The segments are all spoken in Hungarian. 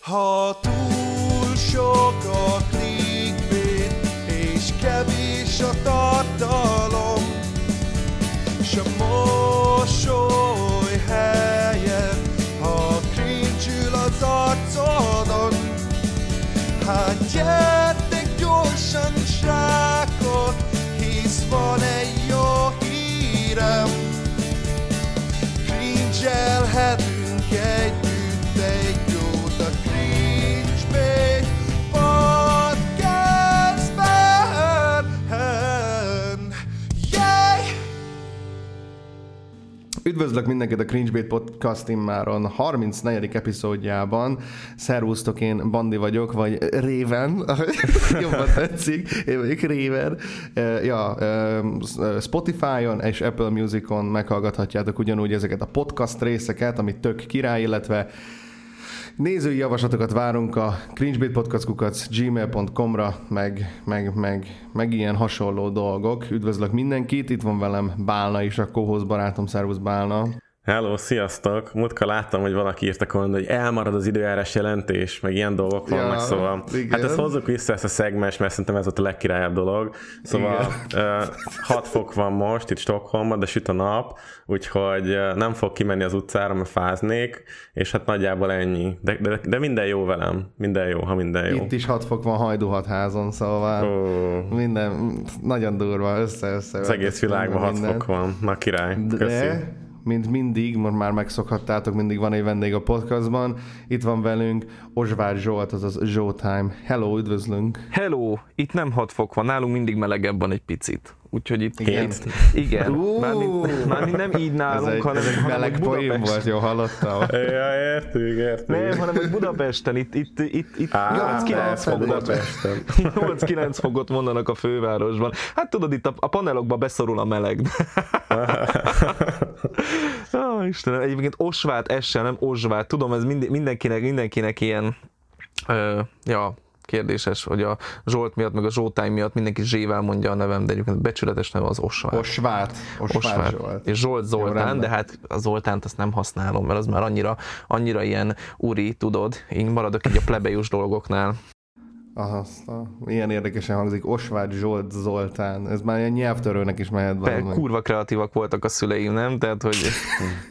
Ha túl sok a clickbait, és kevés a tartalom, s a mosoly Üdvözlök mindenkit a Cringebait Podcast immáron 34. epizódjában. Szervusztok, én Bandi vagyok, vagy Réven, jobban tetszik, én vagyok Réven. Eh, Ja, eh, Spotify-on és Apple Music-on meghallgathatjátok ugyanúgy ezeket a podcast részeket, amit tök király, illetve Nézői javaslatokat várunk a cringebaitpodcastkukac gmail.com-ra, meg, meg, meg, meg ilyen hasonló dolgok. Üdvözlök mindenkit, itt van velem Bálna is, a kóhoz barátom, szervusz Bálna. Hello, sziasztok! Múltkor láttam, hogy valaki írta volna, hogy elmarad az időjárás jelentés, meg ilyen dolgok Ja, vannak, szóval igen. hát ezt hozzuk vissza ezt a szegmens, mert szerintem ez volt a legkirályabb dolog. Szóval uh, 6 fok van most itt Stockholmban, de süt a nap, úgyhogy uh, nem fog kimenni az utcára, mert fáznék, és hát nagyjából ennyi. De, de, de minden jó velem, minden jó, ha minden jó. Itt is 6 fok van hajdúhat házon, szóval Ó, minden nagyon durva, össze-össze. az egész világban 6 fok van. Na király, köszi. Mint mindig, most már megszokhattátok, mindig van egy vendég a podcastban. Itt van velünk Osvár Zsolt, azaz Zsótime. Hello, üdvözlünk. Hello, itt nem 6 fok van, nálunk mindig melegebb van egy picit. Úgyhogy itt Igen. Itt, igen, Ú. mármint, mármint nem így Ez nálunk, egy, hanem, ez egy hanem meleg poén volt, jó hallottam. Ja, értük, értük. Nem, hanem hogy Budapesten, itt, itt, itt, itt Á, 8-9 persze, fokot, Budapesten. 8-9 fokot mondanak a fővárosban. Hát tudod, itt a, a panelokba beszorul a meleg. Ó, Istenem, egyébként Osvát, ez sem, nem Osvát. Tudom, ez mind, mindenkinek, mindenkinek ilyen, ö, ja, kérdéses, hogy a Zsolt miatt, meg a Zsoltány miatt mindenki Zsével mondja a nevem, de egyébként becsületes neve az. Osvár Osvát. Zsolt. És Zsolt Zoltán, de hát a Zoltánt azt nem használom, mert az már annyira, annyira ilyen uri, tudod, én maradok így a plebejus dolgoknál. Aha, milyen érdekesen hangzik. Osvát Zsolt Zoltán. Ez már ilyen nyelvtörőnek is mehet valami. kurva kreatívak voltak a szüleim, nem? Tehát, hogy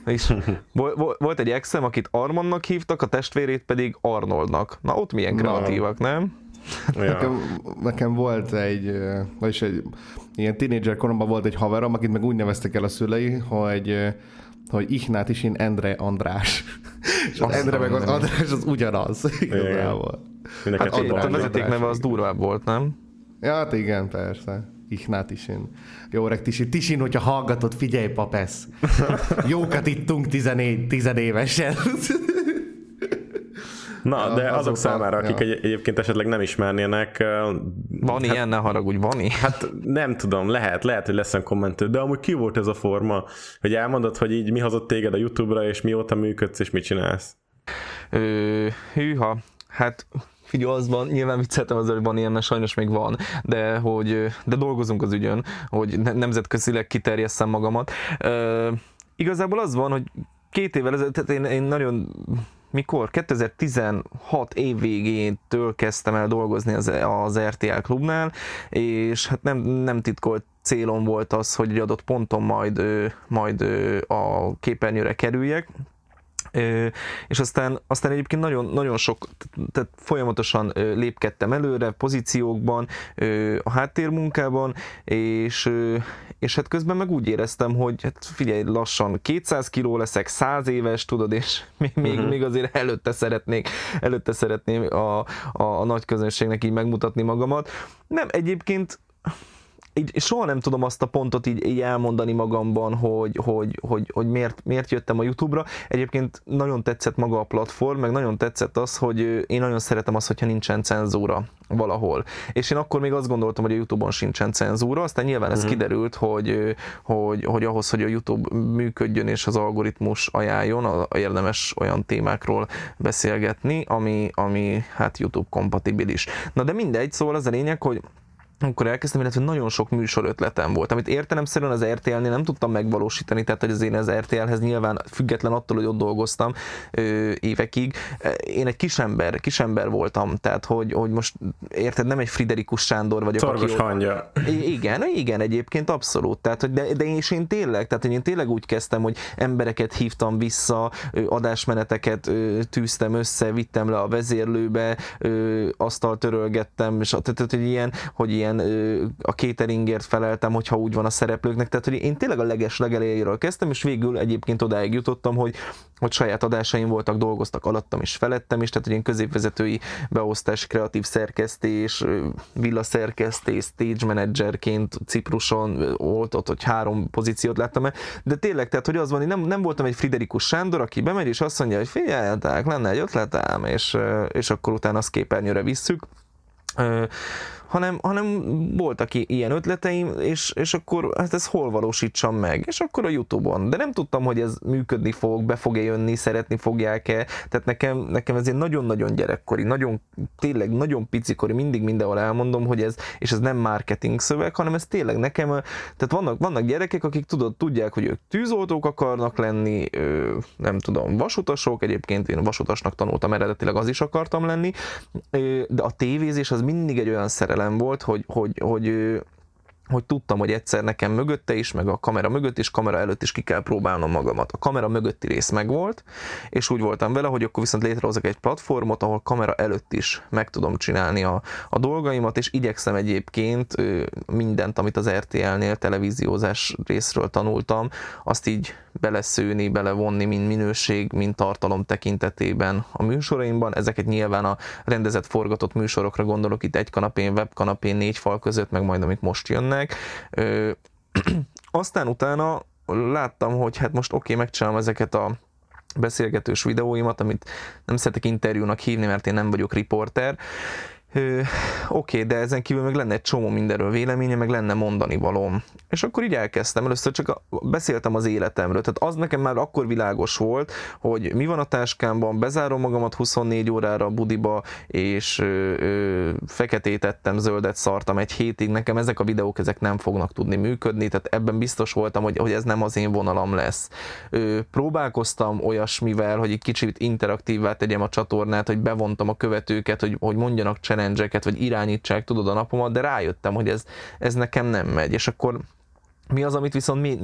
és vol- vol- volt egy exem, akit Armannak hívtak, a testvérét pedig Arnoldnak. Na ott milyen Na. kreatívak, nem? Ja. Nekem, nekem volt egy, vagyis egy ilyen tínédzser koromban volt egy haverom, akit meg úgy neveztek el a szülei, hogy hogy Ignát is én Endre András. És az Endre meg az. András az ugyanaz igazából. Hát Hát ott a vezeték neve az durvább volt, nem? Ja, hát igen, persze. Ignát is én. Jó öreg Tisi. Tisin, hogyha hallgatod, figyelj, papesz. Jókat ittunk 14, 10 évesen. Na, de Ja, azok azok számára, a- akik ja. egy, egyébként esetleg nem ismernének, Van ilyen, ne haragudj, van ilyen. hát nem tudom, lehet, lehet, hogy lesz kommentő, de amúgy ki volt ez a forma, hogy elmondod, hogy így mi hozott téged a Youtube-ra, és mióta működsz, és mit csinálsz? Ö, hűha, hát figyelj, az van, nyilván vicceltem azért, hogy van ilyen, mert sajnos még van, de hogy de dolgozunk az ügyön, hogy ne- nemzetközileg kiterjesszem magamat. Ö, igazából az van, hogy két évvel ezelőtt, tehát én, én nagyon mikor? 2016 év végétől kezdtem el dolgozni az, az RTL klubnál, és hát nem, nem titkolt célom volt az, hogy egy adott ponton majd, majd a képernyőre kerüljek, és aztán, aztán egyébként nagyon, nagyon sok, tehát folyamatosan lépkedtem előre pozíciókban, a háttérmunkában, és, és hát közben meg úgy éreztem, hogy hát figyelj, lassan 200 kiló leszek, 100 éves, tudod, és még, még, Mhm. még azért előtte szeretnék, előtte szeretném a, a, a nagy közönségnek így megmutatni magamat. Nem, egyébként így soha nem tudom azt a pontot így, így elmondani magamban, hogy, hogy, hogy, hogy miért, miért jöttem a YouTube-ra. Egyébként nagyon tetszett maga a platform, meg nagyon tetszett az, hogy én nagyon szeretem azt, hogyha nincsen cenzúra valahol. És én akkor még azt gondoltam, hogy a YouTube-on sincsen cenzúra, aztán nyilván ez Mhm. kiderült, hogy, hogy, hogy ahhoz, hogy a YouTube működjön és az algoritmus ajánljon, a- érdemes olyan témákról beszélgetni, ami, ami hát YouTube kompatibilis. Na de mindegy, szóval az a lényeg, hogy amikor elkezdtem, illetve nagyon sok műsor ötletem volt, amit értelemszerűen az RTL-nél nem tudtam megvalósítani, tehát hogy az én az RTL-hez nyilván független attól, hogy ott dolgoztam ö, évekig, én egy kisember, kisember voltam, tehát hogy, hogy most érted, nem egy Friderikus Sándor vagyok. Szorgos aki, hangja. igen, igen, egyébként abszolút, tehát hogy de, de én, és én tényleg, tehát hogy én tényleg úgy kezdtem, hogy embereket hívtam vissza, adásmeneteket tűztem össze, vittem le a vezérlőbe, asztalt törölgettem, és tehát, hogy ilyen, hogy ilyen a cateringért feleltem, hogyha úgy van a szereplőknek, tehát hogy én tényleg a leges legelejéről kezdtem, és végül egyébként odáig jutottam, hogy, hogy saját adásaim voltak, dolgoztak alattam és felettem is, tehát hogy én középvezetői beosztás, kreatív szerkesztés, villaszerkesztés, stage managerként Cipruson volt ott, hogy három pozíciót láttam el, de tényleg, tehát hogy az van, hogy nem, nem voltam egy Friderikus Sándor, aki bemegy és azt mondja, hogy figyeljetek, lenne egy ötletem, és, és akkor utána azt képernyőre visszük hanem, hanem voltak ilyen ötleteim, és, és akkor hát ez hol valósítsam meg, és akkor a Youtube-on. De nem tudtam, hogy ez működni fog, be fog-e jönni, szeretni fogják-e, tehát nekem, nekem ez egy nagyon-nagyon gyerekkori, nagyon, tényleg nagyon picikori, mindig mindenhol elmondom, hogy ez, és ez nem marketing szöveg, hanem ez tényleg nekem, tehát vannak, vannak gyerekek, akik tudod, tudják, hogy ők tűzoltók akarnak lenni, nem tudom, vasutasok, egyébként én vasutasnak tanultam eredetileg, az is akartam lenni, de a tévézés az mindig egy olyan szerelem, szerelem volt, hogy, hogy, hogy, hogy tudtam, hogy egyszer nekem mögötte is, meg a kamera mögött is, kamera előtt is ki kell próbálnom magamat. A kamera mögötti rész megvolt, és úgy voltam vele, hogy akkor viszont létrehozok egy platformot, ahol kamera előtt is meg tudom csinálni a, a dolgaimat, és igyekszem egyébként mindent, amit az RTL-nél televíziózás részről tanultam, azt így beleszőni, belevonni, mind minőség, mind tartalom tekintetében a műsoraimban. Ezeket nyilván a rendezett forgatott műsorokra gondolok, itt egy kanapén, webkanapén, négy fal között, meg majd amik most jönnek. Ö, aztán utána láttam, hogy hát most oké, okay, megcsinálom ezeket a beszélgetős videóimat, amit nem szeretek interjúnak hívni, mert én nem vagyok riporter, Oké, de ezen kívül meg lenne egy csomó mindenről véleménye, meg lenne mondani valóm. És akkor így elkezdtem, először csak a, beszéltem az életemről, tehát az nekem már akkor világos volt, hogy mi van a táskámban, bezárom magamat 24 órára a budiba, és ö, ö, feketét ettem, zöldet szartam egy hétig, nekem ezek a videók ezek nem fognak tudni működni, tehát ebben biztos voltam, hogy, hogy ez nem az én vonalam lesz. Ö, próbálkoztam olyasmivel, hogy egy kicsit interaktívvá tegyem a csatornát, hogy bevontam a követőket, hogy, hogy mondjanak challenge vagy irányítsák, tudod, a napomat, de rájöttem, hogy ez, ez nekem nem megy, és akkor mi az, amit viszont mi,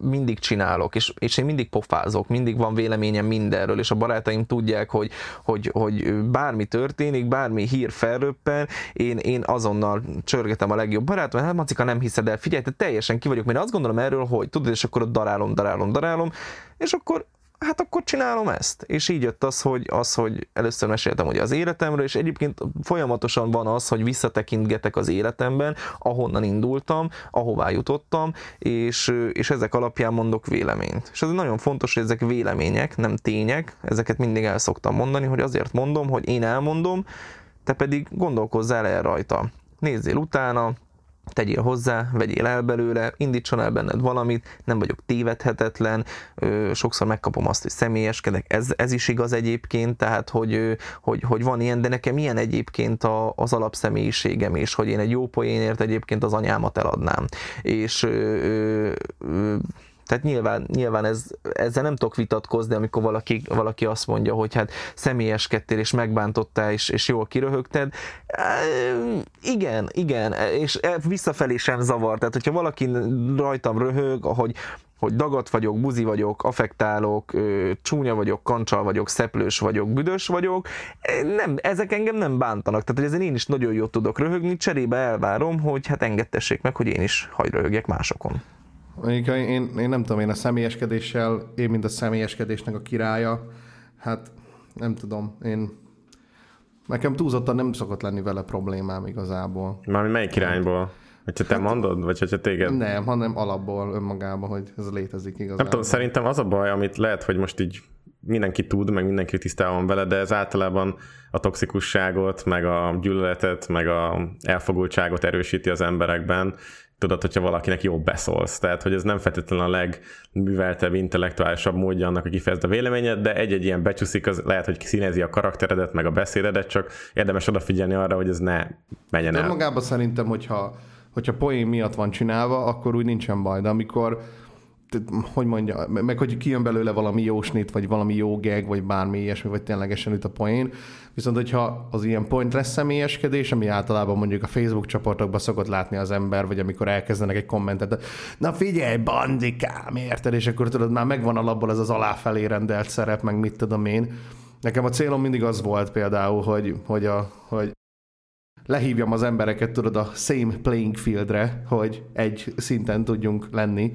mindig csinálok, és, és én mindig pofázok, mindig van véleményem mindenről, és a barátaim tudják, hogy, hogy, hogy bármi történik, bármi hír felröppen, én, én azonnal csörgetem a legjobb barátom, hát Macika nem hiszed el, figyelj, te teljesen ki vagyok, mert azt gondolom erről, hogy tudod, és akkor ott darálom, darálom, darálom, és akkor hát akkor csinálom ezt. És így jött az, hogy, az, hogy először meséltem ugye az életemről, és egyébként folyamatosan van az, hogy visszatekintgetek az életemben, ahonnan indultam, ahová jutottam, és, és ezek alapján mondok véleményt. És ez nagyon fontos, hogy ezek vélemények, nem tények, ezeket mindig el szoktam mondani, hogy azért mondom, hogy én elmondom, te pedig gondolkozzál el rajta. Nézzél utána, tegyél hozzá, vegyél el belőle, indítson el benned valamit, nem vagyok tévedhetetlen, sokszor megkapom azt, hogy személyeskedek, ez, ez is igaz egyébként, tehát hogy, hogy, hogy van ilyen, de nekem ilyen egyébként a, az alapszemélyiségem, és hogy én egy jó poénért egyébként az anyámat eladnám. És ö, ö, tehát nyilván, nyilván ez, ezzel nem tudok vitatkozni, amikor valaki, valaki azt mondja, hogy hát személyeskedtél és megbántottál és, és jól kiröhögted. Igen, igen, és visszafelé sem zavar. Tehát, hogyha valaki rajtam röhög, hogy, hogy dagat vagyok, buzi vagyok, affektálok, csúnya vagyok, kancsal vagyok, szeplős vagyok, büdös vagyok, nem, ezek engem nem bántanak, tehát ezen én is nagyon jót tudok röhögni, cserébe elvárom, hogy hát engedtessék meg, hogy én is hagy röhögjek másokon. Mondjuk én, én nem tudom, én a személyeskedéssel, én mint a személyeskedésnek a királya, hát nem tudom, én nekem túlzottan nem szokott lenni vele problémám igazából. Mármi melyik irányból? Hogyha te hát, mondod, vagy hogyha téged? Nem, hanem alapból önmagában, hogy ez létezik igazából. Nem tudom, szerintem az a baj, amit lehet, hogy most így mindenki tud, meg mindenki tisztában vele, de ez általában a toxikusságot, meg a gyűlöletet, meg a elfogultságot erősíti az emberekben, tudod, hogyha valakinek jobb beszólsz. Tehát, hogy ez nem feltétlenül a legműveltebb, intellektuálisabb módja annak, hogy kifejezd a véleményed, de egy-egy ilyen becsúszik, az lehet, hogy színezi a karakteredet, meg a beszédedet, csak érdemes odafigyelni arra, hogy ez ne menjen De el. magában szerintem, hogyha, hogyha poén miatt van csinálva, akkor úgy nincsen baj, de amikor hogy mondja, meg hogy kijön belőle valami jó snit, vagy valami jó gag, vagy bármi ilyesmi, vagy ténylegesen üt a poén. Viszont, hogyha az ilyen point lesz személyeskedés, ami általában mondjuk a Facebook csoportokban szokott látni az ember, vagy amikor elkezdenek egy kommentet, na figyelj, bandikám, érted? És akkor tudod, már megvan alapból ez az aláfelé rendelt szerep, meg mit tudom én. Nekem a célom mindig az volt például, hogy, hogy, a, hogy lehívjam az embereket, tudod, a same playing fieldre, hogy egy szinten tudjunk lenni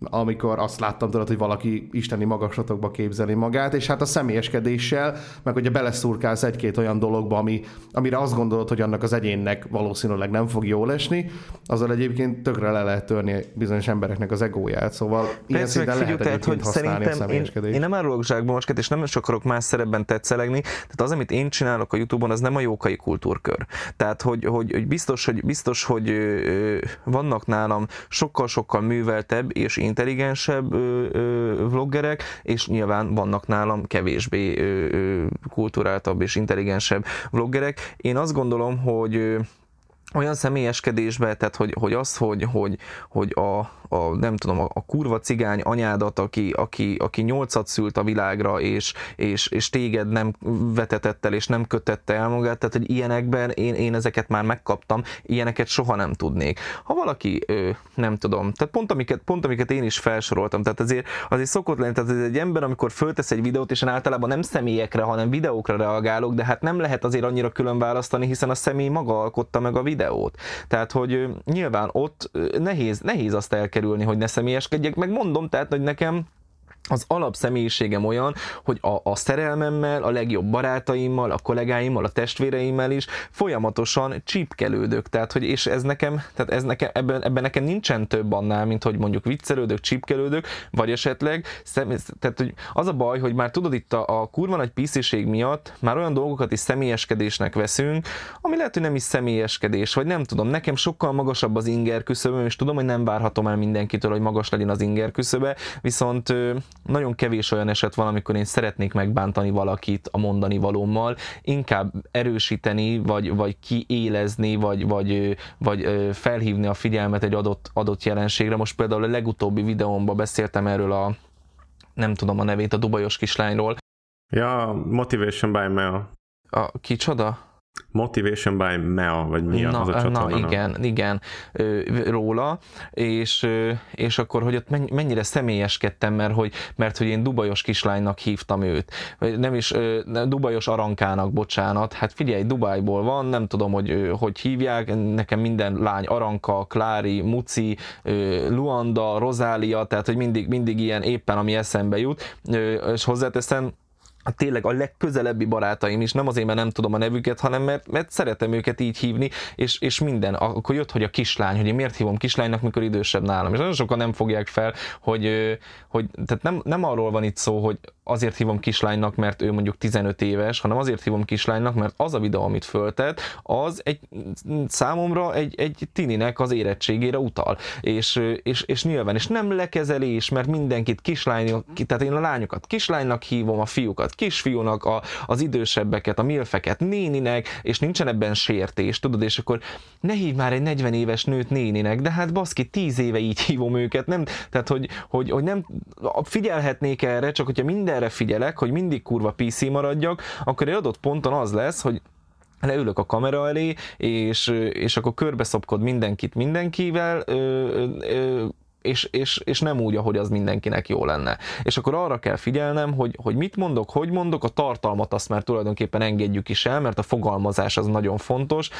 amikor azt láttam, tudod, hogy valaki isteni magaslatokba képzeli magát, és hát a személyeskedéssel, meg hogyha beleszurkálsz egy-két olyan dologba, ami, amire azt gondolod, hogy annak az egyénnek valószínűleg nem fog jól esni, azzal egyébként tökre le lehet törni bizonyos embereknek az egóját, szóval ilyen Persze, meg szinten lehet tehát, hogy használni a szerintem én, én nem árulok zsákba mosket, és nem is akarok más szerepben tetszelegni, tehát az, amit én csinálok a Youtube-on, az nem a jókai kultúrkör. Tehát, hogy, hogy, hogy biztos, hogy, biztos, hogy vannak nálam sokkal-sokkal műveltebb és intelligensebb ö, ö, vloggerek, és nyilván vannak nálam kevésbé ö, ö, kulturáltabb és intelligensebb vloggerek. Én azt gondolom, hogy olyan személyeskedésbe, tehát hogy, hogy az, hogy, hogy, hogy a, a, nem tudom, a, a kurva cigány anyádat, aki, aki, aki nyolcat szült a világra, és, és, és téged nem vetetett el, és nem kötette el magát, tehát hogy ilyenekben én, én ezeket már megkaptam, ilyeneket soha nem tudnék. Ha valaki, ö, nem tudom, tehát pont amiket, pont amiket én is felsoroltam, tehát azért, azért szokott lenni, tehát egy ember, amikor föltesz egy videót, és én általában nem személyekre, hanem videókra reagálok, de hát nem lehet azért annyira külön választani, hiszen a személy maga alkotta meg a videót. Tehát, hogy nyilván ott nehéz, nehéz azt elkerülni, hogy ne személyeskedjek, meg mondom, tehát, hogy nekem az alapszemélyiségem olyan, hogy a, a szerelmemmel, a legjobb barátaimmal, a kollégáimmal, a testvéreimmel is folyamatosan csípkelődök, tehát hogy és ez nekem, tehát ez nekem, ebben, ebben nekem nincsen több annál, mint hogy mondjuk viccelődök, csípkelődök, vagy esetleg, szem, tehát hogy az a baj, hogy már tudod itt a, a kurva nagy pisziség miatt már olyan dolgokat is személyeskedésnek veszünk, ami lehet, hogy nem is személyeskedés, vagy nem tudom, nekem sokkal magasabb az inger küszöböm, és tudom, hogy nem várhatom el mindenkitől, hogy magas legyen az inger küszöbe, viszont nagyon kevés olyan eset van, amikor én szeretnék megbántani valakit a mondani valómmal, inkább erősíteni, vagy, vagy kiélezni, vagy, vagy, vagy felhívni a figyelmet egy adott, adott jelenségre. Most például a legutóbbi videómban beszéltem erről a nem tudom a nevét, a dubajos kislányról. Ja, Motivation by Mel. A kicsoda? Motivation by Mel, vagy mi na, az a csatorna? Na igen, igen, róla, és, és akkor, hogy ott mennyire személyeskedtem, mert hogy, mert hogy én dubajos kislánynak hívtam őt, nem is, dubajos arankának, bocsánat, hát figyelj, Dubájból van, nem tudom, hogy hogy hívják, nekem minden lány Aranka, Klári, Muci, Luanda, Rozália, tehát hogy mindig, mindig ilyen éppen, ami eszembe jut, és hozzáteszem, tényleg a legközelebbi barátaim is, nem azért, mert nem tudom a nevüket, hanem mert, mert szeretem őket így hívni, és, és minden. Akkor jött, hogy a kislány, hogy én miért hívom kislánynak, mikor idősebb nálam. És nagyon sokan nem fogják fel, hogy, hogy tehát nem, nem arról van itt szó, hogy azért hívom kislánynak, mert ő mondjuk 15 éves, hanem azért hívom kislánynak, mert az a videó, amit föltett, az egy számomra egy, egy tininek az érettségére utal. És, és, és nyilván, és nem lekezelés, mert mindenkit kislány, tehát én a lányokat kislánynak hívom, a fiúkat kisfiúnak, a, az idősebbeket, a milfeket néninek, és nincsen ebben sértés, tudod, és akkor ne hív már egy 40 éves nőt néninek, de hát baszki, 10 éve így hívom őket, nem, tehát hogy, hogy, hogy nem figyelhetnék erre, csak hogyha mindenre figyelek, hogy mindig kurva PC maradjak, akkor egy adott ponton az lesz, hogy leülök a kamera elé, és, és akkor körbeszopkod mindenkit mindenkivel, ö, ö, és, és, és nem úgy, ahogy az mindenkinek jó lenne. És akkor arra kell figyelnem, hogy, hogy mit mondok, hogy mondok, a tartalmat azt már tulajdonképpen engedjük is el, mert a fogalmazás az nagyon fontos,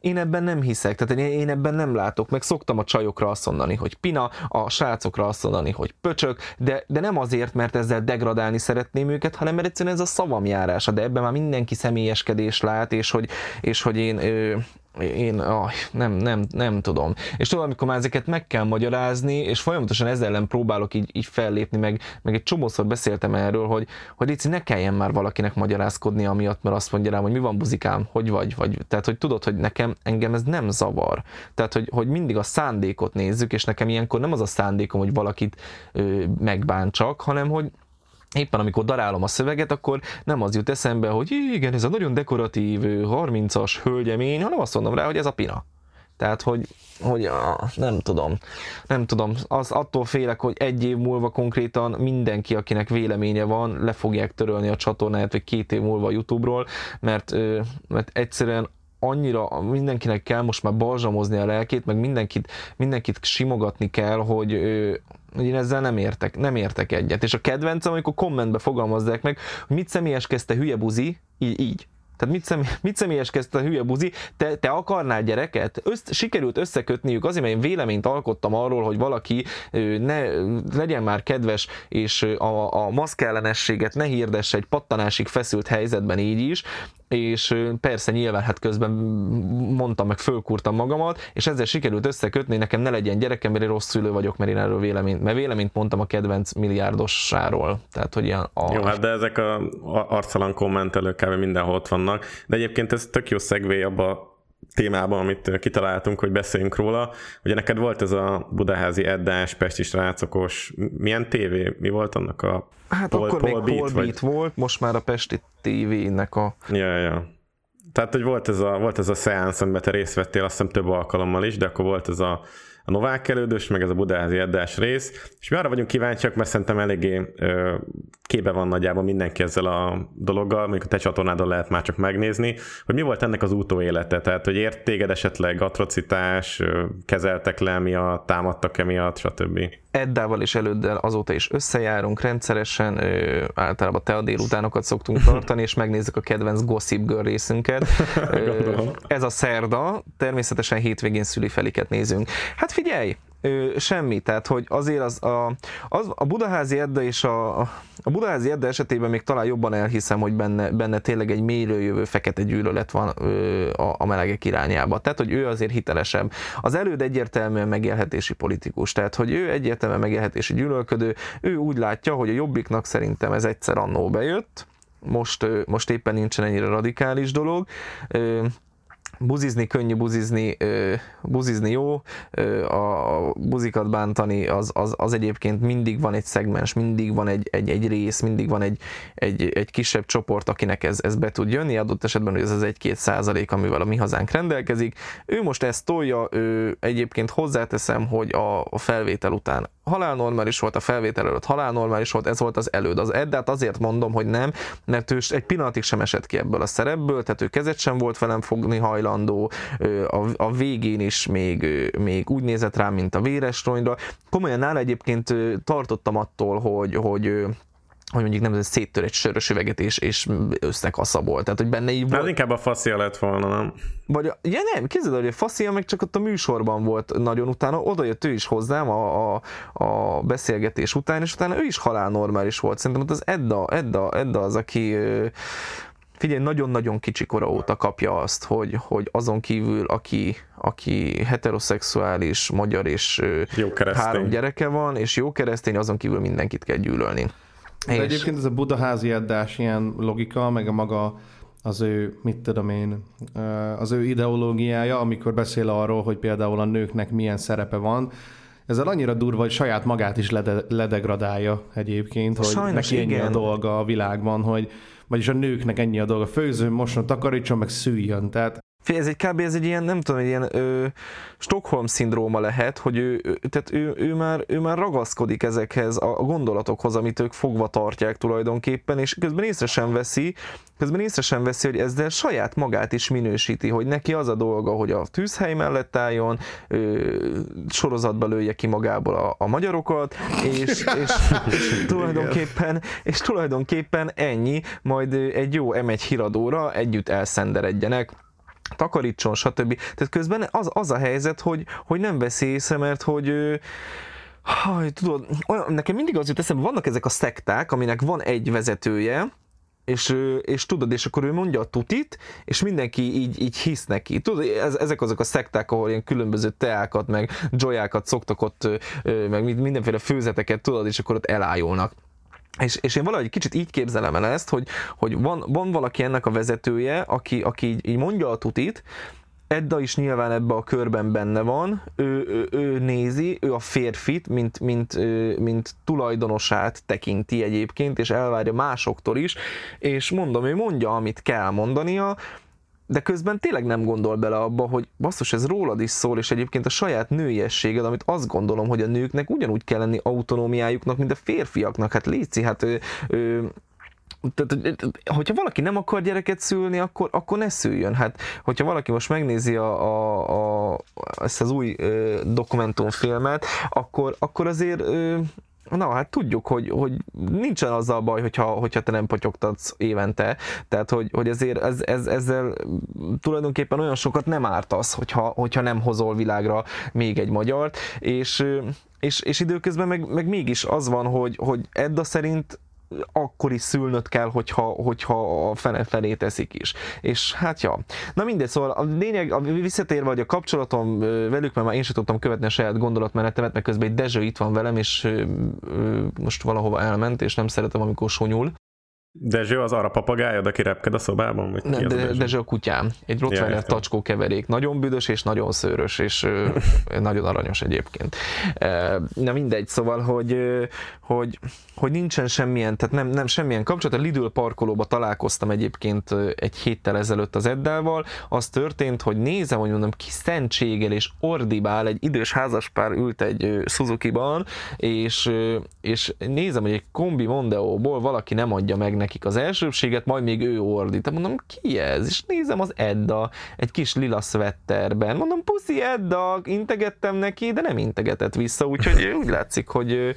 én ebben nem hiszek, tehát én, én ebben nem látok, meg szoktam a csajokra azt mondani, hogy pina, a srácokra azt mondani, hogy pöcsök, de, de nem azért, mert ezzel degradálni szeretném őket, hanem mert egyszerűen ez a szavam járása, de ebben már mindenki személyeskedés lát, és hogy, és hogy én ö, én ah, nem, nem, nem tudom. És tudod, amikor már ezeket meg kell magyarázni, és folyamatosan ezzel ellen próbálok így, így fellépni, meg, meg egy csomószor beszéltem erről, hogy, hogy Léci, ne kelljen már valakinek magyarázkodni amiatt, mert azt mondja rám, hogy mi van buzikám, hogy vagy, vagy. Tehát, hogy tudod, hogy nekem engem ez nem zavar. Tehát, hogy, hogy mindig a szándékot nézzük, és nekem ilyenkor nem az a szándékom, hogy valakit ö, megbántsak, hanem hogy éppen amikor darálom a szöveget, akkor nem az jut eszembe, hogy igen, ez a nagyon dekoratív 30-as hölgyemény, hanem azt mondom rá, hogy ez a pina. Tehát, hogy, hogy ah, nem tudom, nem tudom, az attól félek, hogy egy év múlva konkrétan mindenki, akinek véleménye van, le fogják törölni a csatornáját, vagy két év múlva a Youtube-ról, mert, mert egyszerűen annyira mindenkinek kell most már balzsamozni a lelkét, meg mindenkit, mindenkit simogatni kell, hogy, hogy én ezzel nem értek, nem értek egyet. És a kedvencem, amikor kommentbe fogalmazzák meg, hogy mit személyeskezte hülye buzi, így, így. Tehát mit, szem, mit személyeskezte a hülye buzi? Te, te akarnál gyereket? Össz, sikerült összekötniük azért, mert én véleményt alkottam arról, hogy valaki ne, legyen már kedves, és a, a maszkellenességet ne hirdesse egy pattanásig feszült helyzetben így is, és persze nyilván hát közben mondtam, meg fölkúrtam magamat, és ezzel sikerült összekötni, nekem ne legyen gyerekem, mert én rossz szülő vagyok, mert én erről véleményt, mert véleményt mondtam a kedvenc milliárdosáról. Tehát, hogy ilyen a... Jó, hát de ezek a arcalan kommentelők kb. mindenhol ott vannak, de egyébként ez tök jó szegvé abba témában, amit kitaláltunk, hogy beszéljünk róla. Ugye neked volt ez a budaházi Eddás, Pesti srácokos, milyen tévé? Mi volt annak a Hát Pol, akkor Pol még Beat, vagy... volt, most már a Pesti TV-nek a... Ja, ja. Tehát, hogy volt ez a, volt ez a szeánsz, amiben te részt vettél, azt hiszem több alkalommal is, de akkor volt ez a a Novák elődös, meg ez a Budázi Eddás rész, és mi arra vagyunk kíváncsiak, mert szerintem eléggé ö, kébe van nagyjából mindenki ezzel a dologgal, mondjuk a te csatornádon lehet már csak megnézni, hogy mi volt ennek az útóélete, tehát hogy ért téged esetleg atrocitás, kezeltek le miatt, támadtak emiatt, stb. Eddával és előddel azóta is összejárunk rendszeresen, ö, általában te a délutánokat szoktunk tartani, és megnézzük a kedvenc Gossip Girl részünket. Ö, ez a szerda, természetesen hétvégén szüli feliket nézünk. Hát figyelj, ö, semmi, tehát hogy azért az a, az, a Budaházi Edda és a, a Budaházi Edda esetében még talán jobban elhiszem, hogy benne, benne tényleg egy mélőjövő fekete gyűlölet van ö, a, a melegek irányába. Tehát, hogy ő azért hitelesebb. Az előd egyértelműen megélhetési politikus, tehát, hogy ő egyértelműen megélhetési gyűlölködő, ő úgy látja, hogy a Jobbiknak szerintem ez egyszer annó bejött, most, most éppen nincsen ennyire radikális dolog buzizni könnyű, buzizni, buzizni jó, a buzikat bántani az, az, az egyébként mindig van egy szegmens, mindig van egy, egy, egy rész, mindig van egy, egy, egy kisebb csoport, akinek ez, ez be tud jönni, adott esetben, hogy ez az egy-két százalék, amivel a mi hazánk rendelkezik. Ő most ezt tolja, ő egyébként hozzáteszem, hogy a felvétel után halálnormális volt, a felvétel előtt halálnormális volt, ez volt az előd. Az Eddát azért mondom, hogy nem, mert ő egy pillanatig sem esett ki ebből a szerepből, tehát ő kezet sem volt velem fogni hajlandó, a, a végén is még, még úgy nézett rám, mint a véres ronyra. Komolyan nála egyébként tartottam attól, hogy, hogy hogy mondjuk nem széttör egy sörös üveget és, és összekaszabol. Tehát, hogy benne így volt... Hát inkább a faszia lett volna, nem? Vagy, ja nem, képzeld hogy a faszia meg csak ott a műsorban volt nagyon utána, oda jött ő is hozzám a, a, a beszélgetés után, és utána ő is halál normális volt. Szerintem ott az Edda, Edda, Edda az, aki figyelj, nagyon-nagyon kicsi kora óta kapja azt, hogy, hogy azon kívül, aki, aki heteroszexuális, magyar és jó három gyereke van, és jó keresztény, azon kívül mindenkit kell gyűlölni. De és... egyébként ez a budaházi addás ilyen logika, meg a maga az ő, mit tudom én, az ő ideológiája, amikor beszél arról, hogy például a nőknek milyen szerepe van, ezzel annyira durva, hogy saját magát is lede, ledegradálja egyébként, hogy Sajnos neki ennyi igen. a dolga a világban, hogy vagyis a nőknek ennyi a dolga, főző, moson, takarítson, meg szüljön. Tehát ez egy kb. ez egy ilyen, nem tudom, egy ilyen ö, Stockholm szindróma lehet, hogy ő, ő tehát ő, ő, már, ő már ragaszkodik ezekhez a gondolatokhoz, amit ők fogva tartják tulajdonképpen, és közben észre sem veszi, közben észre sem veszi, hogy ezzel saját magát is minősíti, hogy neki az a dolga, hogy a tűzhely mellett álljon, ö, sorozatba lője ki magából a, a magyarokat, és, és, és, tulajdonképpen, és tulajdonképpen ennyi, majd egy jó M1 híradóra együtt elszenderedjenek takarítson, stb. Tehát közben az, az a helyzet, hogy, hogy nem veszi észre, mert hogy Haj, tudod, olyan, nekem mindig az jut eszembe, vannak ezek a szekták, aminek van egy vezetője, és, és tudod, és akkor ő mondja a tutit, és mindenki így, így hisz neki. Tudod, ez, ezek azok a szekták, ahol ilyen különböző teákat, meg joyákat szoktak ott, meg mindenféle főzeteket, tudod, és akkor ott elájulnak. És, és én valahogy kicsit így képzelem el ezt, hogy, hogy van, van valaki ennek a vezetője, aki, aki így, így mondja a tutit, Edda is nyilván ebbe a körben benne van, ő, ő, ő nézi, ő a férfit, mint, mint, mint tulajdonosát tekinti egyébként, és elvárja másoktól is, és mondom, ő mondja, amit kell mondania, de közben tényleg nem gondol bele abba, hogy basszus, ez rólad is szól, és egyébként a saját nőiességed, amit azt gondolom, hogy a nőknek ugyanúgy kell lenni autonómiájuknak, mint a férfiaknak. Hát Léci, hát ő, ő, tehát, hogyha valaki nem akar gyereket szülni, akkor, akkor ne szüljön. Hát, hogyha valaki most megnézi a, a, a, ezt az új ö, dokumentumfilmet, akkor, akkor azért ö, Na, hát tudjuk, hogy, hogy nincsen az a baj, hogyha, hogyha te nem potyogtatsz évente, tehát hogy, hogy ezért ez, ez, ezzel tulajdonképpen olyan sokat nem ártasz, hogyha, hogyha nem hozol világra még egy magyart, és, és, és időközben meg, meg mégis az van, hogy, hogy Edda szerint akkor is szülnöd kell, hogyha, hogyha a fene felé teszik is. És hát ja. Na mindegy, szóval a lényeg, a visszatérve, hogy a kapcsolatom velük, mert már én sem tudtam követni a saját gondolatmenetemet, mert közben egy Dezső itt van velem, és most valahova elment, és nem szeretem, amikor sonyul. Dezső az arra papagájad, aki repked a szobában? Vagy ne, de, Dezső? Dezső a kutyám. Egy Rottweiler ja, tacskó keverék. Nagyon büdös és nagyon szőrös, és nagyon aranyos egyébként. Na mindegy, szóval, hogy, hogy, hogy nincsen semmilyen, tehát nem, nem semmilyen kapcsolat. A Lidl parkolóba találkoztam egyébként egy héttel ezelőtt az Eddával. Az történt, hogy nézem, hogy mondom, ki szentségel és ordibál, egy idős házaspár ült egy Suzuki-ban, és, és nézem, hogy egy kombi Mondeóból valaki nem adja meg nekik az elsőbséget, majd még ő ordít. Mondom, ki ez? És nézem az Edda, egy kis lila szvetterben. Mondom, puszi Edda, integettem neki, de nem integetett vissza, úgyhogy úgy látszik, hogy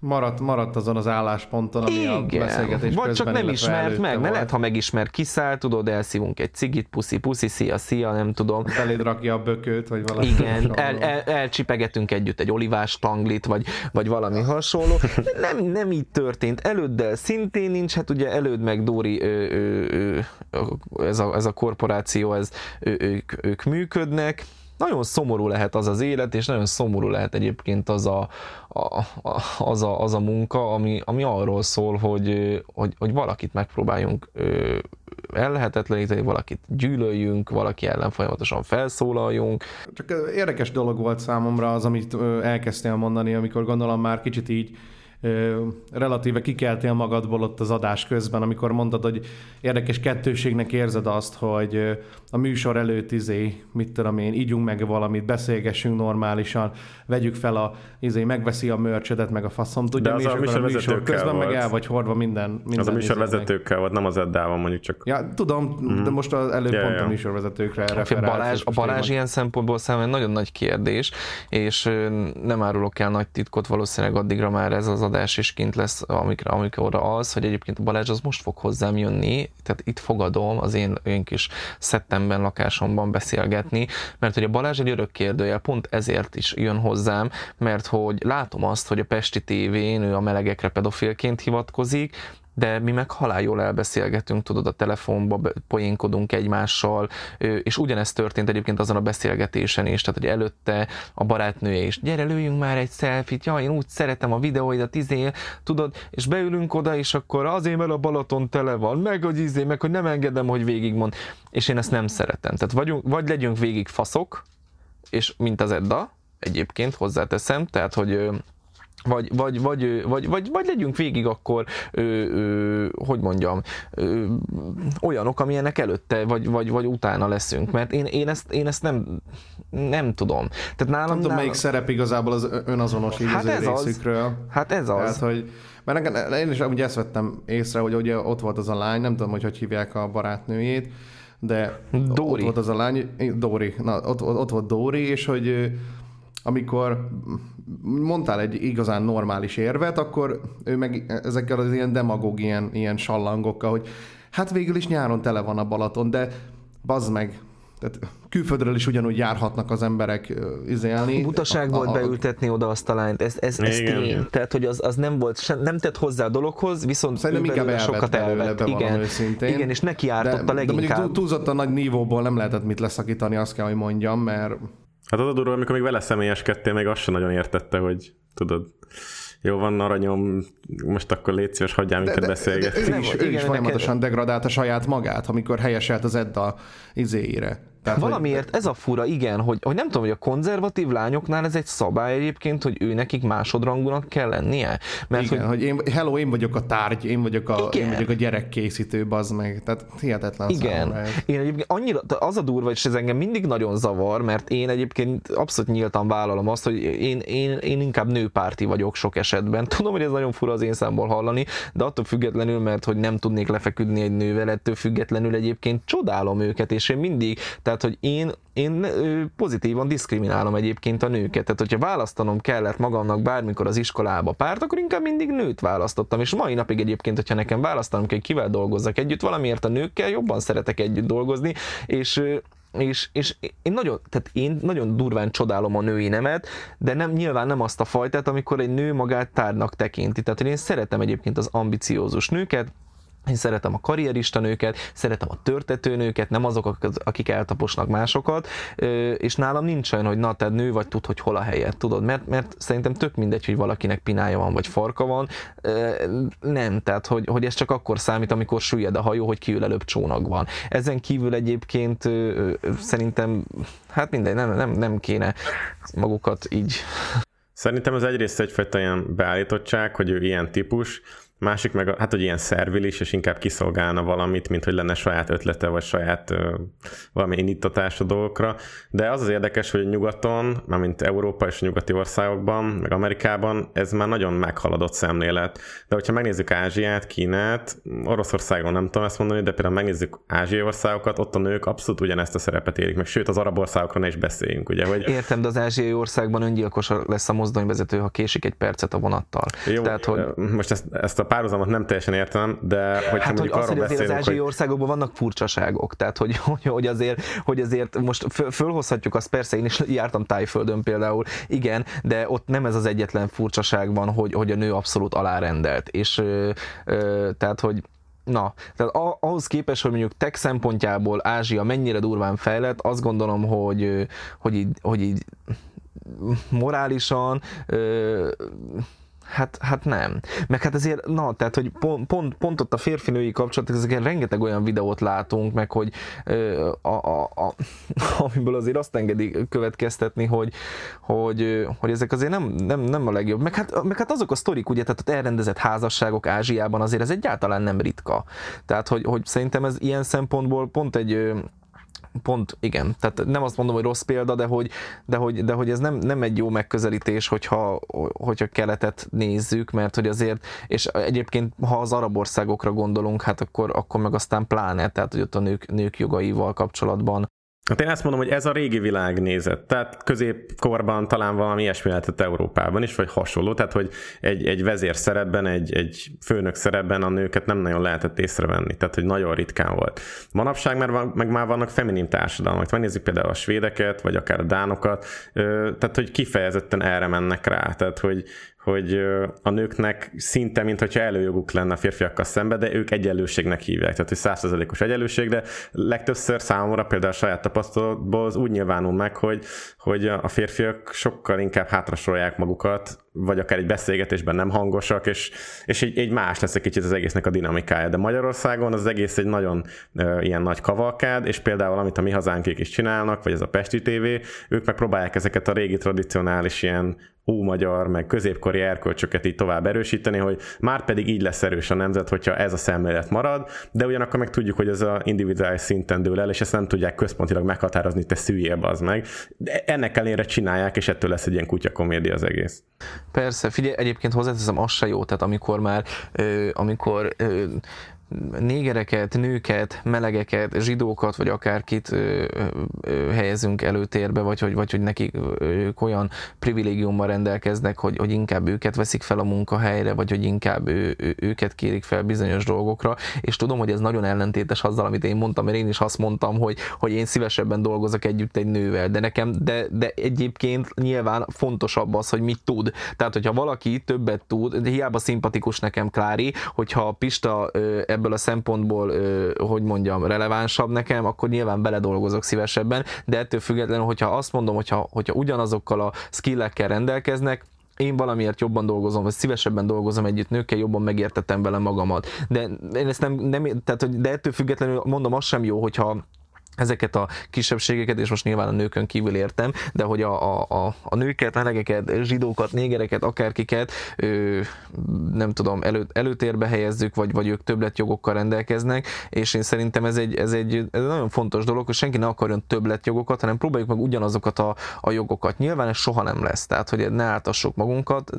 Maradt, maradt azon az állásponton, ami Igen. a beszélgetés Vagy csak nem ismert meg, mert lehet, ha megismer, kiszáll, tudod, elszívunk egy cigit, puszi, puszi, szia, szia, nem tudom. Beléd rakja a bököt, vagy valami. Igen, el, el, elcsipegetünk együtt egy olivás tanglit, vagy, vagy valami hasonló. Nem, nem így történt. Előddel szintén nincs, hát ugye előd meg Dóri, ő, ő, ő, ez, a, ez a korporáció, ez, ő, ők, ők működnek, nagyon szomorú lehet az az élet, és nagyon szomorú lehet egyébként az a, a, a, az, a, az a munka, ami, ami arról szól, hogy, hogy, hogy valakit megpróbáljunk ellehetetleníteni, valakit gyűlöljünk, valaki ellen folyamatosan felszólaljunk. Csak érdekes dolog volt számomra az, amit elkezdtél mondani, amikor gondolom már kicsit így relatíve kikeltél magadból ott az adás közben, amikor mondtad, hogy érdekes kettőségnek érzed azt, hogy a műsor előtt izé, mit tudom én, ígyunk meg valamit, beszélgessünk normálisan, vegyük fel a, izé, megveszi a mörcsödet, meg a faszom, tudja, mi, a műsor, a műsor közben volt. meg el vagy hordva minden, minden Az a műsor vezetőkkel volt, nem az Eddával mondjuk csak. Ja, tudom, mm. de most az előbb yeah, pont a műsorvezetőkre referált. Balázs, a Balázs ilyen szempontból számomra nagyon nagy kérdés, és nem árulok el nagy titkot, valószínűleg addigra már ez az adás is kint lesz, amikor, amikor az, hogy egyébként a Balázs az most fog hozzám jönni, tehát itt fogadom az én, én kis szettemben, lakásomban beszélgetni, mert hogy a Balázs egy örök kérdőjel, pont ezért is jön hozzám, mert hogy látom azt, hogy a Pesti tévén ő a melegekre pedofilként hivatkozik, de mi meg halál jól elbeszélgetünk, tudod, a telefonba poénkodunk egymással, és ugyanezt történt egyébként azon a beszélgetésen is, tehát hogy előtte a barátnője is, gyere lőjünk már egy selfit, ja, én úgy szeretem a videóidat, izé, tudod, és beülünk oda, és akkor azért, mert a Balaton tele van, meg hogy izé, meg hogy nem engedem, hogy végigmond, és én ezt nem szeretem. Tehát vagyunk, vagy legyünk végig faszok, és mint az Edda, egyébként hozzáteszem, tehát hogy vagy, vagy, vagy, vagy, vagy, vagy legyünk végig akkor, ö, ö, hogy mondjam, ö, olyanok, amilyenek előtte, vagy, vagy, vagy utána leszünk, mert én, én, ezt, én ezt nem, nem tudom. Tehát nálam, nem tudom, nálam... melyik szerep igazából az önazonos hát ez részükről. Az. Hát ez az. Tehát, hogy, mert én is amúgy ezt vettem észre, hogy ugye ott volt az a lány, nem tudom, hogy hogy hívják a barátnőjét, de Dóri. ott volt az a lány, Dóri, na, ott, ott volt Dóri, és hogy amikor mondtál egy igazán normális érvet, akkor ő meg ezekkel az ilyen demagóg, ilyen, ilyen sallangokkal, hogy hát végül is nyáron tele van a Balaton, de bazd meg, tehát külföldről is ugyanúgy járhatnak az emberek izélni. Butaság volt beültetni oda azt a lányt, ez, ez, ez Igen. tény. Tehát, hogy az, az nem volt, se, nem tett hozzá a dologhoz, viszont Szerintem ő inkább elvett sokat elvett. Igen. őszintén. Igen, és neki de, ártotta de mondjuk leginkább. túl- túlzottan nagy nívóból nem lehetett mit leszakítani, azt kell, hogy mondjam, mert Hát az a durva, amikor még vele személyeskedtél, még azt sem nagyon értette, hogy tudod, jó van, aranyom, most akkor légy szíves, hagyjál minket beszélgetni. ő is, ő igen, is neked- folyamatosan degradálta saját magát, amikor helyeselt az Edda izéire. Tehát, hogy- Valamiért ez a fura, igen, hogy, hogy nem tudom, hogy a konzervatív lányoknál ez egy szabály egyébként, hogy ő nekik másodrangúnak kell lennie. Mert Igen, hogy hogy én, hello, én vagyok a tárgy, én vagyok a, Igen. én vagyok a gyerekkészítő, bazd meg. Tehát hihetetlen Igen, én egyébként annyira, az a durva, és ez engem mindig nagyon zavar, mert én egyébként abszolút nyíltan vállalom azt, hogy én, én, én inkább nőpárti vagyok sok esetben. Tudom, hogy ez nagyon fura az én számból hallani, de attól függetlenül, mert hogy nem tudnék lefeküdni egy nővel, ettől függetlenül egyébként csodálom őket, és én mindig, tehát hogy én, én pozitívan diszkriminálom egyébként a nőket. Tehát, hogyha választanom kellett magamnak bármikor az iskolába párt, akkor inkább mindig nőt választottam. És mai napig egyébként, hogyha nekem választanom kell, kivel dolgozzak együtt, valamiért a nőkkel jobban szeretek együtt dolgozni, és és, és én nagyon, tehát én nagyon durván csodálom a női nemet, de nem, nyilván nem azt a fajtát, amikor egy nő magát tárnak tekinti. Tehát én szeretem egyébként az ambiciózus nőket, én szeretem a karrierista nőket, szeretem a törtető nőket, nem azok, akik eltaposnak másokat, és nálam nincs olyan, hogy na, te nő vagy, tud, hogy hol a helyed, tudod, mert, mert szerintem tök mindegy, hogy valakinek pinája van, vagy farka van, nem, tehát, hogy, hogy ez csak akkor számít, amikor süllyed a hajó, hogy kiül előbb csónakban. Ezen kívül egyébként szerintem, hát mindegy, nem, nem, nem kéne magukat így Szerintem ez egyrészt egyfajta ilyen beállítottság, hogy ő ilyen típus, másik meg, hát, hogy ilyen szervilis, és inkább kiszolgálna valamit, mint hogy lenne saját ötlete, vagy saját ö, valami indítatás a dolgokra. De az az érdekes, hogy nyugaton, mármint Európa és a nyugati országokban, meg Amerikában ez már nagyon meghaladott szemlélet. De hogyha megnézzük Ázsiát, Kínát, Oroszországon nem tudom ezt mondani, de például megnézzük ázsiai országokat, ott a nők abszolút ugyanezt a szerepet érik meg, sőt az arab országokról is beszéljünk, ugye, hogy Értem, de az ázsiai országban öngyilkos lesz a mozdonyvezető, ha késik egy percet a vonattal. Jó, Tehát, hogy, most ezt, ezt a párhuzamot nem teljesen értem, de Hát, hogy arról hogy azért az ázsiai hogy országokban vannak furcsaságok, tehát hogy, hogy, hogy, azért, hogy azért most föl- fölhozhatjuk azt, persze én is jártam Tájföldön például, igen, de ott nem ez az egyetlen furcsaság van, hogy, hogy a nő abszolút alárendelt, és ö, ö, tehát, hogy Na, tehát ahhoz képest, hogy mondjuk tech szempontjából Ázsia mennyire durván fejlett, azt gondolom, hogy, hogy így, hogy így morálisan ö, Hát, hát nem. Meg hát azért, na, tehát, hogy pont, pont, pont ott a férfi-női kapcsolat, ezeken rengeteg olyan videót látunk, meg hogy ö, a, a, a, amiből azért azt engedi következtetni, hogy, hogy, hogy ezek azért nem, nem, nem a legjobb. Meg hát, meg hát azok a sztorik, ugye, tehát ott elrendezett házasságok Ázsiában azért ez egyáltalán nem ritka. Tehát, hogy, hogy szerintem ez ilyen szempontból pont egy Pont, igen. Tehát nem azt mondom, hogy rossz példa, de hogy, de hogy, de hogy ez nem, nem egy jó megközelítés, hogyha, hogyha keletet nézzük, mert hogy azért, és egyébként, ha az arab országokra gondolunk, hát akkor, akkor meg aztán pláne, tehát hogy ott a nők, nők jogaival kapcsolatban Hát én azt mondom, hogy ez a régi világ nézet. Tehát középkorban talán valami ilyesmi lehetett Európában is, vagy hasonló. Tehát, hogy egy, egy vezér szerepben, egy, egy főnök szerepben a nőket nem nagyon lehetett észrevenni. Tehát, hogy nagyon ritkán volt. Manapság már van, meg már vannak feminin társadalmak. Megnézzük például a svédeket, vagy akár a dánokat. Tehát, hogy kifejezetten erre mennek rá. Tehát, hogy, hogy a nőknek szinte, mintha előjoguk lenne a férfiakkal szemben, de ők egyenlőségnek hívják, tehát hogy százszerzelékos egyenlőség, de legtöbbször számomra például a saját tapasztalatból az úgy nyilvánul meg, hogy, hogy a férfiak sokkal inkább hátrasolják magukat, vagy akár egy beszélgetésben nem hangosak, és, és egy, egy más lesz egy kicsit az egésznek a dinamikája. De Magyarországon az egész egy nagyon uh, ilyen nagy kavalkád, és például amit a mi hazánkék is csinálnak, vagy ez a Pesti TV, ők meg próbálják ezeket a régi tradicionális ilyen ómagyar, meg középkori erkölcsöket így tovább erősíteni, hogy már pedig így lesz erős a nemzet, hogyha ez a szemlélet marad, de ugyanakkor meg tudjuk, hogy ez a individuális szinten dől el, és ezt nem tudják központilag meghatározni, te szüljél az meg. De ennek ellenére csinálják, és ettől lesz egy ilyen kutyakomédia az egész. Persze, figyelj, egyébként hozzáteszem, az se jó, tehát amikor már, amikor négereket, nőket, melegeket, zsidókat, vagy akárkit ö, ö, helyezünk előtérbe, vagy hogy, vagy hogy nekik ők olyan privilégiummal rendelkeznek, hogy, hogy inkább őket veszik fel a munkahelyre, vagy hogy inkább ő, ő, őket kérik fel bizonyos dolgokra, és tudom, hogy ez nagyon ellentétes azzal, amit én mondtam, mert én is azt mondtam, hogy, hogy én szívesebben dolgozok együtt egy nővel, de nekem, de, de egyébként nyilván fontosabb az, hogy mit tud. Tehát, hogyha valaki többet tud, de hiába szimpatikus nekem Klári, hogyha Pista ebből a szempontból, hogy mondjam, relevánsabb nekem, akkor nyilván beledolgozok szívesebben, de ettől függetlenül, hogyha azt mondom, hogyha, hogyha ugyanazokkal a skillekkel rendelkeznek, én valamiért jobban dolgozom, vagy szívesebben dolgozom együtt nőkkel, jobban megértettem vele magamat. De én ezt nem, nem tehát, hogy, de ettől függetlenül mondom, az sem jó, hogyha ezeket a kisebbségeket, és most nyilván a nőkön kívül értem, de hogy a, a, a nőket, melegeket, zsidókat, négereket, akárkiket, ö, nem tudom, elő, előtérbe helyezzük, vagy, vagy ők többletjogokkal rendelkeznek, és én szerintem ez egy, ez egy, ez nagyon fontos dolog, hogy senki ne akarjon többletjogokat, hanem próbáljuk meg ugyanazokat a, a jogokat. Nyilván ez soha nem lesz, tehát hogy ne áltassuk magunkat.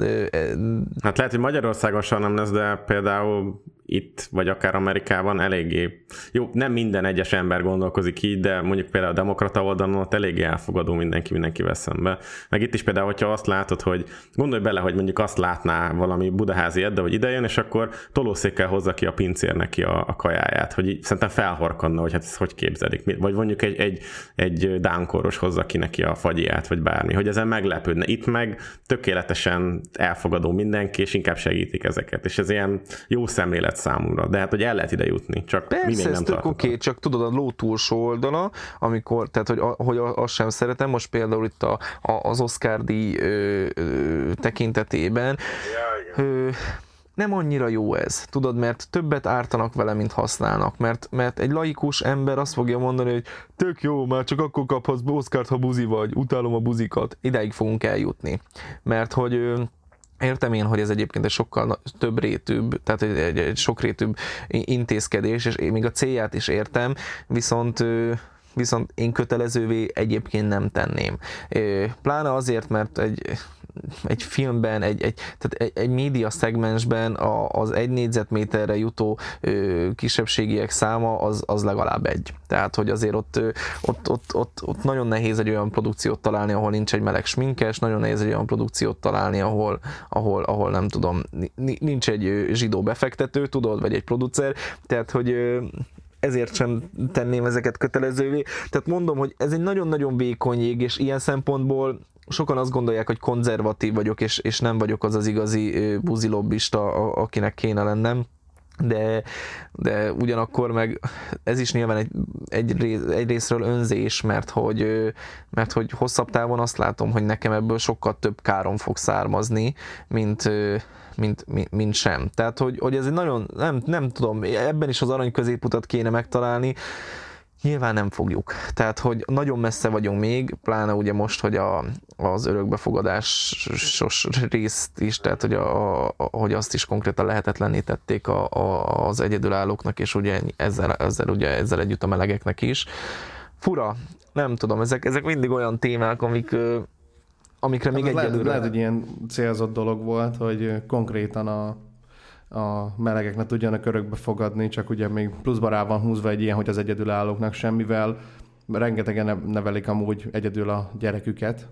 Hát lehet, hogy Magyarországon soha nem lesz, de például itt, vagy akár Amerikában eléggé, jó, nem minden egyes ember gondolkozik így, de mondjuk például a demokrata oldalon ott eléggé elfogadó mindenki, mindenki szembe. Meg itt is például, hogyha azt látod, hogy gondolj bele, hogy mondjuk azt látná valami budaházi edde, hogy idejön, és akkor tolószékkel hozza ki a pincér neki a, a kajáját, hogy így, szerintem felhorkanna, hogy hát ezt hogy képzelik. Vagy mondjuk egy, egy, egy dánkoros hozza ki neki a fagyját, vagy bármi, hogy ezen meglepődne. Itt meg tökéletesen elfogadó mindenki, és inkább segítik ezeket. És ez ilyen jó szemlélet számomra, de hát hogy el lehet ide jutni, csak Persze, ez tök oké, okay, csak tudod a ló túlsó oldala, amikor, tehát hogy, hogy azt sem szeretem, most például itt a, a, az Oscar díj ö, ö, tekintetében, ö, nem annyira jó ez, tudod, mert többet ártanak vele, mint használnak, mert, mert egy laikus ember azt fogja mondani, hogy tök jó, már csak akkor kaphatsz Oscart, ha buzi vagy, utálom a buzikat, ideig fogunk eljutni, mert hogy Értem én, hogy ez egyébként egy sokkal több rétűbb, tehát egy, egy, egy sok rétűbb intézkedés, és még a célját is értem, viszont viszont én kötelezővé egyébként nem tenném. Pláne azért, mert egy egy filmben, egy, egy, tehát egy, egy média szegmensben a, az egy négyzetméterre jutó ö, kisebbségiek száma az, az legalább egy. Tehát, hogy azért ott, ott, ott, ott, ott nagyon nehéz egy olyan produkciót találni, ahol nincs egy meleg sminkes, nagyon nehéz egy olyan produkciót találni, ahol, ahol, ahol nem tudom, nincs egy zsidó befektető, tudod, vagy egy producer, tehát, hogy ezért sem tenném ezeket kötelezővé. Tehát mondom, hogy ez egy nagyon-nagyon vékony jég, és ilyen szempontból sokan azt gondolják, hogy konzervatív vagyok, és, és nem vagyok az az igazi buzilobbista, akinek kéne lennem de, de ugyanakkor meg ez is nyilván egy, egy, rész, egy részről önzés, mert hogy, mert hogy hosszabb távon azt látom, hogy nekem ebből sokkal több károm fog származni, mint, mint, mint, mint sem. Tehát, hogy, hogy ez egy nagyon, nem, nem tudom, ebben is az arany középutat kéne megtalálni, Nyilván nem fogjuk. Tehát, hogy nagyon messze vagyunk még, pláne ugye most, hogy a, az örökbefogadásos részt is, tehát, hogy, a, a, hogy azt is konkrétan lehetetlenné tették a, a, az egyedülállóknak, és ugye ezzel, ezzel, ugye ezzel együtt a melegeknek is. Fura, nem tudom, ezek, ezek mindig olyan témák, amik, amikre még hát egyelőre... Lehet, lehet, hogy ilyen célzott dolog volt, hogy konkrétan a a melegek ne tudjanak örökbe fogadni, csak ugye még pluszba rá van húzva egy ilyen, hogy az egyedülállóknak semmivel. Rengetegen nevelik amúgy egyedül a gyereküket.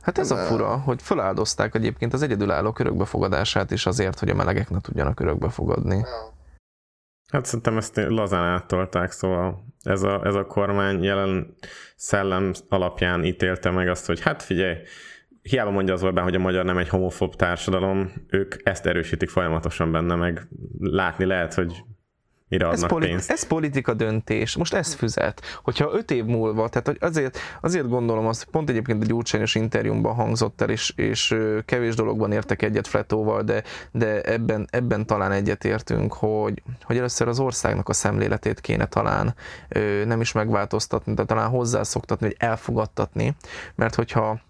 Hát ez a fura, hogy feláldozták egyébként az egyedülállók örökbefogadását is azért, hogy a melegek ne tudjanak örökbe fogadni. Hát szerintem ezt lazán áttolták, szóval ez a, ez a kormány jelen szellem alapján ítélte meg azt, hogy hát figyelj, hiába mondja az Orbán, hogy a magyar nem egy homofób társadalom, ők ezt erősítik folyamatosan benne, meg látni lehet, hogy mire adnak ez, politi- pénzt. ez politika döntés, most ez füzet. Hogyha öt év múlva, tehát hogy azért, azért gondolom azt, pont egyébként egy gyurcsányos interjúmban hangzott el, és, és kevés dologban értek egyet Fletóval, de, de ebben, ebben talán egyetértünk, hogy, hogy először az országnak a szemléletét kéne talán nem is megváltoztatni, de talán hozzászoktatni, vagy elfogadtatni, mert hogyha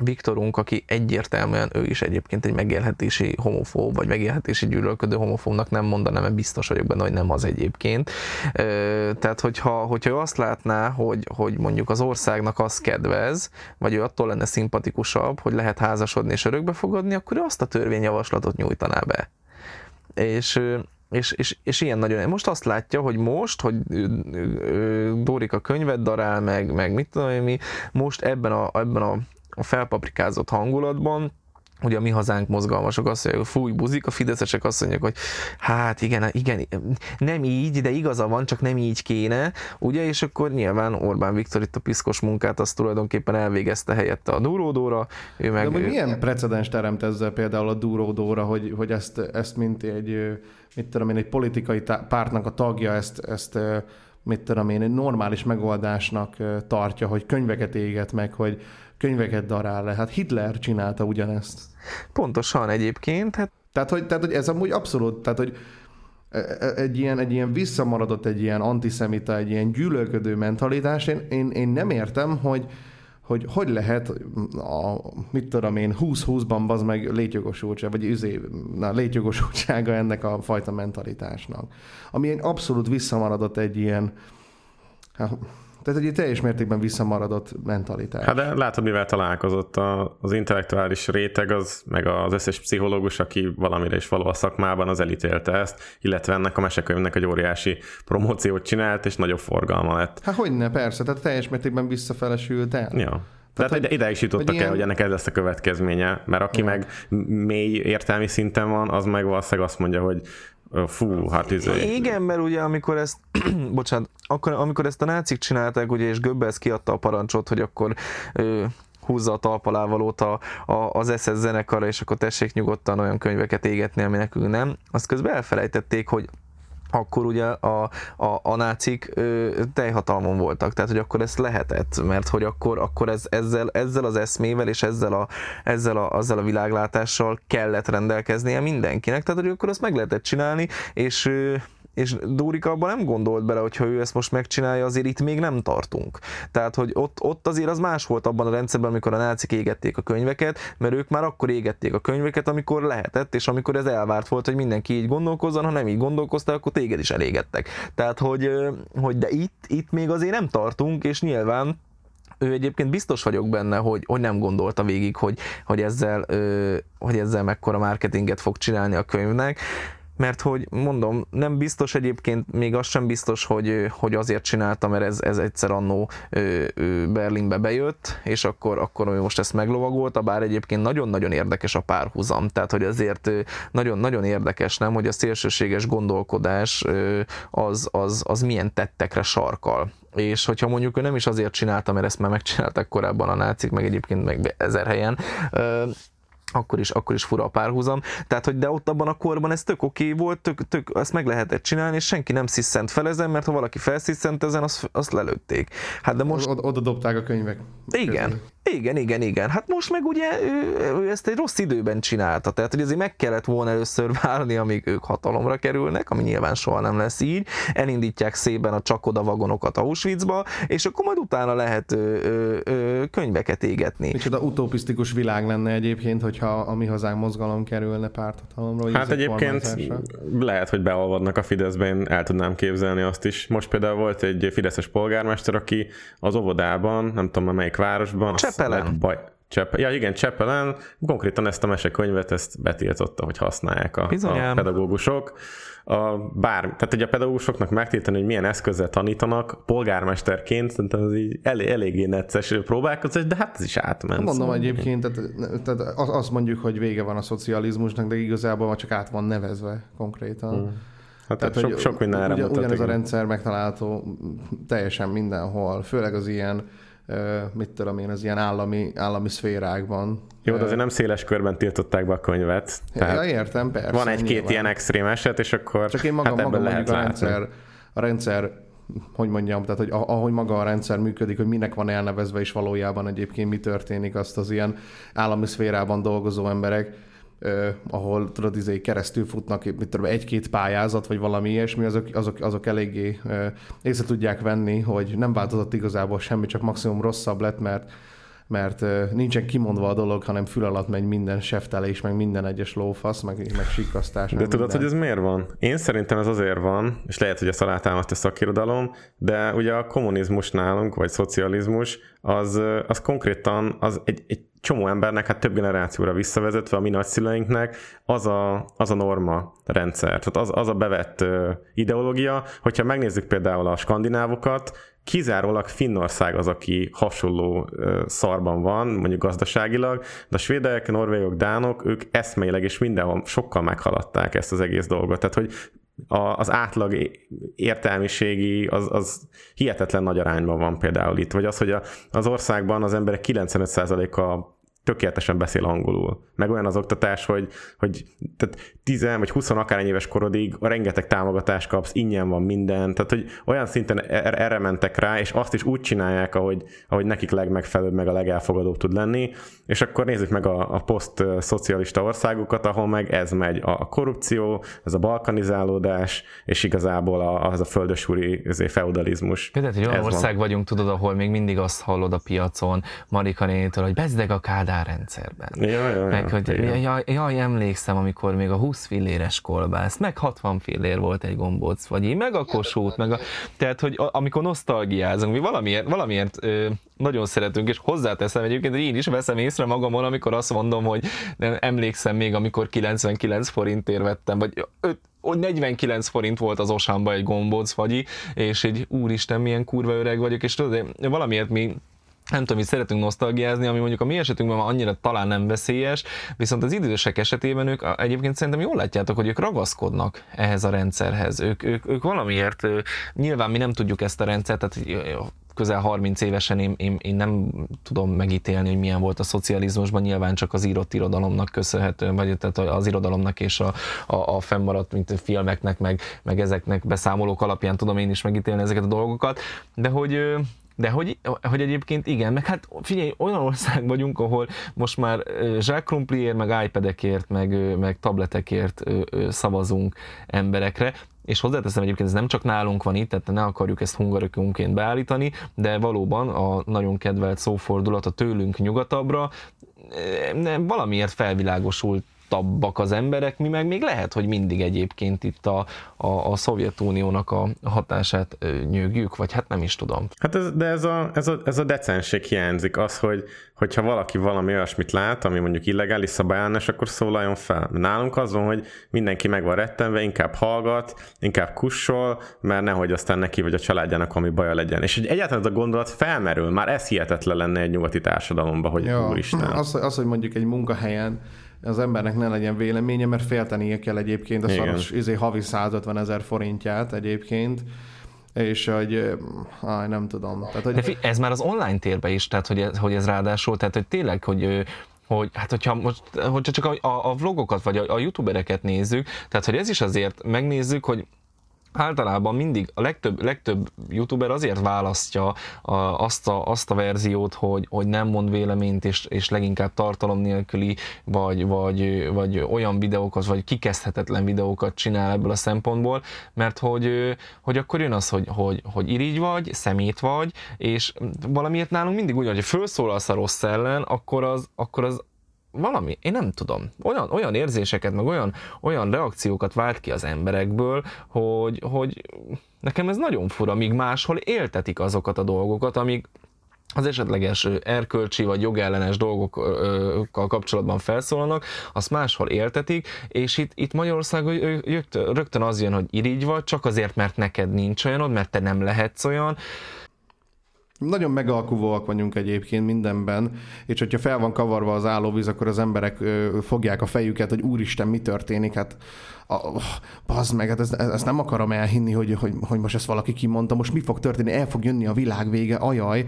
Viktorunk, aki egyértelműen ő is egyébként egy megélhetési homofób, vagy megélhetési gyűlölködő homofóbnak nem mondanám, mert biztos vagyok benne, hogy nem az egyébként. Tehát, hogyha, hogyha ő azt látná, hogy, hogy mondjuk az országnak az kedvez, vagy ő attól lenne szimpatikusabb, hogy lehet házasodni és örökbefogadni, akkor ő azt a törvényjavaslatot nyújtaná be. És és, és, és ilyen nagyon. Most azt látja, hogy most, hogy Dórika könyvet darál, meg, meg mit tudom én mi, most ebben a, ebben a, a felpaprikázott hangulatban, ugye a mi hazánk mozgalmasok azt mondják, hogy fúj, buzik, a fideszesek azt mondják, hogy hát igen, igen, nem így, de igaza van, csak nem így kéne, ugye, és akkor nyilván Orbán Viktor itt a piszkos munkát azt tulajdonképpen elvégezte helyette a Duródóra. Ő meg, de ő... milyen precedens teremt ezzel például a Duródóra, hogy, hogy ezt, ezt mint egy, mit tudom én, egy politikai pártnak a tagja ezt, ezt mit tudom én, egy normális megoldásnak tartja, hogy könyveket éget meg, hogy könyveket darál le. Hát Hitler csinálta ugyanezt. Pontosan egyébként. Hát... Tehát, hogy, tehát, hogy ez amúgy abszolút, tehát, hogy e, e, egy ilyen, egy ilyen visszamaradott, egy ilyen antiszemita, egy ilyen gyűlölködő mentalitás. Én, én, én nem értem, hogy, hogy hogy lehet a, mit tudom én, 20-20-ban az meg létjogosultság, vagy üzé, na, létjogosultsága ennek a fajta mentalitásnak. Ami egy abszolút visszamaradott egy ilyen, hát, tehát egy teljes mértékben visszamaradott mentalitás. Hát de látod, mivel találkozott a, az intellektuális réteg, az, meg az összes pszichológus, aki valamire is való a szakmában, az elítélte ezt, illetve ennek a mesekönyvnek egy óriási promóciót csinált, és nagyobb forgalma lett. Hát hogy ne, persze, tehát teljes mértékben visszafelesült el. Ja. Tehát, hogy ide is jutottak ilyen... el, hogy ennek ez lesz a következménye, mert aki ja. meg mély értelmi szinten van, az meg valószínűleg azt mondja, hogy Fú, hát izé. Igen, mert ugye amikor ezt, bocsánat, akkor, amikor ezt a nácik csinálták, ugye, és Göbbels kiadta a parancsot, hogy akkor ö, húzza a talpalávalót a, a, az SS zenekarra, és akkor tessék nyugodtan olyan könyveket égetni, ami nekünk nem. Azt közben elfelejtették, hogy akkor ugye a, a, a nácik ö, teljhatalmon voltak, tehát hogy akkor ezt lehetett, mert hogy akkor, akkor ez, ezzel, ezzel az eszmével és ezzel a, ezzel, a, ezzel a világlátással kellett rendelkeznie mindenkinek, tehát hogy akkor azt meg lehetett csinálni, és ö, és Dórika abban nem gondolt bele, hogy ha ő ezt most megcsinálja, azért itt még nem tartunk. Tehát, hogy ott, ott azért az más volt abban a rendszerben, amikor a nácik égették a könyveket, mert ők már akkor égették a könyveket, amikor lehetett, és amikor ez elvárt volt, hogy mindenki így gondolkozzon, ha nem így gondolkoztál, akkor téged is elégettek. Tehát, hogy, hogy de itt, itt még azért nem tartunk, és nyilván ő egyébként biztos vagyok benne, hogy, hogy nem gondolta végig, hogy, hogy, ezzel, hogy ezzel mekkora marketinget fog csinálni a könyvnek mert hogy mondom, nem biztos egyébként, még az sem biztos, hogy, hogy azért csinálta, mert ez, ez egyszer annó Berlinbe bejött, és akkor, akkor ő most ezt meglovagolta, bár egyébként nagyon-nagyon érdekes a párhuzam, tehát hogy azért nagyon-nagyon érdekes, nem, hogy a szélsőséges gondolkodás az, az, az milyen tettekre sarkal. És hogyha mondjuk ő nem is azért csinálta, mert ezt már megcsinálták korábban a nácik, meg egyébként meg ezer helyen, akkor is, akkor is fura a párhuzam. Tehát, hogy de ott abban a korban ez tök oké okay volt, tök, tök, ezt meg lehetett csinálni, és senki nem sziszent fel ezen, mert ha valaki felsziszent ezen, azt, azt lelőtték. Hát de most... Oda, dobták a könyvek. Igen, közül. Igen, igen, igen. Hát most meg ugye ő, ő ezt egy rossz időben csinálta, tehát hogy azért meg kellett volna először várni, amíg ők hatalomra kerülnek, ami nyilván soha nem lesz így, elindítják szépen a csakoda vagonokat Auschwitzba, és akkor majd utána lehet ö, ö, ö, könyveket égetni. Micsoda utopisztikus világ lenne egyébként, hogyha a mi hazánk mozgalom kerülne párthatalomra. Hát egyébként lehet, hogy beolvadnak a Fideszbe, én el tudnám képzelni azt is. Most például volt egy fideszes polgármester, aki az óvodában, nem tudom melyik városban, Csepelen. Baj, Csepp, ja igen, Csepelen konkrétan ezt a mesekönyvet ezt betiltotta, hogy használják a, a pedagógusok. A bár, tehát hogy a pedagógusoknak megtiltani, hogy milyen eszközzel tanítanak, polgármesterként, szerintem ez így elég, eléggé necces próbálkozás, de hát ez is átment. Mondom szóval. egyébként, tehát, tehát azt mondjuk, hogy vége van a szocializmusnak, de igazából csak át van nevezve konkrétan. Hmm. Hát tehát, sok, sok mindenre ugyan, Ugyanez a rendszer megtalálható teljesen mindenhol, főleg az ilyen mit tudom én, az ilyen állami, állami szférákban. Jó, de azért nem széles körben tiltották be a könyvet. Tehát ja, értem, persze. Van egy-két ilyen extrém eset, és akkor Csak én magam, hát magam lehet a rendszer, a rendszer hogy mondjam, tehát hogy ahogy maga a rendszer működik, hogy minek van elnevezve, és valójában egyébként mi történik, azt az ilyen állami szférában dolgozó emberek Uh, ahol tudod, izé keresztül futnak, mit tudom, egy-két pályázat, vagy valami ilyesmi, azok, azok, azok eléggé uh, észre tudják venni, hogy nem változott igazából semmi, csak maximum rosszabb lett, mert mert uh, nincsen kimondva a dolog, hanem fül alatt megy minden seftelés, meg minden egyes lófasz, meg, meg sikasztás. De meg tudod, minden. hogy ez miért van? Én szerintem ez azért van, és lehet, hogy ezt alátámadt a szakirodalom, de ugye a kommunizmus nálunk, vagy szocializmus, az, az konkrétan az egy, egy csomó embernek, hát több generációra visszavezetve a mi nagyszüleinknek az a, az a norma rendszer, tehát az, az a bevett ideológia, hogyha megnézzük például a skandinávokat, kizárólag Finnország az, aki hasonló szarban van, mondjuk gazdaságilag, de a svédek, norvégok, dánok, ők eszmeileg és mindenhol sokkal meghaladták ezt az egész dolgot. Tehát, hogy a, az átlag értelmiségi az, az hihetetlen nagy arányban van például itt, vagy az, hogy a, az országban az emberek 95%-a tökéletesen beszél angolul. Meg olyan az oktatás, hogy, hogy tehát 10 vagy 20 akárhány éves korodig a rengeteg támogatást kapsz, ingyen van minden, tehát hogy olyan szinten er-, erre mentek rá, és azt is úgy csinálják, ahogy, ahogy nekik legmegfelelőbb, meg a legelfogadóbb tud lenni, és akkor nézzük meg a, a poszt-szocialista országokat, ahol meg ez megy, a korrupció, ez a balkanizálódás, és igazából a, az a földösúri feudalizmus. Például egy olyan ország van. vagyunk, tudod, ahol még mindig azt hallod a piacon Marika nétől, hogy bezdeg a kádár rendszerben. Ja, ja, meg, ja, hogy, jaj, jaj, emlékszem, amikor még a 20 filléres kolbász, meg 60 fillér volt egy gombóc, vagy meg a kosút, meg a... Tehát, hogy amikor nosztalgiázunk, mi valamiért, valamiért ö, nagyon szeretünk, és hozzáteszem egyébként, hogy én is veszem észre magamon, amikor azt mondom, hogy nem emlékszem még, amikor 99 forintért vettem, vagy 5, hogy 49 forint volt az Osánba egy gombóc fagyi, és egy úristen, milyen kurva öreg vagyok, és tudod, valamiért mi nem tudom, hogy szeretünk nosztalgiázni, ami mondjuk a mi esetünkben már annyira talán nem veszélyes, viszont az idősek esetében ők egyébként szerintem jól látjátok, hogy ők ragaszkodnak ehhez a rendszerhez. Ők, ők, ők valamiért, nyilván mi nem tudjuk ezt a rendszert, tehát közel 30 évesen én, én, én nem tudom megítélni, hogy milyen volt a szocializmusban, nyilván csak az írott irodalomnak köszönhető, vagy tehát az irodalomnak és a, a, a fennmaradt mint a filmeknek, meg, meg ezeknek beszámolók alapján tudom én is megítélni ezeket a dolgokat, de hogy de hogy, hogy egyébként igen, meg hát figyelj, olyan ország vagyunk, ahol most már zsákrumpliért, meg iPad-ekért, meg, meg tabletekért szavazunk emberekre, és hozzáteszem egyébként, ez nem csak nálunk van itt, tehát ne akarjuk ezt hungarökünként beállítani, de valóban a nagyon kedvelt szófordulat a tőlünk nyugatabbra valamiért felvilágosult nyitottabbak az emberek, mi meg még lehet, hogy mindig egyébként itt a, a, a Szovjetuniónak a hatását nyögjük, vagy hát nem is tudom. Hát ez, de ez a, ez, a, ez a decenség hiányzik, az, hogy hogyha valaki valami olyasmit lát, ami mondjuk illegális szabályállás, akkor szólaljon fel. Nálunk az van, hogy mindenki meg van rettenve, inkább hallgat, inkább kussol, mert nehogy aztán neki vagy a családjának ami baja legyen. És hogy egyáltalán ez a gondolat felmerül, már ez hihetetlen lenne egy nyugati társadalomban, hogy ja, úristen. Az, az, hogy mondjuk egy munkahelyen az embernek ne legyen véleménye, mert féltenie kell egyébként a szaros izé, havi 150 ezer forintját egyébként és hogy áj, nem tudom. Tehát, hogy... De fi, ez már az online térbe is, tehát hogy ez, hogy ez ráadásul, tehát hogy tényleg, hogy hogy hát hogyha most hogyha csak a, a, a vlogokat vagy a, a youtubereket nézzük, tehát hogy ez is azért megnézzük, hogy általában mindig a legtöbb, legtöbb youtuber azért választja a, azt, a, azt a verziót, hogy, hogy nem mond véleményt, és, és leginkább tartalom nélküli, vagy, vagy, vagy olyan videókat, vagy kikezdhetetlen videókat csinál ebből a szempontból, mert hogy, hogy akkor jön az, hogy, hogy, hogy irigy vagy, szemét vagy, és valamiért nálunk mindig úgy, hogy felszólalsz a rossz ellen, akkor az, akkor az valami, én nem tudom, olyan, olyan érzéseket, meg olyan, olyan reakciókat vált ki az emberekből, hogy, hogy nekem ez nagyon fura, míg máshol éltetik azokat a dolgokat, amik az esetleges erkölcsi vagy jogellenes dolgokkal kapcsolatban felszólalnak, azt máshol éltetik, és itt, itt Magyarországon rögtön az jön, hogy irigy vagy, csak azért, mert neked nincs olyanod, mert te nem lehetsz olyan, nagyon megalkuvóak vagyunk egyébként mindenben, és hogyha fel van kavarva az állóvíz, akkor az emberek fogják a fejüket, hogy úristen, mi történik, hát oh, bazd meg, hát ezt, ezt nem akarom elhinni, hogy, hogy, hogy most ezt valaki kimondta, most mi fog történni, el fog jönni a világ vége, ajaj,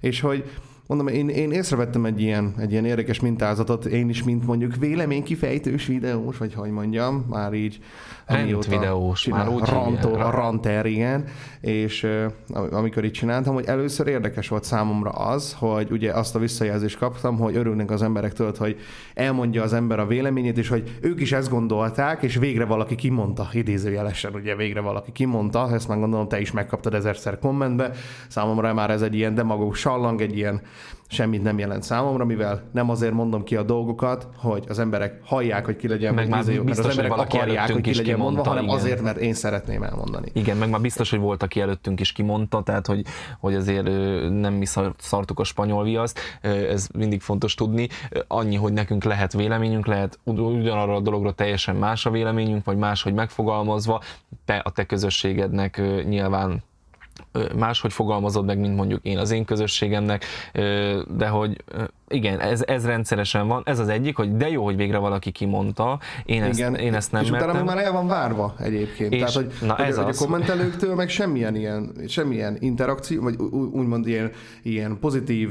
és hogy mondom, én, én észrevettem egy ilyen, egy ilyen érdekes mintázatot, én is, mint mondjuk véleménykifejtős videós, vagy hogy mondjam, már így Rent videós, csinál, már úgy rantó, a ranter, igen, és amikor így csináltam, hogy először érdekes volt számomra az, hogy ugye azt a visszajelzést kaptam, hogy örülnek az emberek tőled, hogy elmondja az ember a véleményét, és hogy ők is ezt gondolták, és végre valaki kimondta, idézőjelesen ugye végre valaki kimondta, ezt már gondolom te is megkaptad ezerszer kommentbe, számomra már ez egy ilyen demagóg sallang, egy ilyen semmit nem jelent számomra, mivel nem azért mondom ki a dolgokat, hogy az emberek hallják, hogy ki legyen, Meg vagy már mert az emberek akarják, hogy ki legyen mondva, hanem igen. azért, mert én szeretném elmondani. Igen, meg már biztos, hogy volt, aki előttünk is kimondta, tehát hogy, hogy azért nem mi szar- szartuk a spanyol viaszt, ez mindig fontos tudni. Annyi, hogy nekünk lehet véleményünk, lehet ugy- ugyanarra a dologra teljesen más a véleményünk, vagy máshogy megfogalmazva, te a te közösségednek nyilván máshogy fogalmazod meg, mint mondjuk én az én közösségemnek, de hogy igen, ez, ez rendszeresen van. Ez az egyik, hogy de jó, hogy végre valaki kimondta, én ezt, Igen, én ezt nem és utána mertem. már el van várva egyébként. És- Tehát, hogy, na hogy, ez hogy a az. kommentelőktől meg semmilyen ilyen, semmilyen interakció, vagy úgymond ilyen, ilyen pozitív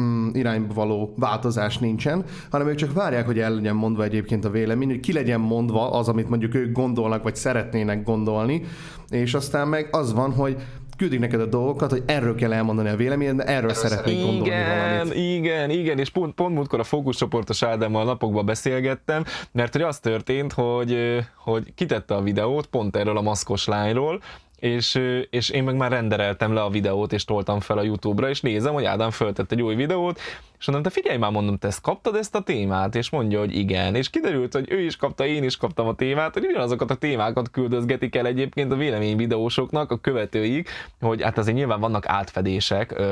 mm, irányba való változás nincsen, hanem ők csak várják, hogy el legyen mondva egyébként a vélemény, hogy ki legyen mondva az, amit mondjuk ők gondolnak, vagy szeretnének gondolni, és aztán meg az van, hogy küldik neked a dolgokat, hogy erről kell elmondani a véleményed, mert erről szeretnék gondolni igen, valamit. Igen, igen, és pont, pont múltkor a fókuszcsoportos Ádámmal napokban beszélgettem, mert hogy az történt, hogy, hogy kitette a videót pont erről a maszkos lányról, és, és én meg már rendereltem le a videót, és toltam fel a YouTube-ra, és nézem, hogy Ádám föltett egy új videót, és mondom, te figyelj már, mondom, te ezt kaptad ezt a témát? És mondja, hogy igen. És kiderült, hogy ő is kapta, én is kaptam a témát, hogy ugyanazokat a témákat küldözgetik el egyébként a véleményvideósoknak, a követőik, hogy hát azért nyilván vannak átfedések,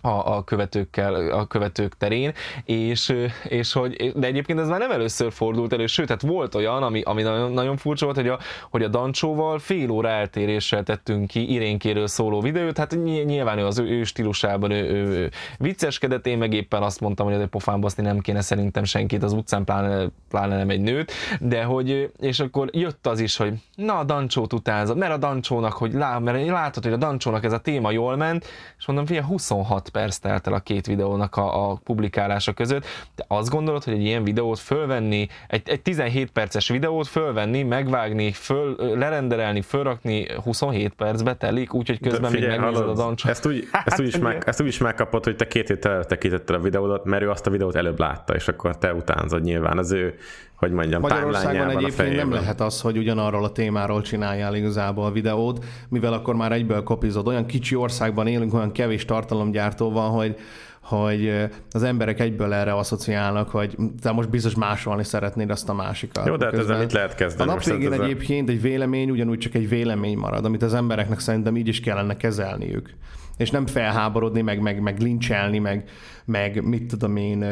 a, a követőkkel, a követők terén, és, és hogy, de egyébként ez már nem először fordult elő, sőt, hát volt olyan, ami, ami nagyon, nagyon furcsa volt, hogy a, hogy a Dancsóval fél óra eltéréssel tettünk ki Irénkéről szóló videót, hát ny- nyilván ő az ő, ő stílusában ő, ő, ő vicceskedett, én meg éppen azt mondtam, hogy azért pofán baszni nem kéne szerintem senkit az utcán, pláne, pláne nem egy nőt, de hogy, és akkor jött az is, hogy na a Dancsót utánzott, mert a Dancsónak, hogy lá, mert látod, hogy a Dancsónak ez a téma jól ment, és mondom, figyelj, 26 perc telt el a két videónak a, a publikálása között, de azt gondolod, hogy egy ilyen videót fölvenni, egy, egy 17 perces videót fölvenni, megvágni, föl, lerenderelni, fölrakni 27 percbe telik, úgyhogy közben De még figyelj, megnézed a hallod, Dancsót. Ezt úgy, ezt, úgy is meg, ezt úgy is megkapod, hogy te két héttel előtte a videódat, mert ő azt a videót előbb látta, és akkor te utánzod nyilván. Az ő, hogy mondjam, Magyarországon a egyébként nem lehet az, hogy ugyanarról a témáról csináljál igazából a videót, mivel akkor már egyből kopizod. Olyan kicsi országban élünk, olyan kevés tartalomgyártó van, hogy hogy ö, az emberek egyből erre asszociálnak, hogy te most biztos másolni szeretnéd azt a másikat. Jó, de hát ezzel mit lehet A kezdeni? nap Most végén ezzel- egyébként egy vélemény ugyanúgy csak egy vélemény marad, amit az embereknek szerintem így is kellene kezelniük. És nem felháborodni, meg, meg, meg lincselni, meg, meg mit tudom én,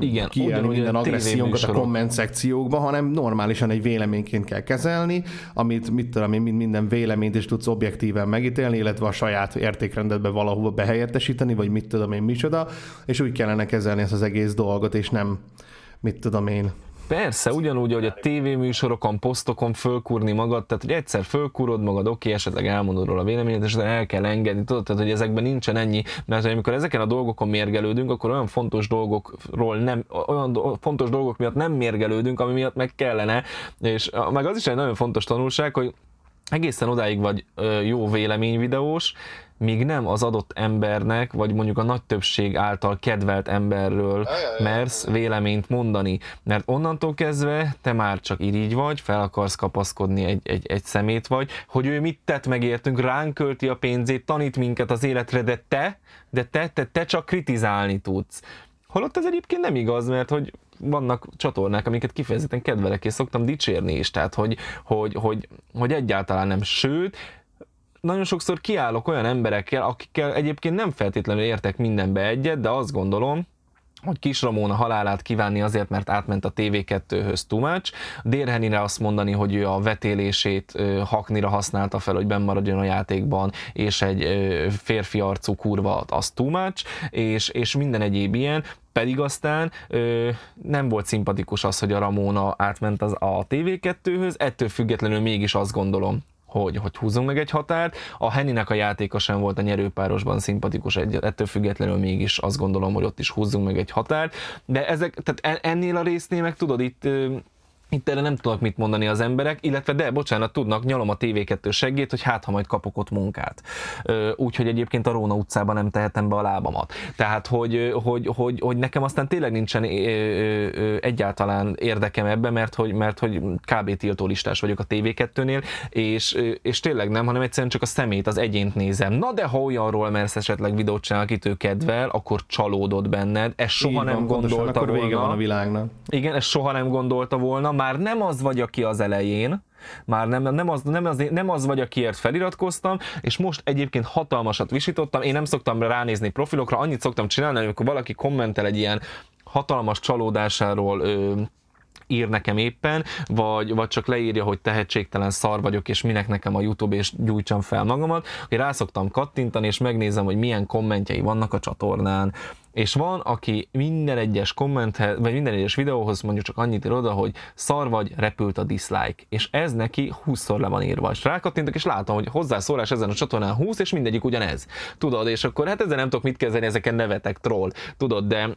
Igen, ugyanúgy minden agressziónkat a komment szekciókba, hanem normálisan egy véleményként kell kezelni, amit mit tudom én, mind- minden véleményt is tudsz objektíven megítélni, illetve a saját értékrendedbe valahova behelyettesíteni, vagy mit tudom én micsoda, és úgy kellene kezelni ezt az egész dolgot, és nem mit tudom én. Persze, ugyanúgy, hogy a tévéműsorokon, posztokon fölkúrni magad, tehát hogy egyszer fölkúrod magad, oké, esetleg elmondod róla a véleményed, és el kell engedni, tudod, tehát hogy ezekben nincsen ennyi, mert hogy amikor ezeken a dolgokon mérgelődünk, akkor olyan fontos dolgokról nem, olyan do- fontos dolgok miatt nem mérgelődünk, ami miatt meg kellene, és meg az is egy nagyon fontos tanulság, hogy egészen odáig vagy jó véleményvideós, míg nem az adott embernek, vagy mondjuk a nagy többség által kedvelt emberről mersz véleményt mondani. Mert onnantól kezdve te már csak irigy vagy, fel akarsz kapaszkodni egy, egy, egy szemét vagy, hogy ő mit tett megértünk, ránk költi a pénzét, tanít minket az életre, de te, de te, te, te csak kritizálni tudsz. Holott ez egyébként nem igaz, mert hogy vannak csatornák, amiket kifejezetten kedvelek, és szoktam dicsérni is, tehát hogy, hogy, hogy, hogy egyáltalán nem. Sőt, nagyon sokszor kiállok olyan emberekkel, akikkel egyébként nem feltétlenül értek mindenbe egyet, de azt gondolom, hogy Kis Ramona halálát kívánni azért, mert átment a TV2-höz too much, Dérhenire azt mondani, hogy ő a vetélését haknira használta fel, hogy benn maradjon a játékban, és egy férfi arcú kurva az much, és, és minden egyéb ilyen, pedig aztán ö, nem volt szimpatikus az, hogy a Ramona átment az, a TV2-höz, ettől függetlenül mégis azt gondolom, hogy, hogy húzzunk meg egy határt. A Henninek a játéka sem volt a nyerőpárosban szimpatikus, egy, ettől függetlenül mégis azt gondolom, hogy ott is húzzunk meg egy határt. De ezek, tehát en- ennél a résznél meg tudod, itt Itt erre nem tudnak mit mondani az emberek, illetve de, bocsánat, tudnak, nyalom a TV2 seggét, hogy hát, ha majd kapok ott munkát. Úgyhogy egyébként a Róna utcában nem tehetem be a lábamat. Tehát, hogy, hogy, hogy, hogy nekem aztán tényleg nincsen egyáltalán érdekem ebbe, mert hogy, mert hogy kb. tiltó listás vagyok a TV2-nél, és, és tényleg nem, hanem egyszerűen csak a szemét, az egyént nézem. Na de ha olyanról mersz esetleg videót csinálni, akit ő kedvel, akkor csalódott benned. Ez soha Így nem van, pontosan, gondolta akkor volna. vége van a világnak. Igen, ezt soha nem gondolta volna, már nem az vagy, aki az elején, már nem, nem, az, nem, az, nem az vagy, akiért feliratkoztam, és most egyébként hatalmasat visítottam, én nem szoktam ránézni profilokra, annyit szoktam csinálni, amikor valaki kommentel egy ilyen hatalmas csalódásáról ö, ír nekem éppen, vagy, vagy csak leírja, hogy tehetségtelen szar vagyok, és minek nekem a YouTube, és gyújtsam fel magamat, hogy rá szoktam kattintani, és megnézem, hogy milyen kommentjei vannak a csatornán, és van, aki minden egyes kommenthez, vagy minden egyes videóhoz mondjuk csak annyit ír oda, hogy szar vagy, repült a dislike. És ez neki 20-szor le van írva. És rákattintok, és látom, hogy hozzászólás ezen a csatornán 20, és mindegyik ugyanez. Tudod, és akkor hát ezzel nem tudok mit kezdeni, ezeken nevetek troll. Tudod, de,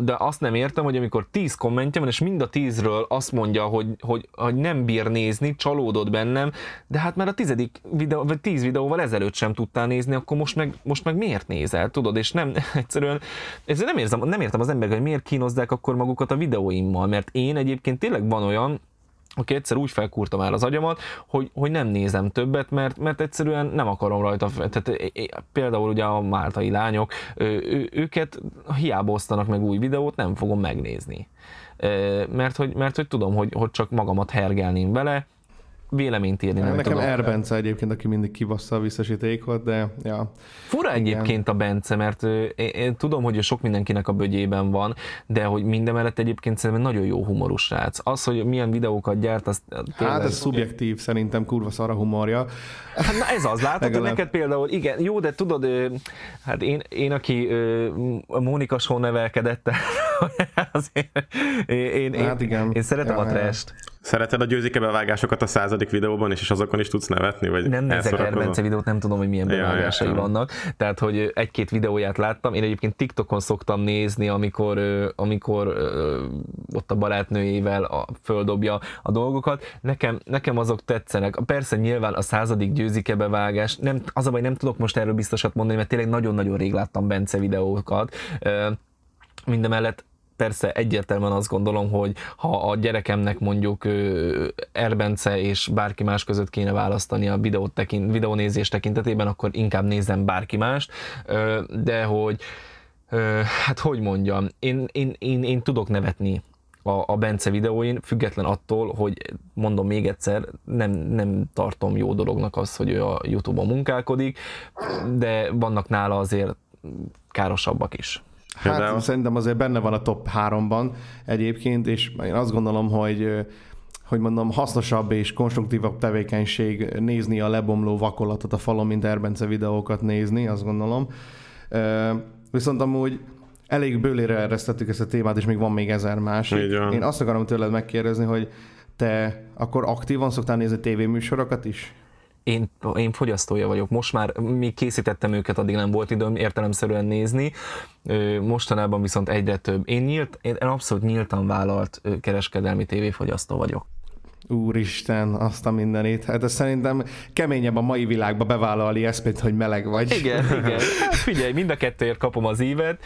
de azt nem értem, hogy amikor 10 kommentje van, és mind a 10-ről azt mondja, hogy, hogy, hogy nem bír nézni, csalódott bennem, de hát már a tizedik videó, vagy 10 videóval ezelőtt sem tudtál nézni, akkor most meg, most meg miért nézel, tudod, és nem egyszerűen ezért nem, érzem, nem értem az emberek, hogy miért kínozzák akkor magukat a videóimmal, mert én egyébként tényleg van olyan, aki egyszer úgy felkúrta már az agyamat, hogy, hogy nem nézem többet, mert, mert egyszerűen nem akarom rajta, tehát például ugye a máltai lányok, ő, őket hiába osztanak meg új videót, nem fogom megnézni. Mert hogy, mert hogy tudom, hogy, hogy csak magamat hergelném vele, véleményt írni. Nem Nekem tudom. Erbence egyébként, aki mindig kibassza a visszasítékot, de ja. Fura egyébként a Bence, mert én, én tudom, hogy sok mindenkinek a bögyében van, de hogy mindemellett egyébként szerintem nagyon jó humorus srác. Az, hogy milyen videókat gyárt, az tényleg... Hát ez szubjektív, szerintem kurva szar a humorja. Hát na ez az, látod, hogy neked például, igen, jó, de tudod, hát én, én aki Mónika Show nevelkedett, azért, én, én, Hát igen. én szeretem Ja, a ja. Szereted a győzike bevágásokat a századik videóban is, és azokon is tudsz nevetni? Vagy Nem nézek? Erbence videót, nem tudom, hogy milyen Ja, ja, bevágásai ja. vannak. Tehát, hogy egy-két videóját láttam. Én egyébként TikTokon szoktam nézni, amikor, amikor ott a barátnőjével a, földobja a dolgokat. Nekem, nekem azok tetszenek. Persze nyilván a századik győzike bevágás. Nem, az a baj, nem tudok most erről biztosat mondani, mert tényleg nagyon-nagyon rég láttam Bence videókat. Mindemellett persze egyértelműen azt gondolom, hogy ha a gyerekemnek mondjuk Erbence és bárki más között kéne választani a videót tekint, videónézés tekintetében, akkor inkább nézem bárki mást, de hogy hát hogy mondjam, én, én, én, én tudok nevetni a, a Bence videóin, független attól, hogy mondom még egyszer, nem, nem tartom jó dolognak az, hogy ő a Youtube-on munkálkodik, de vannak nála azért károsabbak is. Hát Például? szerintem azért benne van a top 3-ban egyébként, és én azt gondolom, hogy hogy mondom, hasznosabb és konstruktívabb tevékenység nézni a lebomló vakolatot a falon, mint Erbence videókat nézni, azt gondolom. Viszont amúgy elég bőlére eresztettük ezt a témát, és még van még ezer más. Én azt akarom tőled megkérdezni, hogy te akkor aktívan szoktál nézni tévéműsorokat is? Én, én fogyasztója vagyok. Most már, még készítettem őket, addig nem volt időm értelemszerűen nézni. Mostanában viszont egyre több. Én, nyílt, én abszolút nyíltan vállalt kereskedelmi tévéfogyasztó vagyok. Úristen, azt a mindenét. Hát ez szerintem keményebb a mai világban bevállalni ezt, mint hogy meleg vagy. Igen, igen. Hát figyelj, mind a kettőért kapom az ívet.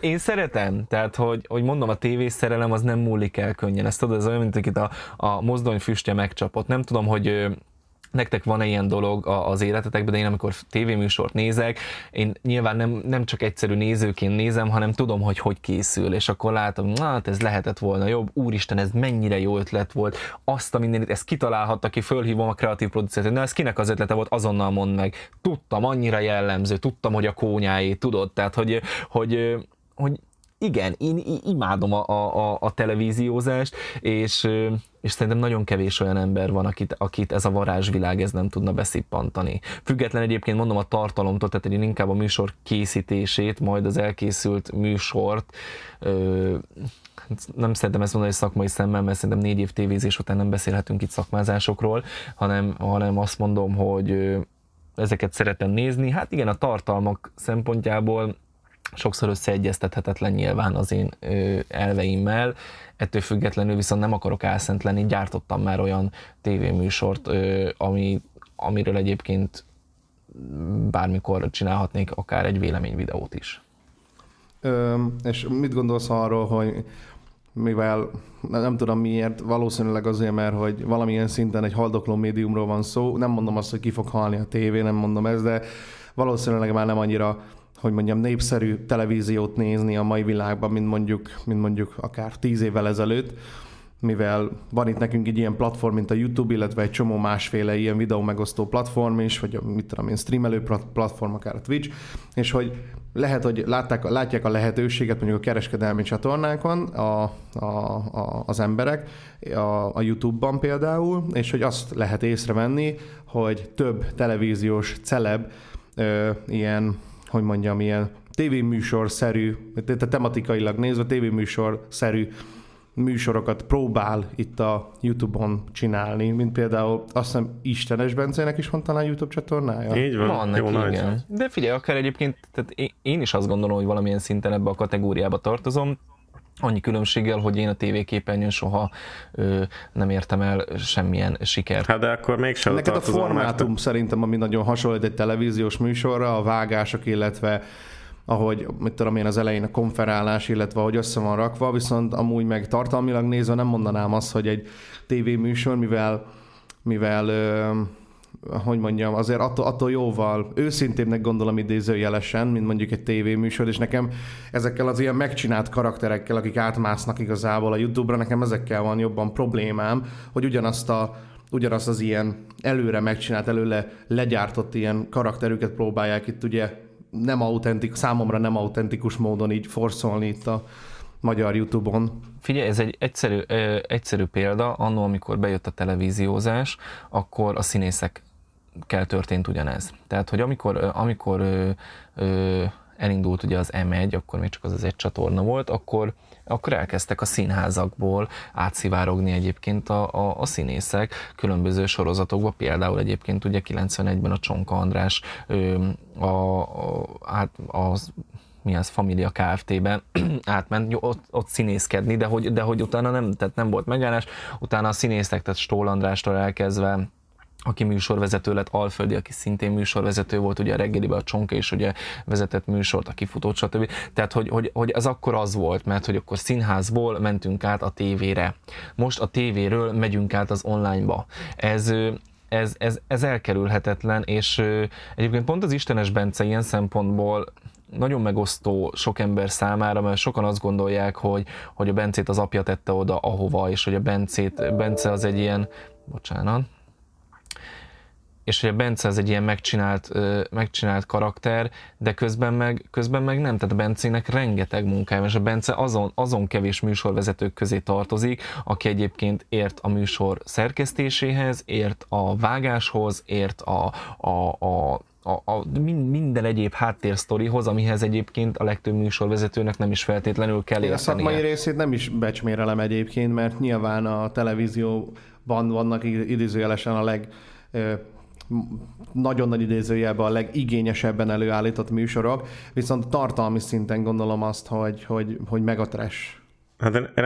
Én szeretem, tehát hogy, hogy mondom, a tévés szerelem az nem múlik el könnyen. Ezt tudod, ez olyan, mint akit a, a mozdony füstje megcsapott. Nem tudom, hogy nektek van-e ilyen dolog az életetekben, de én amikor tévéműsort nézek, én nyilván nem, nem csak egyszerű nézőként nézem, hanem tudom, hogy hogy készül, és akkor látom, na, hát ez lehetett volna jobb, úristen, ez mennyire jó ötlet volt, azt a mindenit, ezt kitalálhatta ki, fölhívom a kreatív producert, na, ez kinek az ötlete volt, azonnal mondd meg. Tudtam, annyira jellemző, tudtam, hogy a kónyáé, tudod, tehát, hogy, hogy, hogy igen, én imádom a, a, a- televíziózást, és, és szerintem nagyon kevés olyan ember van, akit, akit ez a varázsvilág ez nem tudna beszippantani. Független egyébként mondom a tartalomtól, tehát én inkább a műsor készítését, majd az elkészült műsort, ö, nem szeretem ezt mondani szakmai szemmel, mert szerintem négy év tévézés után nem beszélhetünk itt szakmázásokról, hanem, hanem azt mondom, hogy ezeket szeretem nézni. Hát igen, a tartalmak szempontjából sokszor összeegyeztethetetlen nyilván az én elveimmel, ettől függetlenül viszont nem akarok álszent lenni, gyártottam már olyan tévéműsort, ami, amiről egyébként bármikor csinálhatnék akár egy véleményvideót is. Ö, és mit gondolsz arról, hogy mivel nem tudom miért, valószínűleg azért, mert hogy valamilyen szinten egy haldokló médiumról van szó, nem mondom azt, hogy ki fog halni a tévé, nem mondom ezt, de valószínűleg már nem annyira hogy mondjam, népszerű televíziót nézni a mai világban, mint mondjuk, mint mondjuk akár tíz évvel ezelőtt, mivel van itt nekünk egy ilyen platform, mint a YouTube, illetve egy csomó másféle ilyen videó megosztó platform is, vagy mit tudom én, streamelő platform, akár a Twitch, és hogy lehet, hogy látták, látják a lehetőséget mondjuk a kereskedelmi csatornákon a, a, a, az emberek, a, a YouTube-ban például, és hogy azt lehet észrevenni, hogy több televíziós celeb ö, ilyen hogy mondjam, ilyen tévéműsor-szerű, tehát tematikailag nézve tévéműsor-szerű műsorokat próbál itt a YouTube-on csinálni, mint például azt hiszem Istenes Bencének is van talán YouTube csatornája? Így van, Van jó neki, igen. De figyelj, akár egyébként, tehát én- én is azt gondolom, hogy valamilyen szinten ebbe a kategóriába tartozom, annyi különbséggel, hogy én a tévéképernyőn soha ö, nem értem el semmilyen sikert. Hát de akkor mégsem Neked a tartozol, mert formátum szerintem, ami nagyon hasonlít egy televíziós műsorra, a vágások, illetve ahogy, mit tudom én, az elején a konferálás, illetve ahogy össze van rakva, viszont amúgy meg tartalmilag nézve nem mondanám azt, hogy egy tévéműsor, mivel, mivel ö, hogy mondjam, azért attól, attól jóval őszintébbnek gondolom idézőjelesen, mint mondjuk egy tévéműsor, és nekem ezekkel az ilyen megcsinált karakterekkel, akik átmásznak igazából a YouTube-ra, nekem ezekkel van jobban problémám, hogy ugyanazt a ugyanazt az ilyen előre megcsinált, előre legyártott ilyen karakterüket próbálják itt ugye nem autentik, számomra nem autentikus módon így forszolni itt a magyar YouTube-on. Figyelj, ez egy egyszerű, ö, egyszerű példa, annó, amikor bejött a televíziózás, akkor a színészekkel történt ugyanez. Tehát, hogy amikor, amikor ö, ö, elindult ugye az M1, akkor még csak az az egy csatorna volt, akkor, akkor elkezdtek a színházakból átszivárogni egyébként a, a, a színészek különböző sorozatokba, például egyébként ugye 91-ben a Csonka András ö, a, a, át, az mi az, Familia Kft-ben átment ott, ott színészkedni, de hogy, de hogy utána nem, tehát nem volt megállás, utána a színészek, tehát Stól Andrástól elkezdve aki műsorvezető lett, Alföldi, aki szintén műsorvezető volt, ugye a reggeliben a Csonka is ugye vezetett műsort, a kifutót, stb. Tehát, hogy, hogy, hogy ez akkor az volt, mert hogy akkor színházból mentünk át a tévére. Most a tévéről megyünk át az onlineba. Ez, ez, ez, ez elkerülhetetlen, és egyébként pont az Istenes Bence ilyen szempontból nagyon megosztó sok ember számára, mert sokan azt gondolják, hogy, hogy a Bencét az apja tette oda, ahova, és hogy a Bencét, Bence az egy ilyen, bocsánat, és hogy a Bence az egy ilyen megcsinált, megcsinált karakter, de közben meg, közben meg nem, tehát a Bencének rengeteg munkája, és a Bence azon, azon kevés műsorvezetők közé tartozik, aki egyébként ért a műsor szerkesztéséhez, ért a vágáshoz, ért a, a, a a, a min- minden egyéb háttérsztorihoz, amihez egyébként a legtöbb műsorvezetőnek nem is feltétlenül kell Én a szakmai értenie. részét nem is becsmérelem egyébként, mert nyilván a televízióban vannak idézőjelesen a leg nagyon nagy idézőjelben a legigényesebben előállított műsorok, viszont tartalmi szinten gondolom azt, hogy, hogy, hogy megatres. Hát én, én,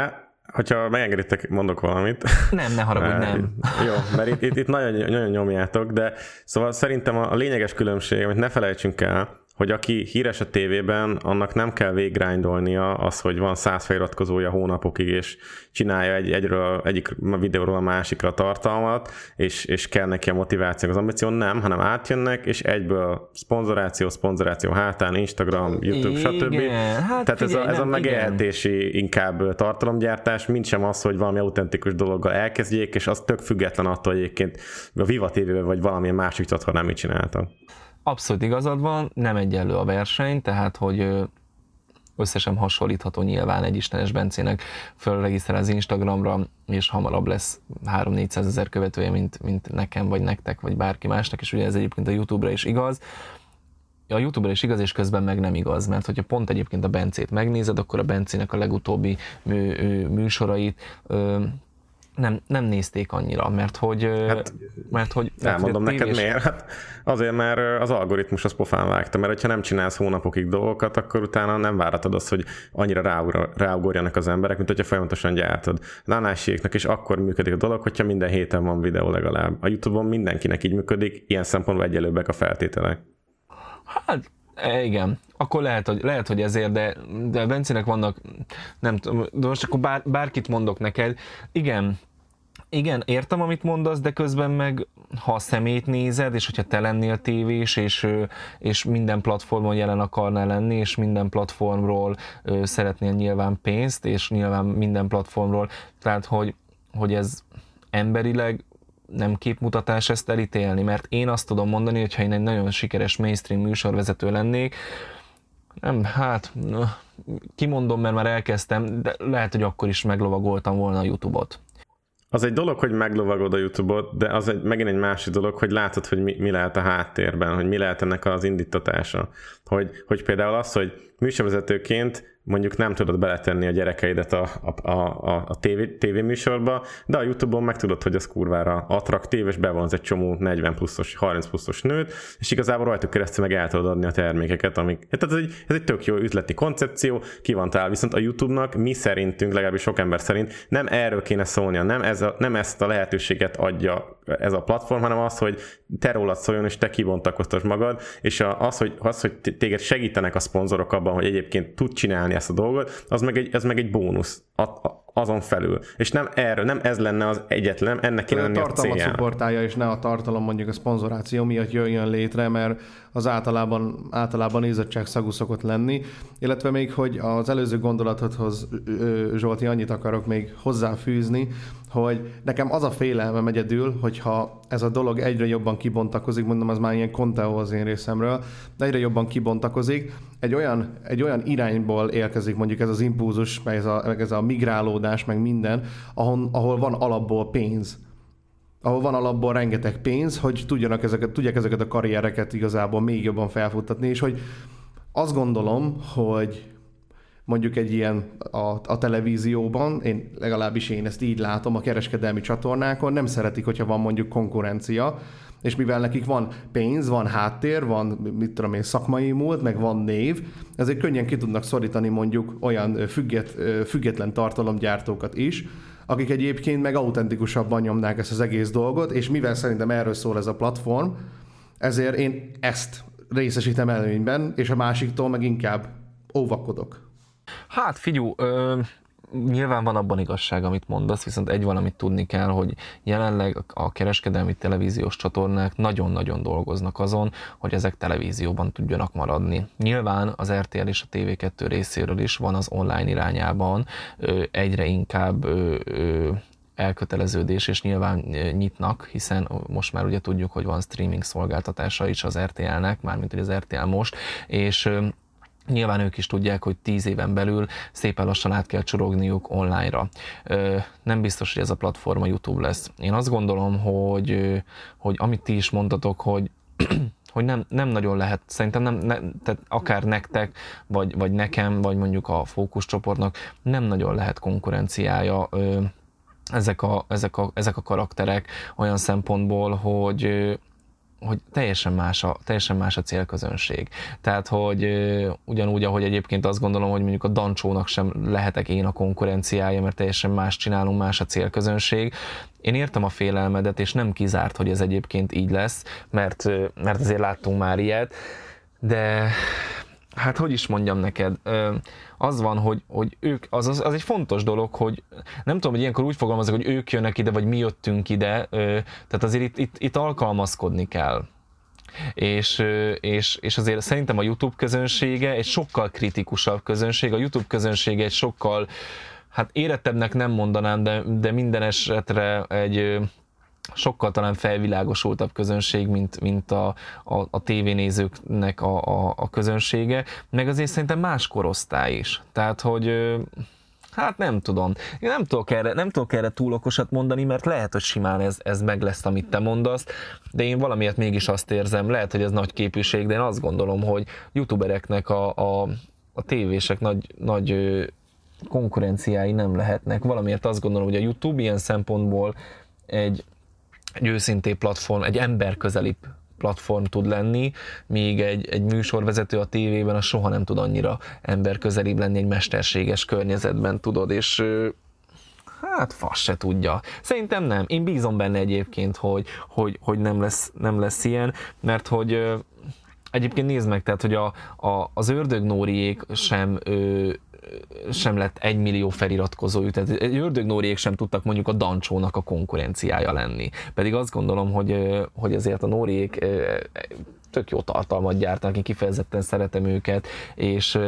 hogyha megengeditek, mondok valamit. Nem, ne haragudj, nem. Jó, mert itt, itt, itt nagyon, nagyon nyomjátok, de szóval szerintem a, a lényeges különbség, amit ne felejtsünk el, hogy aki híres a tévében, annak nem kell véggrindolnia az, hogy van száz feliratkozója hónapokig, és csinálja egy, egyről, egyik videóról a másikra a tartalmat, és, és kell neki a motiváció, az ambíció, nem, hanem átjönnek, és egyből szponzoráció, szponzoráció hátán, Instagram, YouTube, stb. Igen, hát Tehát ez figyelj, a, ez a megélhetési inkább tartalomgyártás, mint sem az, hogy valami autentikus dologgal elkezdjék, és az tök független attól, hogy egyébként a Viva tv vagy valamilyen másik csatornán mit csináltak. Abszolút igazad van, nem egyenlő a verseny, tehát hogy összesen hasonlítható nyilván egy Istenes Bencének fölregisztrál az Instagramra, és hamarabb lesz 3-400 ezer követője, mint, mint nekem, vagy nektek, vagy bárki másnak, és ugye ez egyébként a YouTube-ra is igaz. A YouTube-ra is igaz, és közben meg nem igaz, mert hogyha pont egyébként a Bencét megnézed, akkor a Bencének a legutóbbi mű, műsorait ö, nem, nem nézték annyira, mert hogy... Hát, mert hogy elmondom neked tévés... miért. Hát azért, mert az algoritmus az pofán vágta, mert ha nem csinálsz hónapokig dolgokat, akkor utána nem várhatod azt, hogy annyira ráugorjanak az emberek, mint hogyha folyamatosan gyártod. Nánásiéknak is akkor működik a dolog, hogyha minden héten van videó legalább. A Youtube-on mindenkinek így működik, ilyen szempontból egyelőbbek a feltételek. Hát E, igen, akkor lehet, hogy, lehet, hogy ezért, de, de Bencének vannak, nem tudom, de most akkor bár, bárkit mondok neked, igen, igen, értem, amit mondasz, de közben meg, ha a szemét nézed, és hogyha te lennél tévés, és, és minden platformon jelen akarnál lenni, és minden platformról szeretnél nyilván pénzt, és nyilván minden platformról, tehát hogy, hogy ez emberileg nem képmutatás ezt elítélni, mert én azt tudom mondani, hogy ha én egy nagyon sikeres mainstream műsorvezető lennék, nem, hát kimondom, mert már elkezdtem, de lehet, hogy akkor is meglovagoltam volna a YouTube-ot. Az egy dolog, hogy meglovagod a YouTube-ot, de az egy, megint egy másik dolog, hogy látod, hogy mi, mi lehet a háttérben, hogy mi lehet ennek az indítatása. Hogy, hogy például az, hogy műsorvezetőként mondjuk nem tudod beletenni a gyerekeidet a, a, a, a TV, tévéműsorba, de a Youtube-on meg tudod, hogy az kurvára attraktív, és bevonz egy csomó 40 pluszos, 30 pluszos nőt, és igazából rajtuk keresztül meg el tudod adni a termékeket, amik... Tehát ez egy, ez egy tök jó üzleti koncepció, ki van talál, viszont a YouTube-nak mi szerintünk, legalábbis sok ember szerint nem erről kéne szólnia, nem, ez a, nem ezt a lehetőséget adja ez a platform, hanem az, hogy te rólad szóljon, és te kibontakoztasd magad, és az, hogy, az, hogy téged segítenek a szponzorok abban, hogy egyébként tud csinálni ezt a dolgot, az meg egy, az meg egy bónusz azon felül. És nem erről, nem ez lenne az egyetlen, ennek kéne lenni a, céljának. szupportálja, és ne a tartalom mondjuk a szponzoráció miatt jöjjön létre, mert az általában, általában ízottság szagú szokott lenni. Illetve még, hogy az előző gondolatodhoz, Zsolti, annyit akarok még hozzáfűzni, hogy nekem az a félelmem egyedül, hogyha ez a dolog egyre jobban kibontakozik, mondom, az már ilyen konteó az én részemről, de egyre jobban kibontakozik, egy olyan, egy olyan irányból érkezik mondjuk ez az impulzus, meg ez a, meg ez a migrálódás, meg minden, ahol, ahol van alapból pénz. Ahol van alapból rengeteg pénz, hogy tudjanak ezeket, tudják ezeket a karriereket igazából még jobban felfuttatni, és hogy azt gondolom, hogy mondjuk egy ilyen a, a televízióban, én legalábbis én ezt így látom, a kereskedelmi csatornákon nem szeretik, hogyha van mondjuk konkurencia, és mivel nekik van pénz, van háttér, van, mit tudom én, szakmai múlt, meg van név, ezért könnyen ki tudnak szorítani mondjuk olyan függet, független tartalomgyártókat is, akik egyébként meg autentikusabban nyomnák ezt az egész dolgot, és mivel szerintem erről szól ez a platform, ezért én ezt részesítem előnyben, és a másiktól meg inkább óvakodok. Hát figyú, nyilván van abban igazság, amit mondasz, viszont egy valamit tudni kell, hogy jelenleg a kereskedelmi televíziós csatornák nagyon-nagyon dolgoznak azon, hogy ezek televízióban tudjanak maradni. Nyilván az RTL és a TV2 részéről is van az online irányában egyre inkább elköteleződés, és nyilván nyitnak, hiszen most már ugye tudjuk, hogy van streaming szolgáltatása is az RTL-nek, mármint hogy az RTL most, és Nyilván ők is tudják, hogy tíz éven belül szépen lassan át kell csorogniuk online-ra. Nem biztos, hogy ez a platforma YouTube lesz. Én azt gondolom, hogy, hogy amit ti is mondtatok, hogy hogy nem, nem nagyon lehet, szerintem nem, ne, tehát akár nektek, vagy, vagy nekem, vagy mondjuk a fókuszcsoportnak nem nagyon lehet konkurenciája ezek a, ezek, a, ezek a karakterek olyan szempontból, hogy, hogy teljesen más, a, teljesen más a célközönség. Tehát, hogy ugyanúgy, ahogy egyébként azt gondolom, hogy mondjuk a Dancsónak sem lehetek én a konkurenciája, mert teljesen más csinálunk, más a célközönség. Én értem a félelmedet, és nem kizárt, hogy ez egyébként így lesz, mert, mert azért láttunk már ilyet, de hát hogy is mondjam neked, az van, hogy, hogy ők, az, az, az egy fontos dolog, hogy nem tudom, hogy ilyenkor úgy fogalmazok, hogy ők jönnek ide, vagy mi jöttünk ide, tehát azért itt, itt, itt alkalmazkodni kell. És, és, és azért szerintem a YouTube közönsége egy sokkal kritikusabb közönség, a YouTube közönsége egy sokkal, hát érettebbnek nem mondanám, de, de minden esetre egy, sokkal talán felvilágosultabb közönség, mint, mint a, a, a tévénézőknek a, a, a közönsége, meg azért szerintem más korosztály is. Tehát, hogy Hát nem tudom. Én nem tudok erre, nem tudok erre túl okosat mondani, mert lehet, hogy simán ez, ez meg lesz, amit te mondasz, de én valamiért mégis azt érzem, lehet, hogy ez nagy képűség, de én azt gondolom, hogy youtubereknek a, a, a tévések nagy, nagy konkurenciái nem lehetnek. Valamiért azt gondolom, hogy a YouTube ilyen szempontból egy, egy őszinté platform, egy emberközeli platform tud lenni, míg egy, egy műsorvezető a tévében a soha nem tud annyira emberközelibb lenni egy mesterséges környezetben, tudod, és Hát, fasz se tudja. Szerintem nem. Én bízom benne egyébként, hogy, hogy, hogy nem, lesz, nem lesz ilyen, mert hogy egyébként nézd meg, tehát, hogy a, a, az ördögnóriék sem ö, sem lett egy millió feliratkozójuk, tehát egy ördögnóriék sem tudtak mondjuk a Dancsónak a konkurenciája lenni. Pedig azt gondolom, hogy, hogy ezért a Nóriék tök jó tartalmat gyártanak, én kifejezetten szeretem őket, és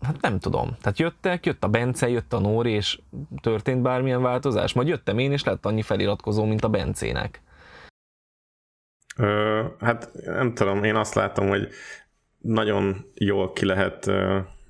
Hát nem tudom. Tehát jöttek, jött a Bence, jött a Nóri, és történt bármilyen változás. Majd jöttem én, és lett annyi feliratkozó, mint a Bencének. Ö, hát nem tudom, én azt látom, hogy nagyon jól ki lehet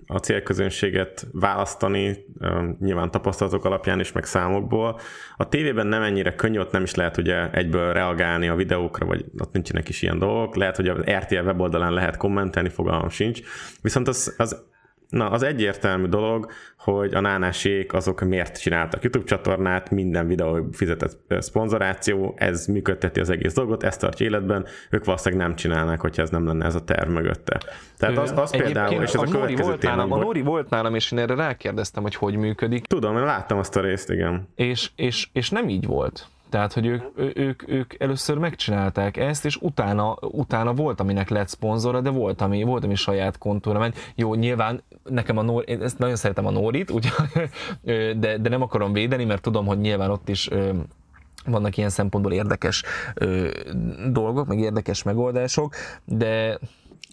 a célközönséget választani, ö, nyilván tapasztalatok alapján is, meg számokból. A tévében nem ennyire könnyű, ott nem is lehet ugye egyből reagálni a videókra, vagy ott nincsenek is ilyen dolgok. Lehet, hogy az RTL weboldalán lehet kommentelni, fogalmam sincs. Viszont az, az Na, az egyértelmű dolog, hogy a nánásék azok miért csináltak YouTube csatornát, minden videó fizetett szponzoráció, ez működteti az egész dolgot, ezt tartja életben, ők valószínűleg nem csinálnák, hogyha ez nem lenne ez a terv mögötte. Tehát az, az például, és ez a, a következő volt nálam, a Nóri volt nálam, és én erre rákérdeztem, hogy hogy működik, Tudom, én láttam azt a részt, igen. és, és, és nem így volt. Tehát, hogy ők, ők, ők először megcsinálták ezt, és utána, utána volt, aminek lett szponzora, de volt, ami, volt, ami saját kontúra ment. Jó, nyilván nekem a Nóri, én ezt nagyon szeretem a Nórit, úgy, de, de nem akarom védeni, mert tudom, hogy nyilván ott is vannak ilyen szempontból érdekes ö, dolgok, meg érdekes megoldások, de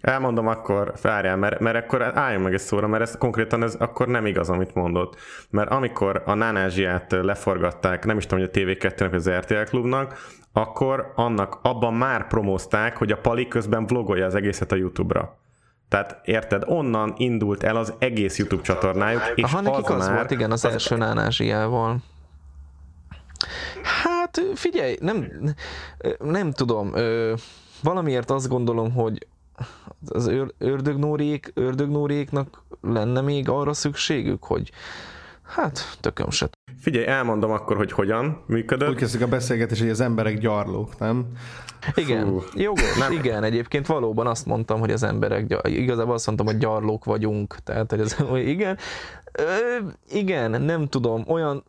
Elmondom akkor, várjál, mert, mert akkor álljon meg egy szóra, mert ez konkrétan ez akkor nem igaz, amit mondott. Mert amikor a Nánázsiát leforgatták, nem is tudom, hogy a TV2-nek vagy az RTL klubnak, akkor annak abban már promózták, hogy a Pali közben vlogolja az egészet a YouTube-ra. Tehát érted, onnan indult el az egész YouTube csatornájuk, és Aha, nekik az, már volt, igen, az, első Nánázsiával. Hát figyelj, nem, nem tudom, ö, valamiért azt gondolom, hogy az őr, ördögnóriék, ördögnóriéknak lenne még arra szükségük, hogy hát tököm se. Figyelj, elmondom akkor, hogy hogyan működött. Úgy kezdjük a beszélgetés, hogy az emberek gyarlók, nem? Igen, Fú. jogos, nem. igen, egyébként valóban azt mondtam, hogy az emberek, gy- igazából azt mondtam, hogy gyarlók vagyunk, tehát hogy, az, hogy igen, Ö, igen, nem tudom, olyan,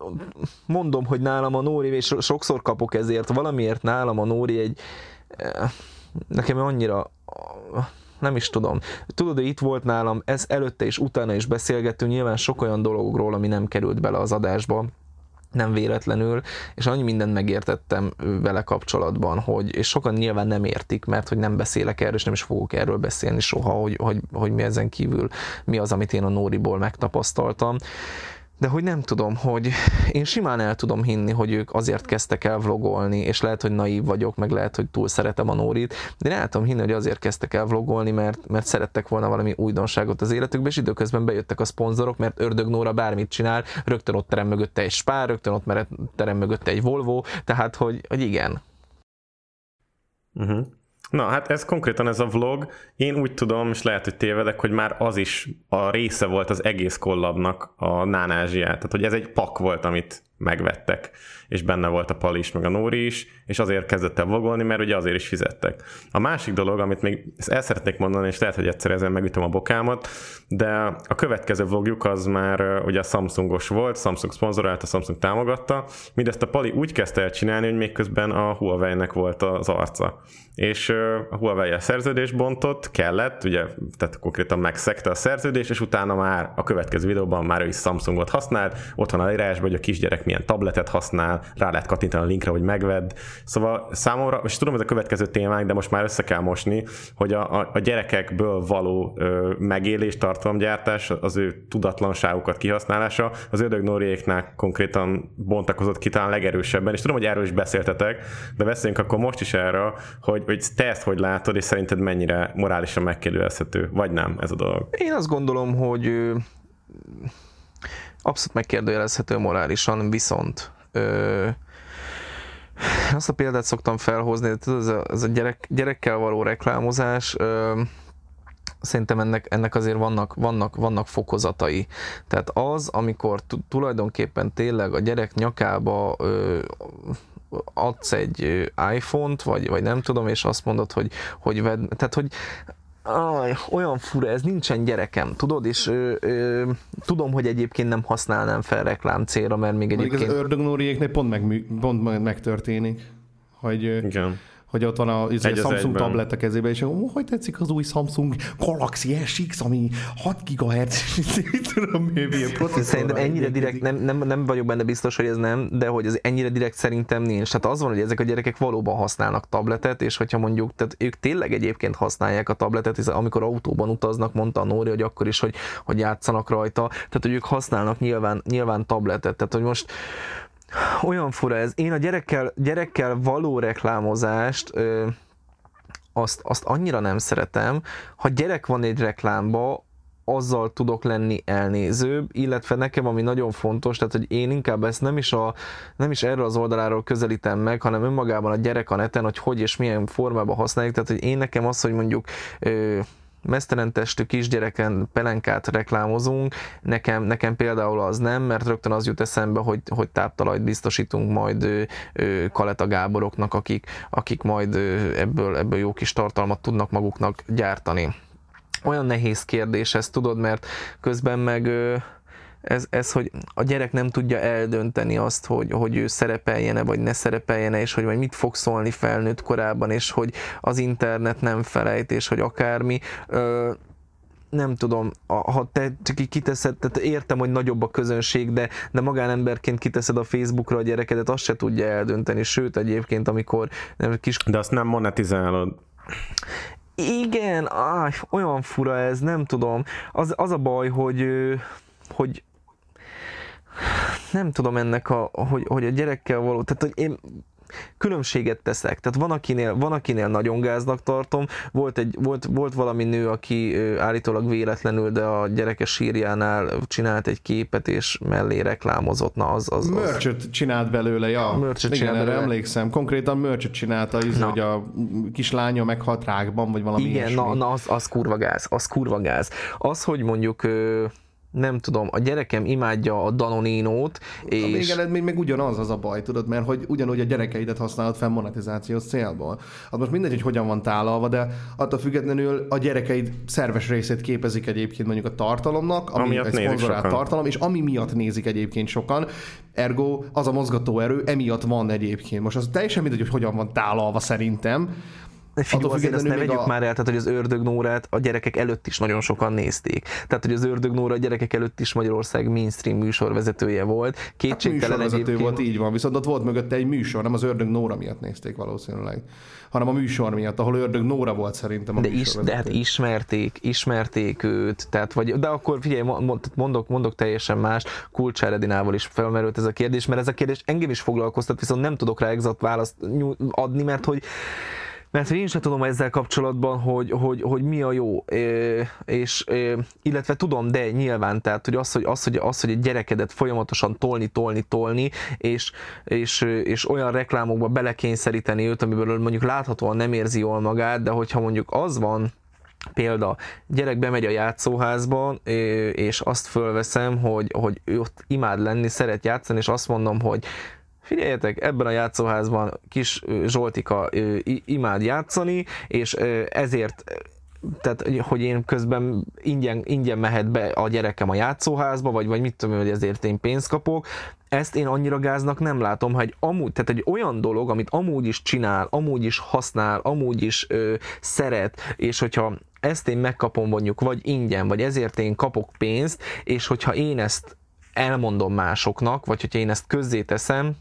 mondom, hogy nálam a Nóri, és so- sokszor kapok ezért, valamiért nálam a Nóri egy, nekem annyira, nem is tudom. Tudod, hogy itt volt nálam, ez előtte és utána is beszélgettünk, nyilván sok olyan dologról, ami nem került bele az adásba, nem véletlenül, és annyi mindent megértettem vele kapcsolatban, hogy, és sokan nyilván nem értik, mert hogy nem beszélek erről, és nem is fogok erről beszélni soha, hogy, hogy, hogy mi ezen kívül, mi az, amit én a Nóriból megtapasztaltam. De hogy nem tudom, hogy én simán el tudom hinni, hogy ők azért kezdtek el vlogolni, és lehet, hogy naív vagyok, meg lehet, hogy túl szeretem a Nórit, de én el tudom hinni, hogy azért kezdtek el vlogolni, mert, mert szerettek volna valami újdonságot az életükbe, és időközben bejöttek a szponzorok, mert Ördög Nóra bármit csinál, rögtön ott terem mögötte egy Spár, rögtön ott terem mögötte egy Volvo, tehát hogy, hogy igen. Uh-huh. Na, hát ez konkrétan ez a vlog. Én úgy tudom, és lehet, hogy tévedek, hogy már az is a része volt az egész kollabnak a Nánázsiát. Tehát, hogy ez egy pak volt, amit megvettek, és benne volt a Pali is, meg a Nóri is, és azért kezdett el vlogolni, mert ugye azért is fizettek. A másik dolog, amit még ezt el szeretnék mondani, és lehet, hogy egyszer ezen megütöm a bokámat, de a következő vlogjuk az már ugye a Samsungos volt, Samsung szponzorálta, Samsung támogatta, mindezt a Pali úgy kezdte el csinálni, hogy még közben a Huawei-nek volt az arca. És a Huawei-el szerződés bontott, kellett, ugye, tehát konkrétan megszegte a szerződést, és utána már a következő videóban már ő is Samsungot használt, ott van a leírásban, hogy a kisgyerek milyen tabletet használ, rá lehet kattintani a linkre, hogy megvedd. Szóval számomra, és tudom, ez a következő témánk, de most már össze kell mosni, hogy a, a, a gyerekekből való ö, megélés, tartalomgyártás, az ő tudatlanságukat kihasználása, az ördög Noriéknál konkrétan bontakozott ki talán legerősebben, és tudom, hogy erről is beszéltetek, de beszéljünk akkor most is erről, hogy, hogy te ezt hogy látod, és szerinted mennyire morálisan megkérdőjelezhető, vagy nem ez a dolog. Én azt gondolom, hogy abszolút megkérdőjelezhető morálisan, viszont ö, azt a példát szoktam felhozni, tudod, ez a, ez a gyerek, gyerekkel való reklámozás, ö, szerintem ennek, ennek azért vannak, vannak, vannak fokozatai. Tehát az, amikor tulajdonképpen tényleg a gyerek nyakába ö, adsz egy iPhone-t, vagy, vagy nem tudom, és azt mondod, hogy, hogy vedd, tehát hogy Aj, olyan fura, ez nincsen gyerekem, tudod, és ö, ö, tudom, hogy egyébként nem használnám fel reklám célra, mert még egyébként... Még az ördögnóriéknél pont, meg, pont megtörténik, hogy Igen hogy ott van a, az a Samsung egyben. tablet a kezében, és ó, hogy tetszik az új Samsung Galaxy SX, ami 6 GHz, tudom, milyen Szerintem ennyire direkt, nem, nem, nem vagyok benne biztos, hogy ez nem, de hogy ez ennyire direkt szerintem nincs. Tehát az van, hogy ezek a gyerekek valóban használnak tabletet, és hogyha mondjuk, tehát ők tényleg egyébként használják a tabletet, hiszen amikor autóban utaznak, mondta a Nóri, hogy akkor is, hogy, hogy játszanak rajta, tehát hogy ők használnak nyilván, nyilván tabletet. Tehát, hogy most olyan fura ez. Én a gyerekkel, gyerekkel való reklámozást ö, azt, azt annyira nem szeretem. Ha gyerek van egy reklámba, azzal tudok lenni elnézőbb, illetve nekem ami nagyon fontos, tehát hogy én inkább ezt nem is, a, nem is erről az oldaláról közelítem meg, hanem önmagában a gyerek a neten, hogy hogy és milyen formában használjuk, tehát hogy én nekem az, hogy mondjuk ö, mesztelen testű kisgyereken pelenkát reklámozunk, nekem, nekem például az nem, mert rögtön az jut eszembe, hogy, hogy táptalajt biztosítunk majd ő, ő, Kaleta Gáboroknak, akik, akik majd ebből, ebből jó kis tartalmat tudnak maguknak gyártani. Olyan nehéz kérdés ez, tudod, mert közben meg ez, ez, hogy a gyerek nem tudja eldönteni azt, hogy, hogy ő szerepeljene, vagy ne szerepeljene, és hogy majd mit fog szólni felnőtt korában, és hogy az internet nem felejt, és hogy akármi. Ö, nem tudom, ha te kiteszed, tehát értem, hogy nagyobb a közönség, de, de magánemberként kiteszed a Facebookra a gyerekedet, azt se tudja eldönteni, sőt egyébként, amikor nem, kis... De azt nem monetizálod. Igen, áj, olyan fura ez, nem tudom. Az, az a baj, hogy, hogy nem tudom ennek a, hogy, hogy a gyerekkel való, tehát hogy én különbséget teszek. Tehát van akinél, van akinél nagyon gáznak tartom, volt, egy, volt, volt valami nő, aki állítólag véletlenül, de a gyereke sírjánál csinált egy képet, és mellé reklámozott. Na, az, az, az. Mörcsöt csinált belőle, ja. Mörcsöt Igen, erre emlékszem. Konkrétan mörcsöt csinálta, az, hogy a kislánya meghalt rákban, vagy valami Igen, ilyesmi. na, na az, az kurva gáz, az kurva gáz. Az, hogy mondjuk nem tudom, a gyerekem imádja a Danoninót, és... Még, még, még ugyanaz az a baj, tudod, mert hogy ugyanúgy a gyerekeidet használod fel monetizációs célból. Az most mindegy, hogy hogyan van tálalva, de attól függetlenül a gyerekeid szerves részét képezik egyébként mondjuk a tartalomnak, ami egy szponzorált tartalom, és ami miatt nézik egyébként sokan, ergo az a mozgatóerő emiatt van egyébként. Most az teljesen mindegy, hogy hogyan van tálalva szerintem, Figyelj, azért azt ne vegyük a... már el, tehát hogy az ördögnórát a gyerekek előtt is nagyon sokan nézték. Tehát, hogy az ördögnóra a gyerekek előtt is Magyarország mainstream műsorvezetője volt. Kétségtelen hát egyébként... volt, így van, viszont ott volt mögötte egy műsor, nem az ördög Nóra miatt nézték valószínűleg, hanem a műsor miatt, ahol ördög Nóra volt szerintem a de, is, de hát ismerték, ismerték őt, tehát vagy, de akkor figyelj, mondok, mondok teljesen más, Kulcsár Edinával is felmerült ez a kérdés, mert ez a kérdés engem is foglalkoztat, viszont nem tudok rá exakt választ adni, mert hogy mert én sem tudom ezzel kapcsolatban, hogy, hogy, hogy mi a jó, és illetve tudom, de nyilván, tehát hogy az, hogy, az, hogy, az, hogy egy gyerekedet folyamatosan tolni, tolni, tolni, és, és, és olyan reklámokba belekényszeríteni őt, amiből mondjuk láthatóan nem érzi jól magát, de hogyha mondjuk az van, Példa, gyerek bemegy a játszóházba, és azt fölveszem, hogy, hogy ő ott imád lenni, szeret játszani, és azt mondom, hogy figyeljetek, ebben a játszóházban kis Zsoltika imád játszani, és ezért tehát, hogy én közben ingyen, ingyen mehet be a gyerekem a játszóházba, vagy, vagy mit tudom, hogy ezért én pénzt kapok, ezt én annyira gáznak nem látom, hogy amúgy, tehát egy olyan dolog, amit amúgy is csinál, amúgy is használ, amúgy is ö, szeret, és hogyha ezt én megkapom mondjuk, vagy ingyen, vagy ezért én kapok pénzt, és hogyha én ezt elmondom másoknak, vagy hogyha én ezt közzéteszem,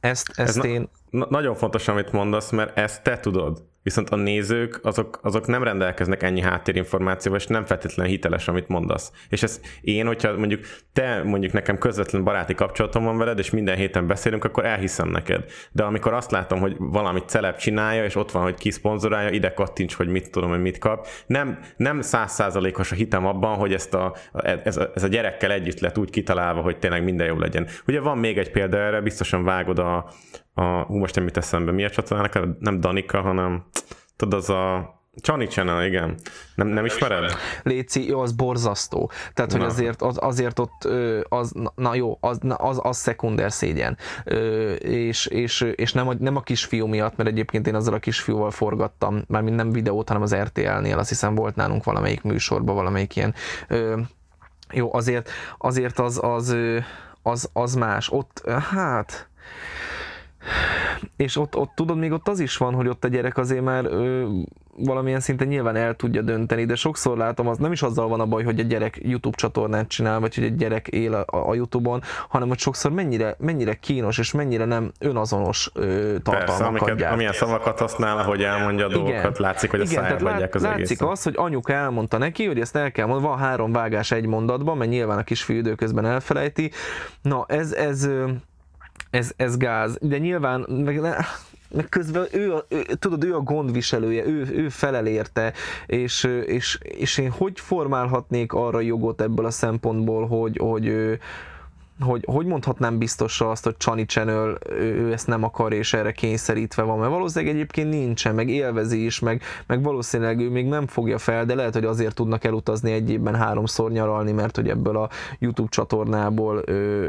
ezt, ezt Ez én... Na, nagyon fontos, amit mondasz, mert ezt te tudod. Viszont a nézők, azok, azok nem rendelkeznek ennyi háttérinformációval, és nem feltétlenül hiteles, amit mondasz. És ez én, hogyha mondjuk te mondjuk nekem közvetlen baráti kapcsolatom van veled, és minden héten beszélünk, akkor elhiszem neked. De amikor azt látom, hogy valamit celeb csinálja, és ott van, hogy ki szponzorálja, ide kattints, hogy mit tudom, hogy mit kap, nem, nem százszázalékos a hitem abban, hogy ezt a, ez, a, ez a gyerekkel együtt lett úgy kitalálva, hogy tényleg minden jó legyen. Ugye van még egy példa erre, biztosan vágod a, a hú, most nem mit eszembe, mi a csatornának, nem Danika, hanem tudod, az a Johnny Channel, igen. Nem, nem ismered? Léci, jó, az borzasztó. Tehát, hogy Na. azért, az, azért ott az, na- jó, az, az, az szekunder szégyen. És, és, és nem, a, nem a kisfiú miatt, mert egyébként én azzal a kisfiúval forgattam, mármint nem videót, hanem az RTL-nél, azt hiszem volt nálunk valamelyik műsorban, valamelyik ilyen jó, azért, azért az, az, az, az más. Ott, hát, és ott, ott tudod, még ott az is van, hogy ott a gyerek azért már ö, valamilyen szinten nyilván el tudja dönteni, de sokszor látom, az nem is azzal van a baj, hogy a gyerek YouTube csatornát csinál, vagy hogy egy gyerek él a, a YouTube-on, hanem hogy sokszor mennyire, mennyire kínos, és mennyire nem önazonos ö, Persze, tartalmakat amiket, gyárt. amilyen szavakat használ, ahogy elmondja a dolgokat, látszik, hogy a Igen, szájába tehát adják az látszik egészet. az, hogy anyuka elmondta neki, hogy ezt el kell mondani, van három vágás egy mondatban, mert nyilván a kisfiú időközben elfelejti. Na, ez, ez, ez, ez gáz, de nyilván meg, meg közben ő, a, ő, tudod, ő a gondviselője, ő, ő felel érte, és, és, és én hogy formálhatnék arra jogot ebből a szempontból, hogy, hogy, hogy, hogy mondhatnám biztosra azt, hogy Chani Channel ő, ő ezt nem akar, és erre kényszerítve van, mert valószínűleg egyébként nincsen, meg élvezi is, meg, meg valószínűleg ő még nem fogja fel, de lehet, hogy azért tudnak elutazni egy évben háromszor nyaralni, mert hogy ebből a YouTube csatornából ö,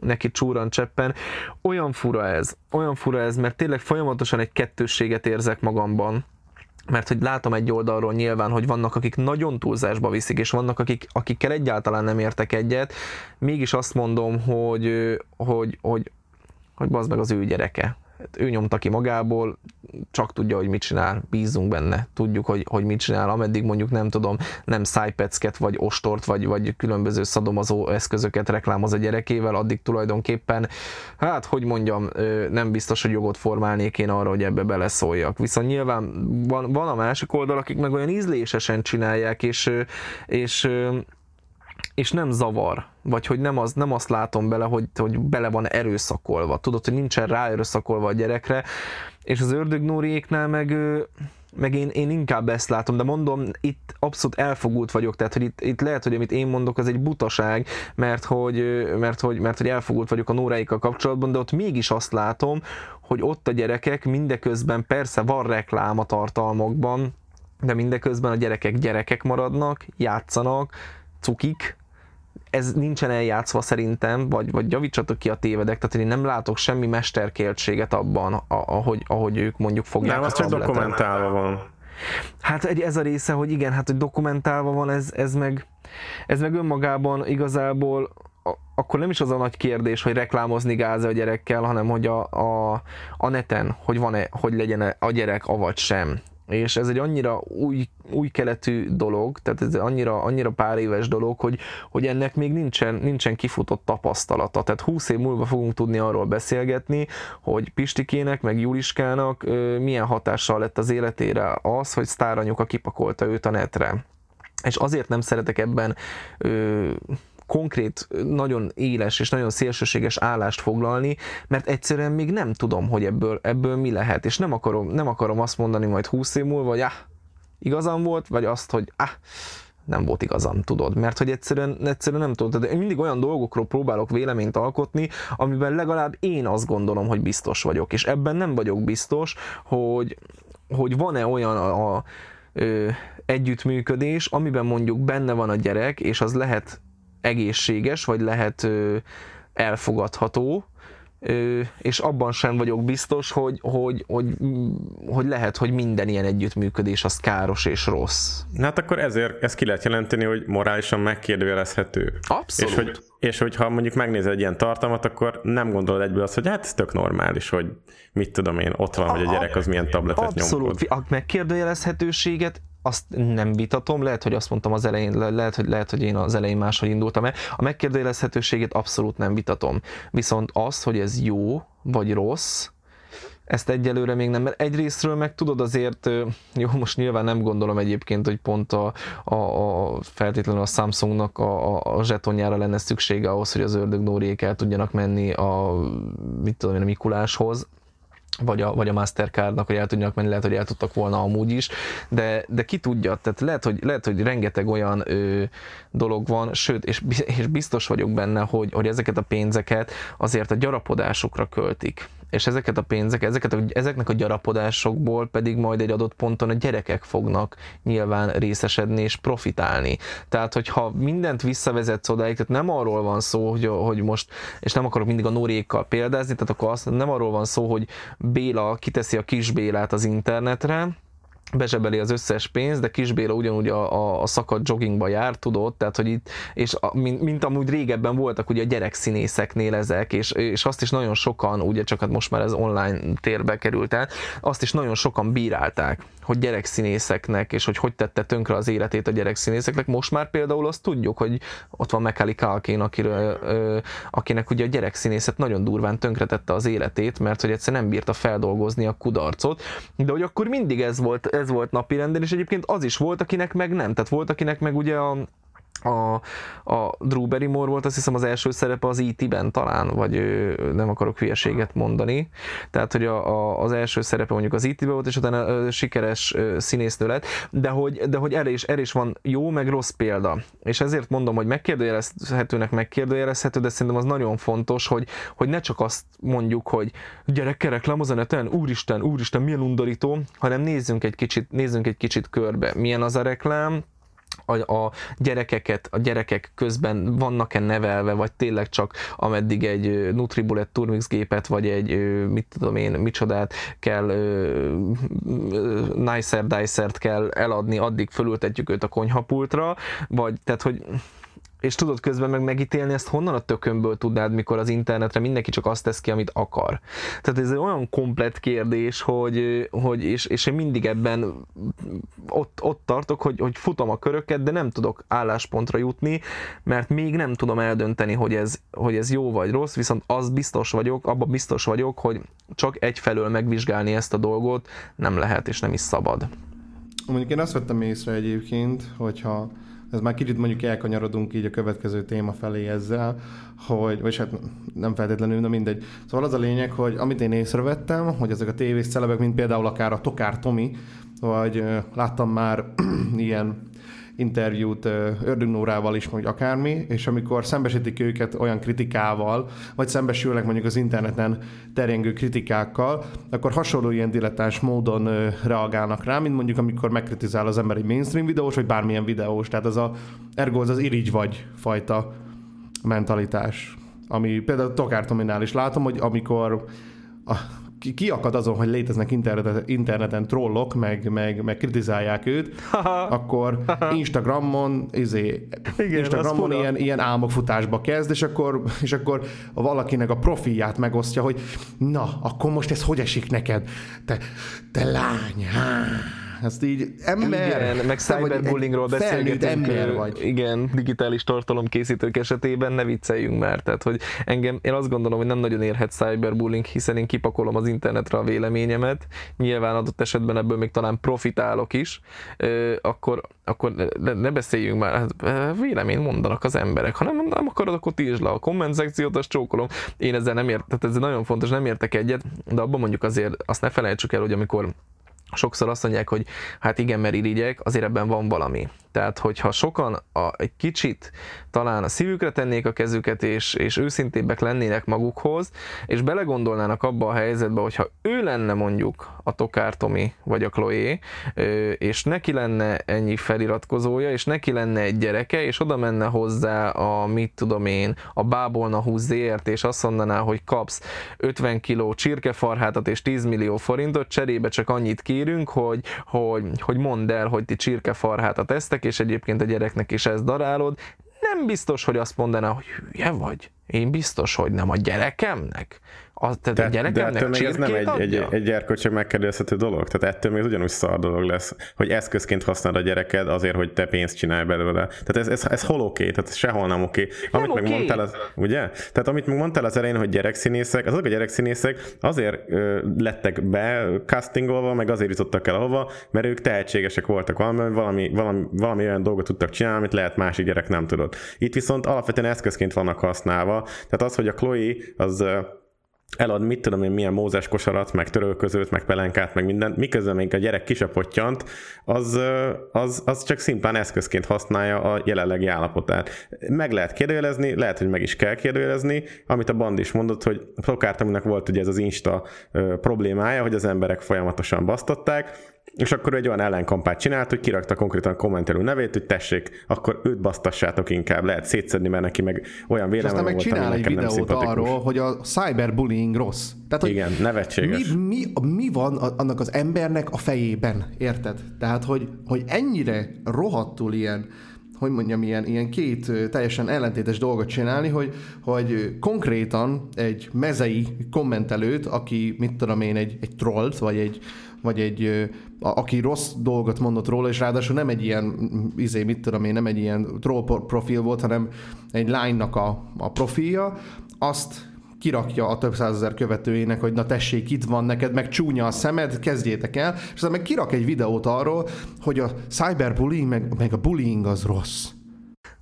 neki csúran cseppen. Olyan fura ez, olyan fura ez, mert tényleg folyamatosan egy kettősséget érzek magamban, mert hogy látom egy oldalról nyilván, hogy vannak, akik nagyon túlzásba viszik, és vannak, akik, akikkel egyáltalán nem értek egyet, mégis azt mondom, hogy, hogy, hogy, hogy bazd meg az ő gyereke. Hát Ő nyomta ki magából, csak tudja, hogy mit csinál, bízunk benne, tudjuk, hogy, hogy mit csinál, ameddig mondjuk nem tudom, nem szájpecket, vagy ostort, vagy, vagy különböző szadomazó eszközöket reklámoz a gyerekével, addig tulajdonképpen, hát hogy mondjam, nem biztos, hogy jogot formálnék én arra, hogy ebbe beleszóljak. Viszont nyilván van, van a másik oldal, akik meg olyan ízlésesen csinálják, és, és és nem zavar, vagy hogy nem, az, nem azt látom bele, hogy, hogy bele van erőszakolva. Tudod, hogy nincsen rá erőszakolva a gyerekre, és az ördögnóriéknál meg, meg én, én inkább ezt látom, de mondom, itt abszolút elfogult vagyok, tehát hogy itt, itt lehet, hogy amit én mondok, az egy butaság, mert hogy, mert hogy, mert hogy elfogult vagyok a nóráikkal kapcsolatban, de ott mégis azt látom, hogy ott a gyerekek mindeközben persze van reklám a tartalmakban, de mindeközben a gyerekek gyerekek maradnak, játszanak, cukik, ez nincsen eljátszva szerintem, vagy, vagy javítsatok ki a tévedek, tehát én nem látok semmi mesterkéltséget abban, ahogy, ahogy ők mondjuk fogják Nem, az csak dokumentálva van. Hát egy, ez a része, hogy igen, hát hogy dokumentálva van, ez, ez, meg, ez meg önmagában igazából akkor nem is az a nagy kérdés, hogy reklámozni gáz a gyerekkel, hanem hogy a, a, a neten, hogy van-e, hogy legyen a gyerek, avagy sem. És ez egy annyira új, új keletű dolog, tehát ez annyira, annyira pár éves dolog, hogy, hogy ennek még nincsen, nincsen kifutott tapasztalata. Tehát 20 év múlva fogunk tudni arról beszélgetni, hogy Pistikének, meg Juliskának ö, milyen hatással lett az életére az, hogy sztáranyuka kipakolta őt a netre. És azért nem szeretek ebben ö, konkrét, nagyon éles és nagyon szélsőséges állást foglalni, mert egyszerűen még nem tudom, hogy ebből, ebből mi lehet, és nem akarom, nem akarom azt mondani majd 20 év múlva, hogy ah, igazam volt, vagy azt, hogy ah, nem volt igazam, tudod, mert hogy egyszerűen, egyszerűen nem tudod. Tehát én mindig olyan dolgokról próbálok véleményt alkotni, amiben legalább én azt gondolom, hogy biztos vagyok, és ebben nem vagyok biztos, hogy, hogy van-e olyan a, a ö, együttműködés, amiben mondjuk benne van a gyerek, és az lehet egészséges, vagy lehet elfogadható, és abban sem vagyok biztos, hogy, hogy, hogy, hogy lehet, hogy minden ilyen együttműködés az káros és rossz. Hát akkor ezért ezt ki lehet jelenteni, hogy morálisan megkérdőjelezhető. Abszolút. És hogy, és hogyha mondjuk megnézed egy ilyen tartalmat, akkor nem gondolod egyből azt, hogy hát ez tök normális, hogy mit tudom én, ott van, hogy a gyerek az milyen tabletet Abszolút. nyomkod. A megkérdőjelezhetőséget azt nem vitatom, lehet, hogy azt mondtam az elején, le- lehet, hogy, lehet, hogy én az elején máshogy indultam el. A megkérdőjelezhetőséget abszolút nem vitatom. Viszont az, hogy ez jó vagy rossz, ezt egyelőre még nem, mert egyrésztről meg tudod azért, jó, most nyilván nem gondolom egyébként, hogy pont a, a, a feltétlenül a Samsungnak a, a, a zsetonjára lenne szüksége ahhoz, hogy az ördög Nóriék el tudjanak menni a, mit tudom én, a Mikuláshoz, vagy a, vagy a Mastercardnak, hogy el tudjanak menni, lehet, hogy el tudtak volna amúgy is, de, de ki tudja, tehát lehet, hogy, lehet, hogy rengeteg olyan ö, dolog van, sőt, és, és biztos vagyok benne, hogy, hogy ezeket a pénzeket azért a gyarapodásokra költik. És ezeket a pénzeket, ezeket a, ezeknek a gyarapodásokból pedig majd egy adott ponton a gyerekek fognak nyilván részesedni és profitálni. Tehát, hogyha mindent visszavezetsz odáig, tehát nem arról van szó, hogy, hogy most, és nem akarok mindig a Norékkal példázni, tehát akkor azt nem arról van szó, hogy Béla kiteszi a kis Bélát az internetre, bezsebeli az összes pénzt, de Kisbéla ugyanúgy a, a, a szakadt joggingba jár, tudod, tehát hogy itt, és a, mint, mint amúgy régebben voltak ugye a gyerekszínészeknél ezek, és, és azt is nagyon sokan, ugye csak hát most már ez online térbe került el, azt is nagyon sokan bírálták, hogy gyerekszínészeknek, és hogy hogy tette tönkre az életét a gyerekszínészeknek. Most már például azt tudjuk, hogy ott van Macaulay Culkin, akiről, ö, akinek ugye a gyerekszínészet nagyon durván tönkretette az életét, mert hogy egyszer nem bírta feldolgozni a kudarcot, de hogy akkor mindig ez volt, ez volt napirenden, és egyébként az is volt, akinek meg nem. Tehát volt, akinek meg ugye a, a, a Drew Barrymore volt azt hiszem az első szerepe az E.T.-ben talán, vagy nem akarok hülyeséget mondani. Tehát, hogy a, a, az első szerepe mondjuk az E.T.-ben volt, és utána sikeres színésznő lett, de hogy, de hogy erre, is, erre is van jó, meg rossz példa. És ezért mondom, hogy megkérdőjelezhetőnek megkérdőjelezhető, de szerintem az nagyon fontos, hogy, hogy ne csak azt mondjuk, hogy gyerek az a neten, úristen, úristen, milyen undorító, hanem nézzünk egy kicsit, nézzünk egy kicsit körbe. Milyen az a reklám, a, a gyerekeket, a gyerekek közben vannak-e nevelve, vagy tényleg csak ameddig egy Nutribullet Turmix gépet, vagy egy mit tudom én, micsodát kell nicer dicer kell eladni, addig fölültetjük őt a konyhapultra, vagy tehát, hogy és tudod közben meg megítélni ezt honnan a tökönből tudnád, mikor az internetre mindenki csak azt tesz ki, amit akar. Tehát ez egy olyan komplet kérdés, hogy, hogy és, és én mindig ebben ott, ott tartok, hogy, hogy futom a köröket, de nem tudok álláspontra jutni, mert még nem tudom eldönteni, hogy ez, hogy ez jó vagy rossz, viszont az biztos vagyok, abban biztos vagyok, hogy csak egyfelől megvizsgálni ezt a dolgot nem lehet és nem is szabad. Mondjuk én azt vettem észre egyébként, hogyha ez már kicsit mondjuk elkanyarodunk így a következő téma felé ezzel, hogy, vagy hát nem feltétlenül, de mindegy. Szóval az a lényeg, hogy amit én észrevettem, hogy ezek a tévés celebek, mint például akár a Tokár Tomi, vagy láttam már ilyen interjút Ördögnórával is, vagy akármi, és amikor szembesítik őket olyan kritikával, vagy szembesülnek mondjuk az interneten terjengő kritikákkal, akkor hasonló ilyen dilettáns módon reagálnak rá, mint mondjuk amikor megkritizál az ember egy mainstream videós, vagy bármilyen videós. Tehát az a ergo az irigy vagy fajta mentalitás. Ami például Tokártominál is látom, hogy amikor a, kiakad azon, hogy léteznek interneten, interneten trollok, meg, meg, meg kritizálják őt, akkor Instagramon, izé, Igen, Instagramon ilyen, ilyen álmokfutásba kezd, és akkor, és akkor valakinek a profilját megosztja, hogy na, akkor most ez hogy esik neked? Te, te lány, há ezt így ember. Igen, meg cyberbullyingról beszélgetünk. ember vagy. Igen, digitális tartalomkészítők esetében ne vicceljünk már. Tehát, hogy engem, én azt gondolom, hogy nem nagyon érhet cyberbullying, hiszen én kipakolom az internetre a véleményemet. Nyilván adott esetben ebből még talán profitálok is. Akkor, akkor ne, ne beszéljünk már, hát vélemény mondanak az emberek. Ha nem, nem akarod, akkor tízs le a komment szekciót, azt csókolom. Én ezzel nem ért, tehát ez nagyon fontos, nem értek egyet, de abban mondjuk azért azt ne felejtsük el, hogy amikor sokszor azt mondják, hogy hát igen, mert irigyek, azért ebben van valami. Tehát, hogyha sokan a, egy kicsit talán a szívükre tennék a kezüket, és, és őszintébbek lennének magukhoz, és belegondolnának abba a helyzetbe, hogyha ő lenne mondjuk a Tokár Tomi, vagy a Chloe, és neki lenne ennyi feliratkozója, és neki lenne egy gyereke, és oda menne hozzá a, mit tudom én, a bábolna húzzért, és azt mondaná, hogy kapsz 50 kiló csirkefarhátat és 10 millió forintot, cserébe csak annyit kérünk, hogy, hogy, hogy mondd el, hogy ti csirkefarhátat esztek, és egyébként a gyereknek is ezt darálod, nem biztos, hogy azt mondaná, hogy hülye vagy. Én biztos, hogy nem a gyerekemnek. A, tehát de, a gyerekemnek de ettől még ez nem egy, egy, egy erkölcsön megkérdezhető dolog. Tehát ettől még ugyanúgy szar dolog lesz, hogy eszközként használod a gyereked azért, hogy te pénzt csinálj belőle. Tehát ez, ez, ez hol oké? Okay? Tehát ez sehol nem oké. Okay. Amit nem meg okay. mondtál, az, ugye? Tehát amit meg mondtál az elején, hogy gyerekszínészek, azok a gyerekszínészek azért ö, lettek be castingolva, meg azért jutottak el ahova, mert ők tehetségesek voltak valami, valami, valami, valami olyan dolgot tudtak csinálni, amit lehet másik gyerek nem tudott. Itt viszont alapvetően eszközként vannak használva. Tehát az, hogy a Chloe az elad mit tudom én milyen mózes kosarat, meg törölközőt, meg pelenkát, meg minden, miközben még a gyerek kisapottyant, az, az, az csak szimplán eszközként használja a jelenlegi állapotát. Meg lehet kérdőjelezni, lehet, hogy meg is kell kérdőjelezni, amit a band is mondott, hogy a Prokártominak volt ugye ez az Insta problémája, hogy az emberek folyamatosan basztották, és akkor egy olyan ellenkampát csinált, hogy kirakta konkrétan kommentelő nevét, hogy tessék, akkor őt basztassátok inkább, lehet szétszedni, mert neki meg olyan véleménye volt, meg csinál egy videót arról, hogy a cyberbullying rossz. Tehát, hogy Igen, nevetséges. Mi, mi, mi van annak az embernek a fejében, érted? Tehát, hogy, hogy ennyire rohadtul ilyen hogy mondjam, ilyen, ilyen két teljesen ellentétes dolgot csinálni, hogy, hogy konkrétan egy mezei kommentelőt, aki, mit tudom én, egy, egy trollt, vagy egy, vagy egy, aki rossz dolgot mondott róla, és ráadásul nem egy ilyen, izé, mit tudom én, nem egy ilyen troll profil volt, hanem egy lánynak a, a profilja, azt kirakja a több százezer követőjének, hogy na tessék, itt van neked, meg csúnya a szemed, kezdjétek el, és aztán meg kirak egy videót arról, hogy a cyberbullying, meg, meg a bullying az rossz.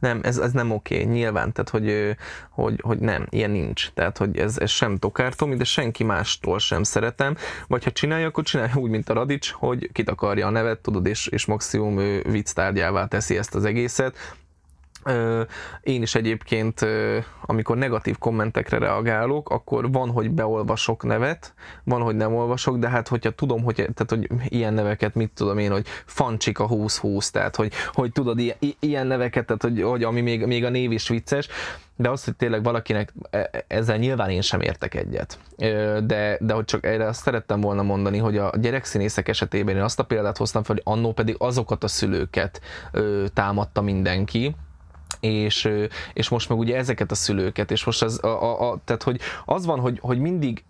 Nem, ez, ez nem oké, okay, nyilván, tehát hogy, hogy, hogy nem, ilyen nincs. Tehát, hogy ez, ez sem tokártom, de senki mástól sem szeretem, vagy ha csinálja, akkor csinálja úgy, mint a Radics, hogy kitakarja a nevet, tudod, és, és maximum vicc tárgyává teszi ezt az egészet, én is egyébként, amikor negatív kommentekre reagálok, akkor van, hogy beolvasok nevet, van, hogy nem olvasok, de hát hogyha tudom, hogy, tehát, hogy ilyen neveket, mit tudom én, hogy Fancsika 2020, tehát hogy, hogy tudod, ilyen, ilyen neveket, tehát hogy, hogy ami még, még a név is vicces, de az, hogy tényleg valakinek e, ezzel nyilván én sem értek egyet. De, de hogy csak erre azt szerettem volna mondani, hogy a gyerekszínészek esetében én azt a példát hoztam fel, hogy annó pedig azokat a szülőket támadta mindenki, és, és most meg ugye ezeket a szülőket, és most az, a, a, a, tehát hogy az van, hogy, hogy mindig,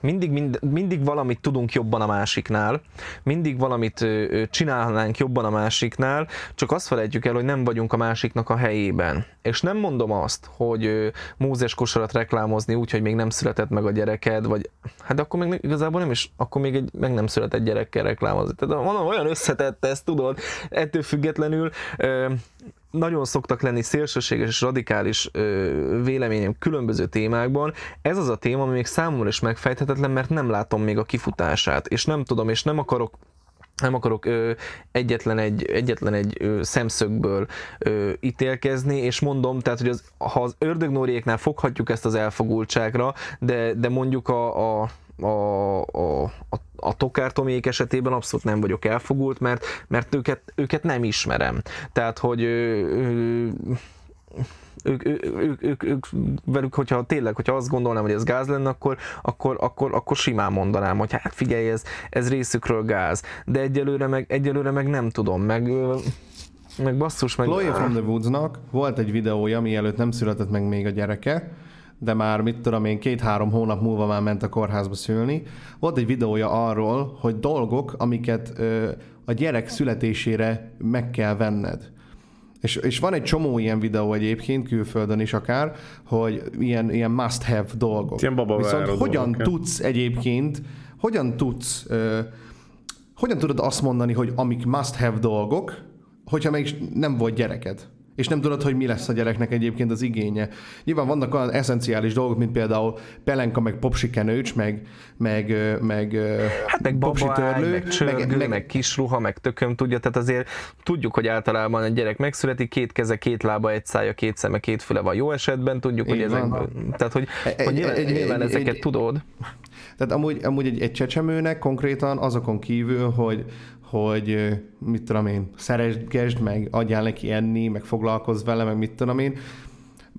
mindig, mind, mindig valamit tudunk jobban a másiknál, mindig valamit csinálnánk jobban a másiknál, csak azt felejtjük el, hogy nem vagyunk a másiknak a helyében. És nem mondom azt, hogy Mózes kosarat reklámozni úgy, hogy még nem született meg a gyereked, vagy hát akkor még igazából nem is, akkor még egy meg nem született gyerekkel reklámozni. Tehát mondom, olyan összetett ez, tudod, ettől függetlenül nagyon szoktak lenni szélsőséges és radikális ö, véleményem különböző témákban. Ez az a téma, ami még számomra is megfejthetetlen, mert nem látom még a kifutását, és nem tudom, és nem akarok nem akarok ö, egyetlen egy, egyetlen egy ö, szemszögből ö, ítélkezni, és mondom, tehát, hogy az, ha az ördögnóriéknál foghatjuk ezt az elfogultságra, de, de mondjuk a, a a, a, a, a tokártomék esetében abszolút nem vagyok elfogult, mert, mert őket, őket nem ismerem. Tehát, hogy ő, ők, ők, ők, ők, ők, velük, hogyha tényleg, hogyha azt gondolnám, hogy ez gáz lenne, akkor, akkor, akkor, akkor simán mondanám, hogy hát figyelj, ez, ez részükről gáz. De egyelőre meg, egyelőre meg nem tudom, meg meg basszus, meg... Chloe from the Woodsnak volt egy videója, mielőtt nem született meg még a gyereke, de már mit tudom én, két-három hónap múlva már ment a kórházba szülni. Volt egy videója arról, hogy dolgok, amiket ö, a gyerek születésére meg kell venned. És, és van egy csomó ilyen videó egyébként, külföldön is akár, hogy ilyen, ilyen must-have dolgok. Ilyen Viszont hogyan dolgok, tudsz egyébként, hogyan tudsz, ö, hogyan tudod azt mondani, hogy amik must-have dolgok, hogyha még nem volt gyereked? És nem tudod, hogy mi lesz a gyereknek egyébként az igénye. Nyilván vannak olyan eszenciális dolgok, mint például pelenka, meg popsikenőcs, meg, meg, meg, hát meg babály, meg csörgő, meg, meg, meg kisruha, meg tököm, tudja, tehát azért tudjuk, hogy általában egy gyerek megszületik, két keze, két lába, egy szája, két szeme, két füle van jó esetben, tudjuk, hogy ezek, tehát hogy, egy, hogy nyilván, egy, nyilván egy, ezeket egy, tudod. Tehát amúgy, amúgy egy, egy csecsemőnek konkrétan azokon kívül, hogy, hogy mit tudom én, szeresgesd meg, adjál neki enni, meg foglalkozz vele, meg mit tudom én,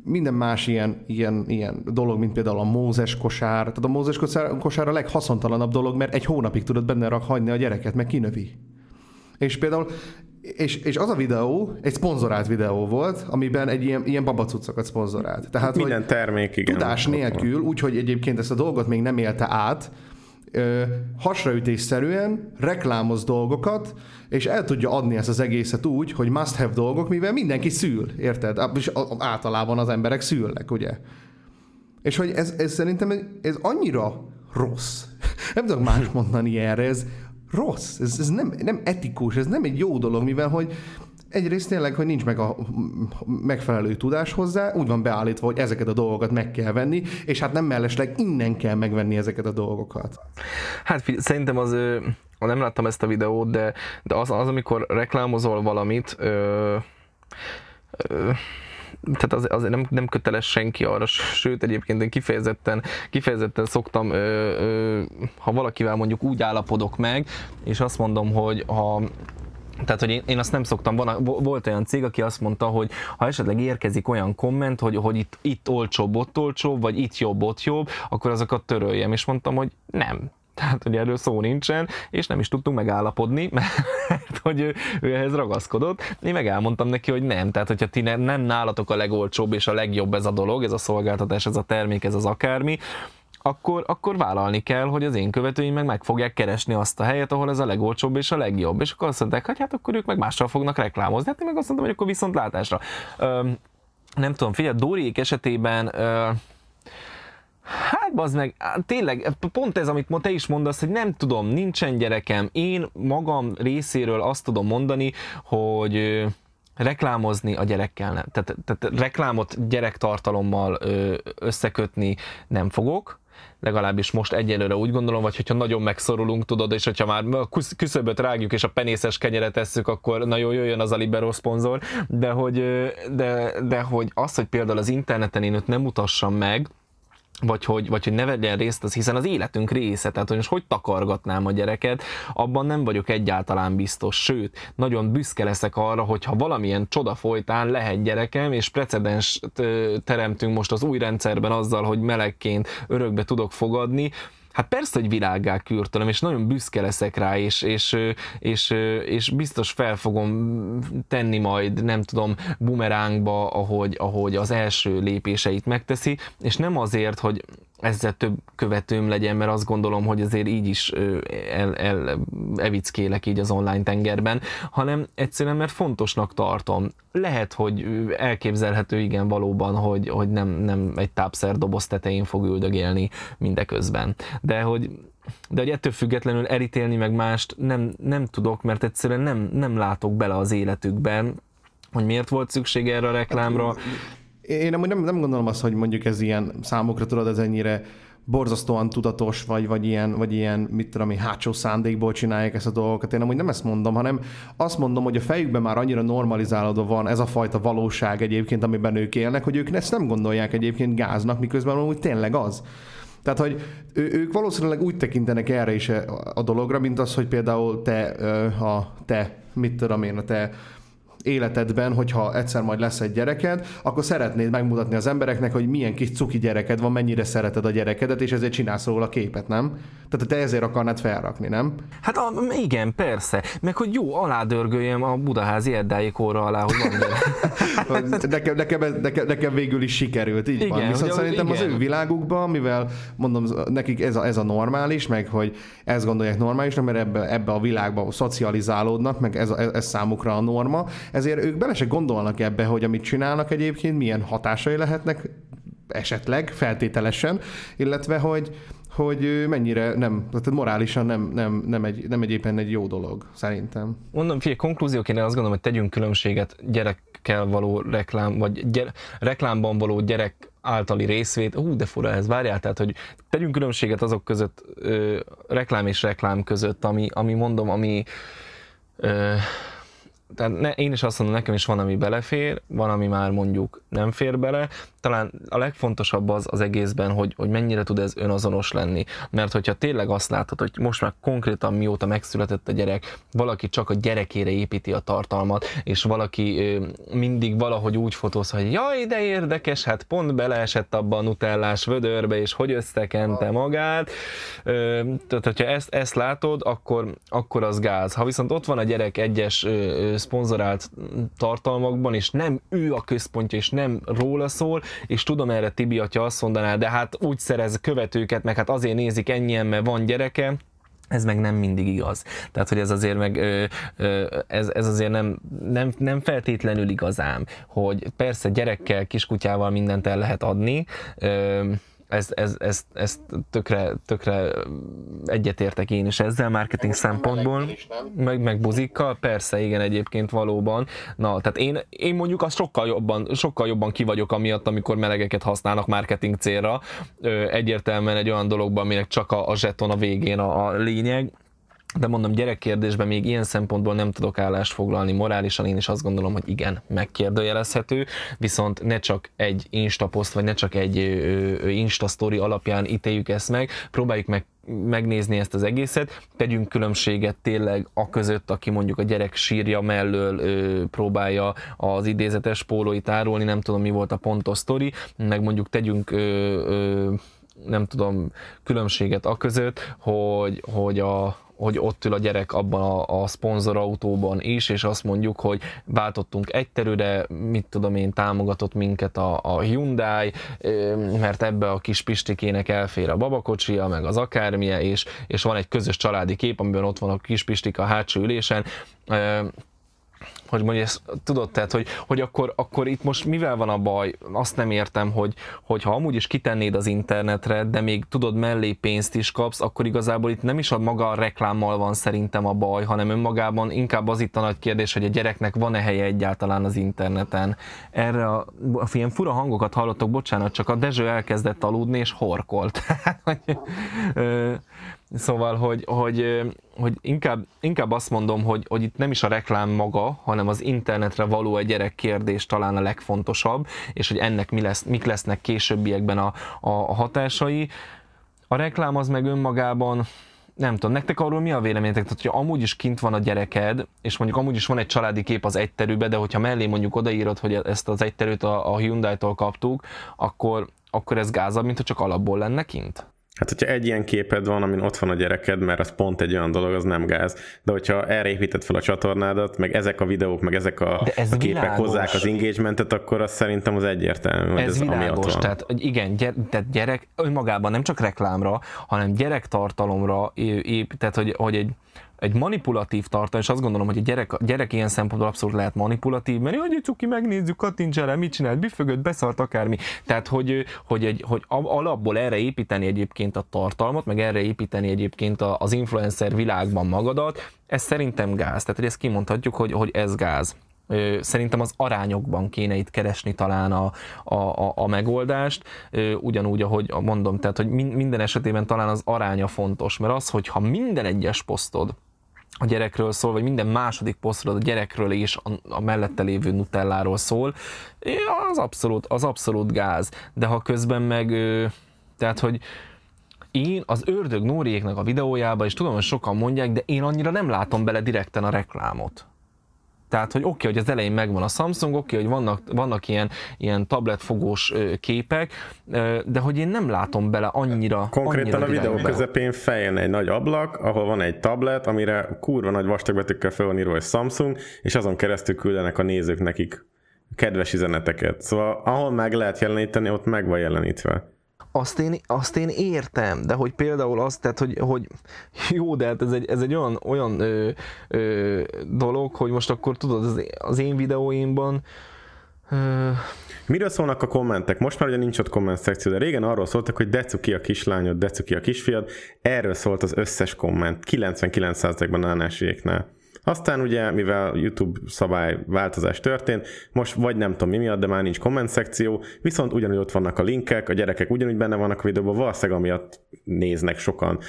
minden más ilyen, ilyen, ilyen dolog, mint például a Mózes kosár. Tehát a Mózes kosár, kosár a leghaszontalanabb dolog, mert egy hónapig tudod benne rak hagyni a gyereket, meg kinövi. És például és, és az a videó egy szponzorált videó volt, amiben egy ilyen, ilyen babacucokat szponzorált. Tehát, Minden termék, igen. Tudás nélkül, úgyhogy egyébként ezt a dolgot még nem élte át, hasraütésszerűen reklámoz dolgokat, és el tudja adni ezt az egészet úgy, hogy must have dolgok, mivel mindenki szül, érted? És általában az emberek szülnek, ugye? És hogy ez, ez szerintem ez annyira rossz. Nem tudok más mondani erre, ez rossz, ez, ez nem, nem etikus, ez nem egy jó dolog, mivel hogy egyrészt tényleg, hogy nincs meg a megfelelő tudás hozzá, úgy van beállítva, hogy ezeket a dolgokat meg kell venni, és hát nem mellesleg innen kell megvenni ezeket a dolgokat. Hát szerintem az, nem láttam ezt a videót, de, de az, az, amikor reklámozol valamit, ö, ö, tehát az, az nem, nem köteles senki arra, sőt egyébként én kifejezetten, kifejezetten szoktam, ö, ö, ha valakivel mondjuk úgy állapodok meg, és azt mondom, hogy ha tehát, hogy én, én azt nem szoktam, van, volt olyan cég, aki azt mondta, hogy ha esetleg érkezik olyan komment, hogy, hogy itt, itt olcsóbb, ott olcsóbb, vagy itt jobb, ott jobb, akkor azokat töröljem, és mondtam, hogy nem. Tehát, hogy erről szó nincsen, és nem is tudtunk megállapodni, mert hogy ő, ő ehhez ragaszkodott. Én meg elmondtam neki, hogy nem. Tehát, hogyha ti ne, nem nálatok a legolcsóbb és a legjobb ez a dolog, ez a szolgáltatás, ez a termék, ez az akármi, akkor, akkor vállalni kell, hogy az én követőim meg meg fogják keresni azt a helyet, ahol ez a legolcsóbb és a legjobb. És akkor azt mondták, hogy hát akkor ők meg mással fognak reklámozni. Hát én meg azt mondtam, hogy akkor viszont látásra. Ö, nem tudom, figyelj, Dóriék esetében ö, Hát bazd meg, tényleg, pont ez, amit te is mondasz, hogy nem tudom, nincsen gyerekem. Én magam részéről azt tudom mondani, hogy reklámozni a gyerekkel nem. Tehát, tehát reklámot gyerektartalommal összekötni nem fogok, legalábbis most egyelőre úgy gondolom, vagy hogyha nagyon megszorulunk, tudod, és hogyha már küszöböt rágjuk, és a penészes kenyeret tesszük, akkor nagyon jöjjön az a liberó szponzor, de hogy, de, de hogy az, hogy például az interneten én őt nem mutassam meg, vagy hogy, vagy hogy ne vegyen részt, az hiszen az életünk része, tehát hogy most hogy takargatnám a gyereket, abban nem vagyok egyáltalán biztos, sőt, nagyon büszke leszek arra, hogyha valamilyen csoda folytán lehet gyerekem, és precedens teremtünk most az új rendszerben azzal, hogy melegként örökbe tudok fogadni, Hát persze, hogy világgá kürtölöm, és nagyon büszke leszek rá, és, és, és, és biztos fel fogom tenni majd, nem tudom, bumerángba, ahogy, ahogy az első lépéseit megteszi, és nem azért, hogy ezzel több követőm legyen, mert azt gondolom, hogy azért így is el, el, evickélek így az online tengerben, hanem egyszerűen, mert fontosnak tartom. Lehet, hogy elképzelhető igen valóban, hogy, hogy nem, nem egy tápszer doboz tetején fog üldögélni mindeközben. De hogy de hogy ettől függetlenül elítélni meg mást nem, nem tudok, mert egyszerűen nem, nem látok bele az életükben, hogy miért volt szükség erre a reklámra. Hát, én nem, nem, nem gondolom azt, hogy mondjuk ez ilyen számokra tudod, ez ennyire borzasztóan tudatos, vagy, vagy, ilyen, vagy ilyen, mit tudom én, hátsó szándékból csinálják ezt a dolgokat. Én amúgy nem ezt mondom, hanem azt mondom, hogy a fejükben már annyira normalizálódva van ez a fajta valóság egyébként, amiben ők élnek, hogy ők ezt nem gondolják egyébként gáznak, miközben amúgy tényleg az. Tehát, hogy ők valószínűleg úgy tekintenek erre is a dologra, mint az, hogy például te, ha te, mit tudom én, a te életedben, hogyha egyszer majd lesz egy gyereked, akkor szeretnéd megmutatni az embereknek, hogy milyen kis cuki gyereked van, mennyire szereted a gyerekedet, és ezért csinálsz róla képet, nem? Tehát te ezért akarnád felrakni, nem? Hát a, igen, persze. Meg hogy jó, aládörgöljem a budaházi eddáik kóra alá, hogy van nekem, nekem, nekem, nekem, végül is sikerült, így igen, van. Viszont szerintem igen. az ő világukban, mivel mondom, nekik ez a, ez a normális, meg hogy ezt gondolják normálisnak, mert ebbe, ebbe a világba szocializálódnak, meg ez, ez, ez számukra a norma, ezért ők bele se gondolnak ebbe, hogy amit csinálnak egyébként, milyen hatásai lehetnek esetleg, feltételesen, illetve hogy, hogy mennyire nem, tehát morálisan nem, nem, nem, egy, nem egy éppen egy jó dolog, szerintem. Mondom, figyelj, konklúzióként azt gondolom, hogy tegyünk különbséget gyerekkel való reklám, vagy gyere, reklámban való gyerek általi részvét, ú, de fura ez, várjál, tehát, hogy tegyünk különbséget azok között, ö, reklám és reklám között, ami, ami mondom, ami ö, tehát ne, én is azt mondom, nekem is van, ami belefér, van, ami már mondjuk nem fér bele. Talán a legfontosabb az az egészben, hogy, hogy mennyire tud ez önazonos lenni. Mert hogyha tényleg azt látod, hogy most már konkrétan mióta megszületett a gyerek, valaki csak a gyerekére építi a tartalmat, és valaki ö, mindig valahogy úgy fotóz, hogy jaj, de érdekes, hát pont beleesett abba a nutellás vödörbe, és hogy összekente magát. Ö, tehát, hogyha ezt, ezt látod, akkor, akkor az gáz. Ha viszont ott van a gyerek egyes ö, szponzorált tartalmakban, és nem ő a központja, és nem róla szól, és tudom erre Tibi atya azt mondaná, de hát úgy szerez követőket, meg hát azért nézik ennyien, mert van gyereke, ez meg nem mindig igaz. Tehát, hogy ez azért meg, ez, ez azért nem, nem, nem feltétlenül igazám, hogy persze gyerekkel, kiskutyával mindent el lehet adni, ez, ez, ez, ez tökre, tökre egyetértek én is ezzel marketing szempontból, meg, meg buzikkal, persze, igen, egyébként valóban. Na, tehát én, én mondjuk azt sokkal jobban, sokkal jobban ki vagyok amiatt, amikor melegeket használnak marketing célra. Egyértelműen egy olyan dologban, aminek csak a, a zseton a végén a, a lényeg, de mondom, gyerekkérdésben még ilyen szempontból nem tudok állást foglalni morálisan, én is azt gondolom, hogy igen, megkérdőjelezhető, viszont ne csak egy Insta poszt, vagy ne csak egy Insta story alapján ítéljük ezt meg, próbáljuk meg megnézni ezt az egészet, tegyünk különbséget tényleg a között, aki mondjuk a gyerek sírja mellől ö, próbálja az idézetes pólóit árulni, nem tudom mi volt a pontos sztori, meg mondjuk tegyünk ö, ö, nem tudom, különbséget a között, hogy, hogy a, hogy ott ül a gyerek abban a, a szponzorautóban is, és azt mondjuk, hogy váltottunk egy terüre, mit tudom én, támogatott minket a, a Hyundai, mert ebbe a kis pistikének elfér a babakocsia, meg az akármilyen, és, és van egy közös családi kép, amiben ott van a kis pistik a hátsó ülésen, hogy mondja, ezt tudod, tehát, hogy, hogy akkor, akkor itt most mivel van a baj? Azt nem értem, hogy, hogy ha amúgy is kitennéd az internetre, de még tudod mellé pénzt is kapsz, akkor igazából itt nem is a maga a reklámmal van szerintem a baj, hanem önmagában inkább az itt a nagy kérdés, hogy a gyereknek van-e helye egyáltalán az interneten. Erre a, a ilyen fura hangokat hallottok, bocsánat, csak a Dezső elkezdett aludni és horkolt. Szóval, hogy, hogy, hogy inkább, inkább azt mondom, hogy, hogy itt nem is a reklám maga, hanem az internetre való egy gyerek kérdés talán a legfontosabb, és hogy ennek mi lesz, mik lesznek későbbiekben a, a, hatásai. A reklám az meg önmagában, nem tudom, nektek arról mi a véleményetek? Tehát, hogyha amúgy is kint van a gyereked, és mondjuk amúgy is van egy családi kép az egyterűbe, de hogyha mellé mondjuk odaírod, hogy ezt az egyterűt a, a Hyundai-tól kaptuk, akkor, akkor ez gázabb, mint ha csak alapból lenne kint? Hát, hogyha egy ilyen képed van, amin ott van a gyereked, mert az pont egy olyan dolog, az nem gáz. De hogyha erre építed fel a csatornádat, meg ezek a videók, meg ezek a, ez a képek világos. hozzák az engagementet, akkor az szerintem az egyértelmű, hogy ez, ez világos, van. tehát igen, gyere, tehát gyerek önmagában nem csak reklámra, hanem gyerektartalomra ép, tehát hogy, hogy egy egy manipulatív tartalom, és azt gondolom, hogy a gyerek, a gyerek ilyen szempontból abszolút lehet manipulatív, mert hogy cuki, megnézzük, kattints erre, mit csinált, büfögött, beszart akármi. Tehát, hogy, hogy, egy, hogy alapból erre építeni egyébként a tartalmat, meg erre építeni egyébként az influencer világban magadat, ez szerintem gáz. Tehát, hogy ezt kimondhatjuk, hogy, hogy ez gáz. Szerintem az arányokban kéne itt keresni talán a, a, a, a megoldást, ugyanúgy, ahogy mondom, tehát hogy minden esetében talán az aránya fontos, mert az, hogyha minden egyes posztod a gyerekről szól, vagy minden második posztod a gyerekről és a, a mellette lévő nutelláról szól, az abszolút, az abszolút gáz. De ha közben meg, tehát hogy én az ördög Nóriéknak a videójába, és tudom, hogy sokan mondják, de én annyira nem látom bele direkten a reklámot. Tehát, hogy oké, okay, hogy az elején megvan a Samsung, oké, okay, hogy vannak, vannak ilyen, ilyen tabletfogós képek, de hogy én nem látom bele annyira Konkrétan annyira a videó közepén feljön egy nagy ablak, ahol van egy tablet, amire kurva nagy vastagbetűkkel fel van írva, hogy Samsung, és azon keresztül küldenek a nézők nekik kedves üzeneteket. Szóval ahol meg lehet jeleníteni, ott meg van jelenítve azt én, azt én értem, de hogy például azt, tehát, hogy, hogy jó, de hát ez egy, ez egy olyan, olyan ö, ö, dolog, hogy most akkor tudod, az, én videóimban ö, Miről szólnak a kommentek? Most már ugye nincs ott komment szekció, de régen arról szóltak, hogy decuki a kislányod, decuki a kisfiad. Erről szólt az összes komment, 99%-ban Nánásiéknál. Aztán ugye, mivel YouTube szabály változás történt, most vagy nem tudom mi miatt, de már nincs komment szekció, viszont ugyanúgy ott vannak a linkek, a gyerekek ugyanúgy benne vannak a videóban, valószínűleg amiatt néznek sokan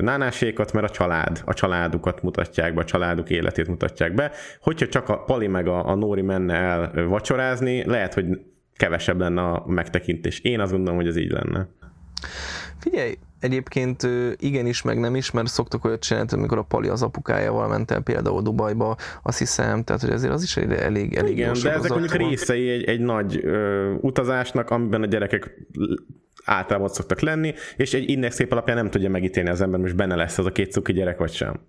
nánásékat, mert a család, a családukat mutatják be, a családuk életét mutatják be. Hogyha csak a Pali meg a, a Nóri menne el vacsorázni, lehet, hogy kevesebb lenne a megtekintés. Én azt gondolom, hogy ez így lenne. Figyelj, Egyébként igenis, meg nem is, mert szoktak olyat csinálni, amikor a Pali az apukájával ment el például Dubajba, azt hiszem, tehát hogy ezért az is egy elég, elég Igen, de ezek mondjuk részei egy, egy nagy ö, utazásnak, amiben a gyerekek általában szoktak lenni, és egy index alapján nem tudja megítélni az ember, most benne lesz az a két cuki gyerek, vagy sem.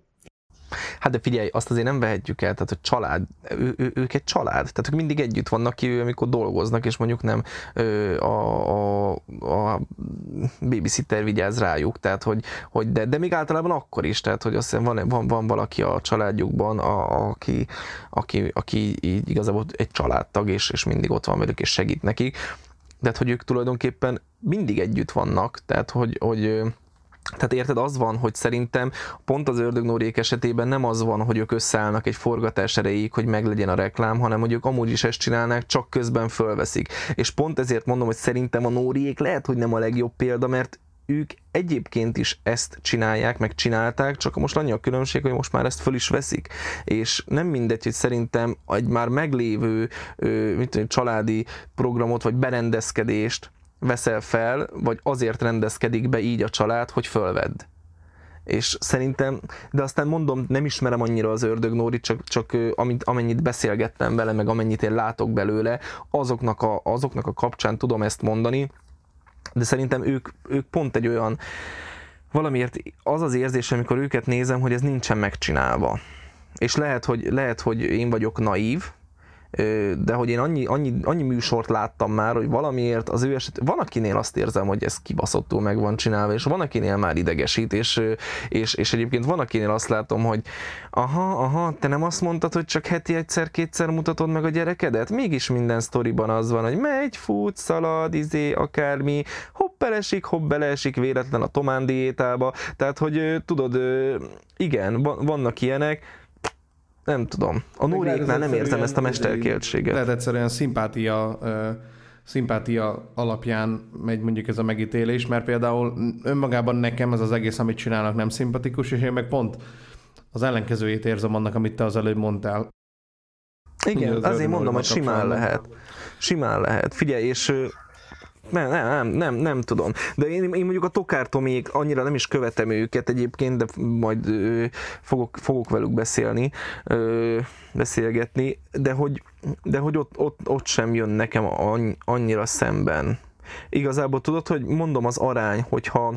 Hát de figyelj, azt azért nem vehetjük el, tehát a család, ő, ő, ők egy család, tehát ők mindig együtt vannak ki, amikor dolgoznak, és mondjuk nem ö, a, a, a babysitter vigyáz rájuk, tehát hogy, hogy de, de még általában akkor is, tehát hogy azt hiszem van, van, van valaki a családjukban, a, aki, aki, aki így igazából egy családtag, és, és mindig ott van velük, és segít nekik, de hát, hogy ők tulajdonképpen mindig együtt vannak, tehát hogy, hogy tehát érted, az van, hogy szerintem pont az ördögnórék esetében nem az van, hogy ők összeállnak egy forgatás erejéig, hogy meglegyen a reklám, hanem hogy ők amúgy is ezt csinálnák, csak közben fölveszik. És pont ezért mondom, hogy szerintem a nóriék lehet, hogy nem a legjobb példa, mert ők egyébként is ezt csinálják, meg csinálták, csak most annyi a különbség, hogy most már ezt föl is veszik. És nem mindegy, hogy szerintem egy már meglévő mit tudom, családi programot, vagy berendezkedést veszel fel, vagy azért rendezkedik be így a család, hogy fölvedd. És szerintem, de aztán mondom, nem ismerem annyira az ördög Nórit, csak, csak ö, amit, amennyit beszélgettem vele, meg amennyit én látok belőle, azoknak a, azoknak a kapcsán tudom ezt mondani, de szerintem ők, ők pont egy olyan, valamiért az az érzés, amikor őket nézem, hogy ez nincsen megcsinálva. És lehet, hogy, lehet, hogy én vagyok naív, de hogy én annyi, annyi, annyi műsort láttam már, hogy valamiért az ő eset, van akinél azt érzem, hogy ez kibaszottul meg van csinálva, és van akinél már idegesít, és, és, és egyébként van akinél azt látom, hogy aha, aha, te nem azt mondtad, hogy csak heti egyszer-kétszer mutatod meg a gyerekedet? Mégis minden sztoriban az van, hogy megy, fut, szalad, izé, akármi, hopp belesik, hopp beleesik véletlen a Tomán diétába, tehát hogy tudod, igen, van- vannak ilyenek, nem tudom. A Nóriéknál nem érzem ezt a mesterkéltséget. Lehet egyszerűen szimpátia, szimpátia alapján megy mondjuk ez a megítélés, mert például önmagában nekem ez az egész, amit csinálnak, nem szimpatikus, és én meg pont az ellenkezőjét érzem annak, amit te az előbb mondtál. Igen, az azért mondom, hogy simán lehet. Simán lehet. Figyelj, és nem, nem, nem, nem, nem tudom. De én, én mondjuk a Tokár Tomiék annyira nem is követem őket egyébként, de majd ö, fogok, fogok velük beszélni, ö, beszélgetni, de hogy, de hogy ott, ott, ott sem jön nekem anny- annyira szemben. Igazából tudod, hogy mondom az arány, hogyha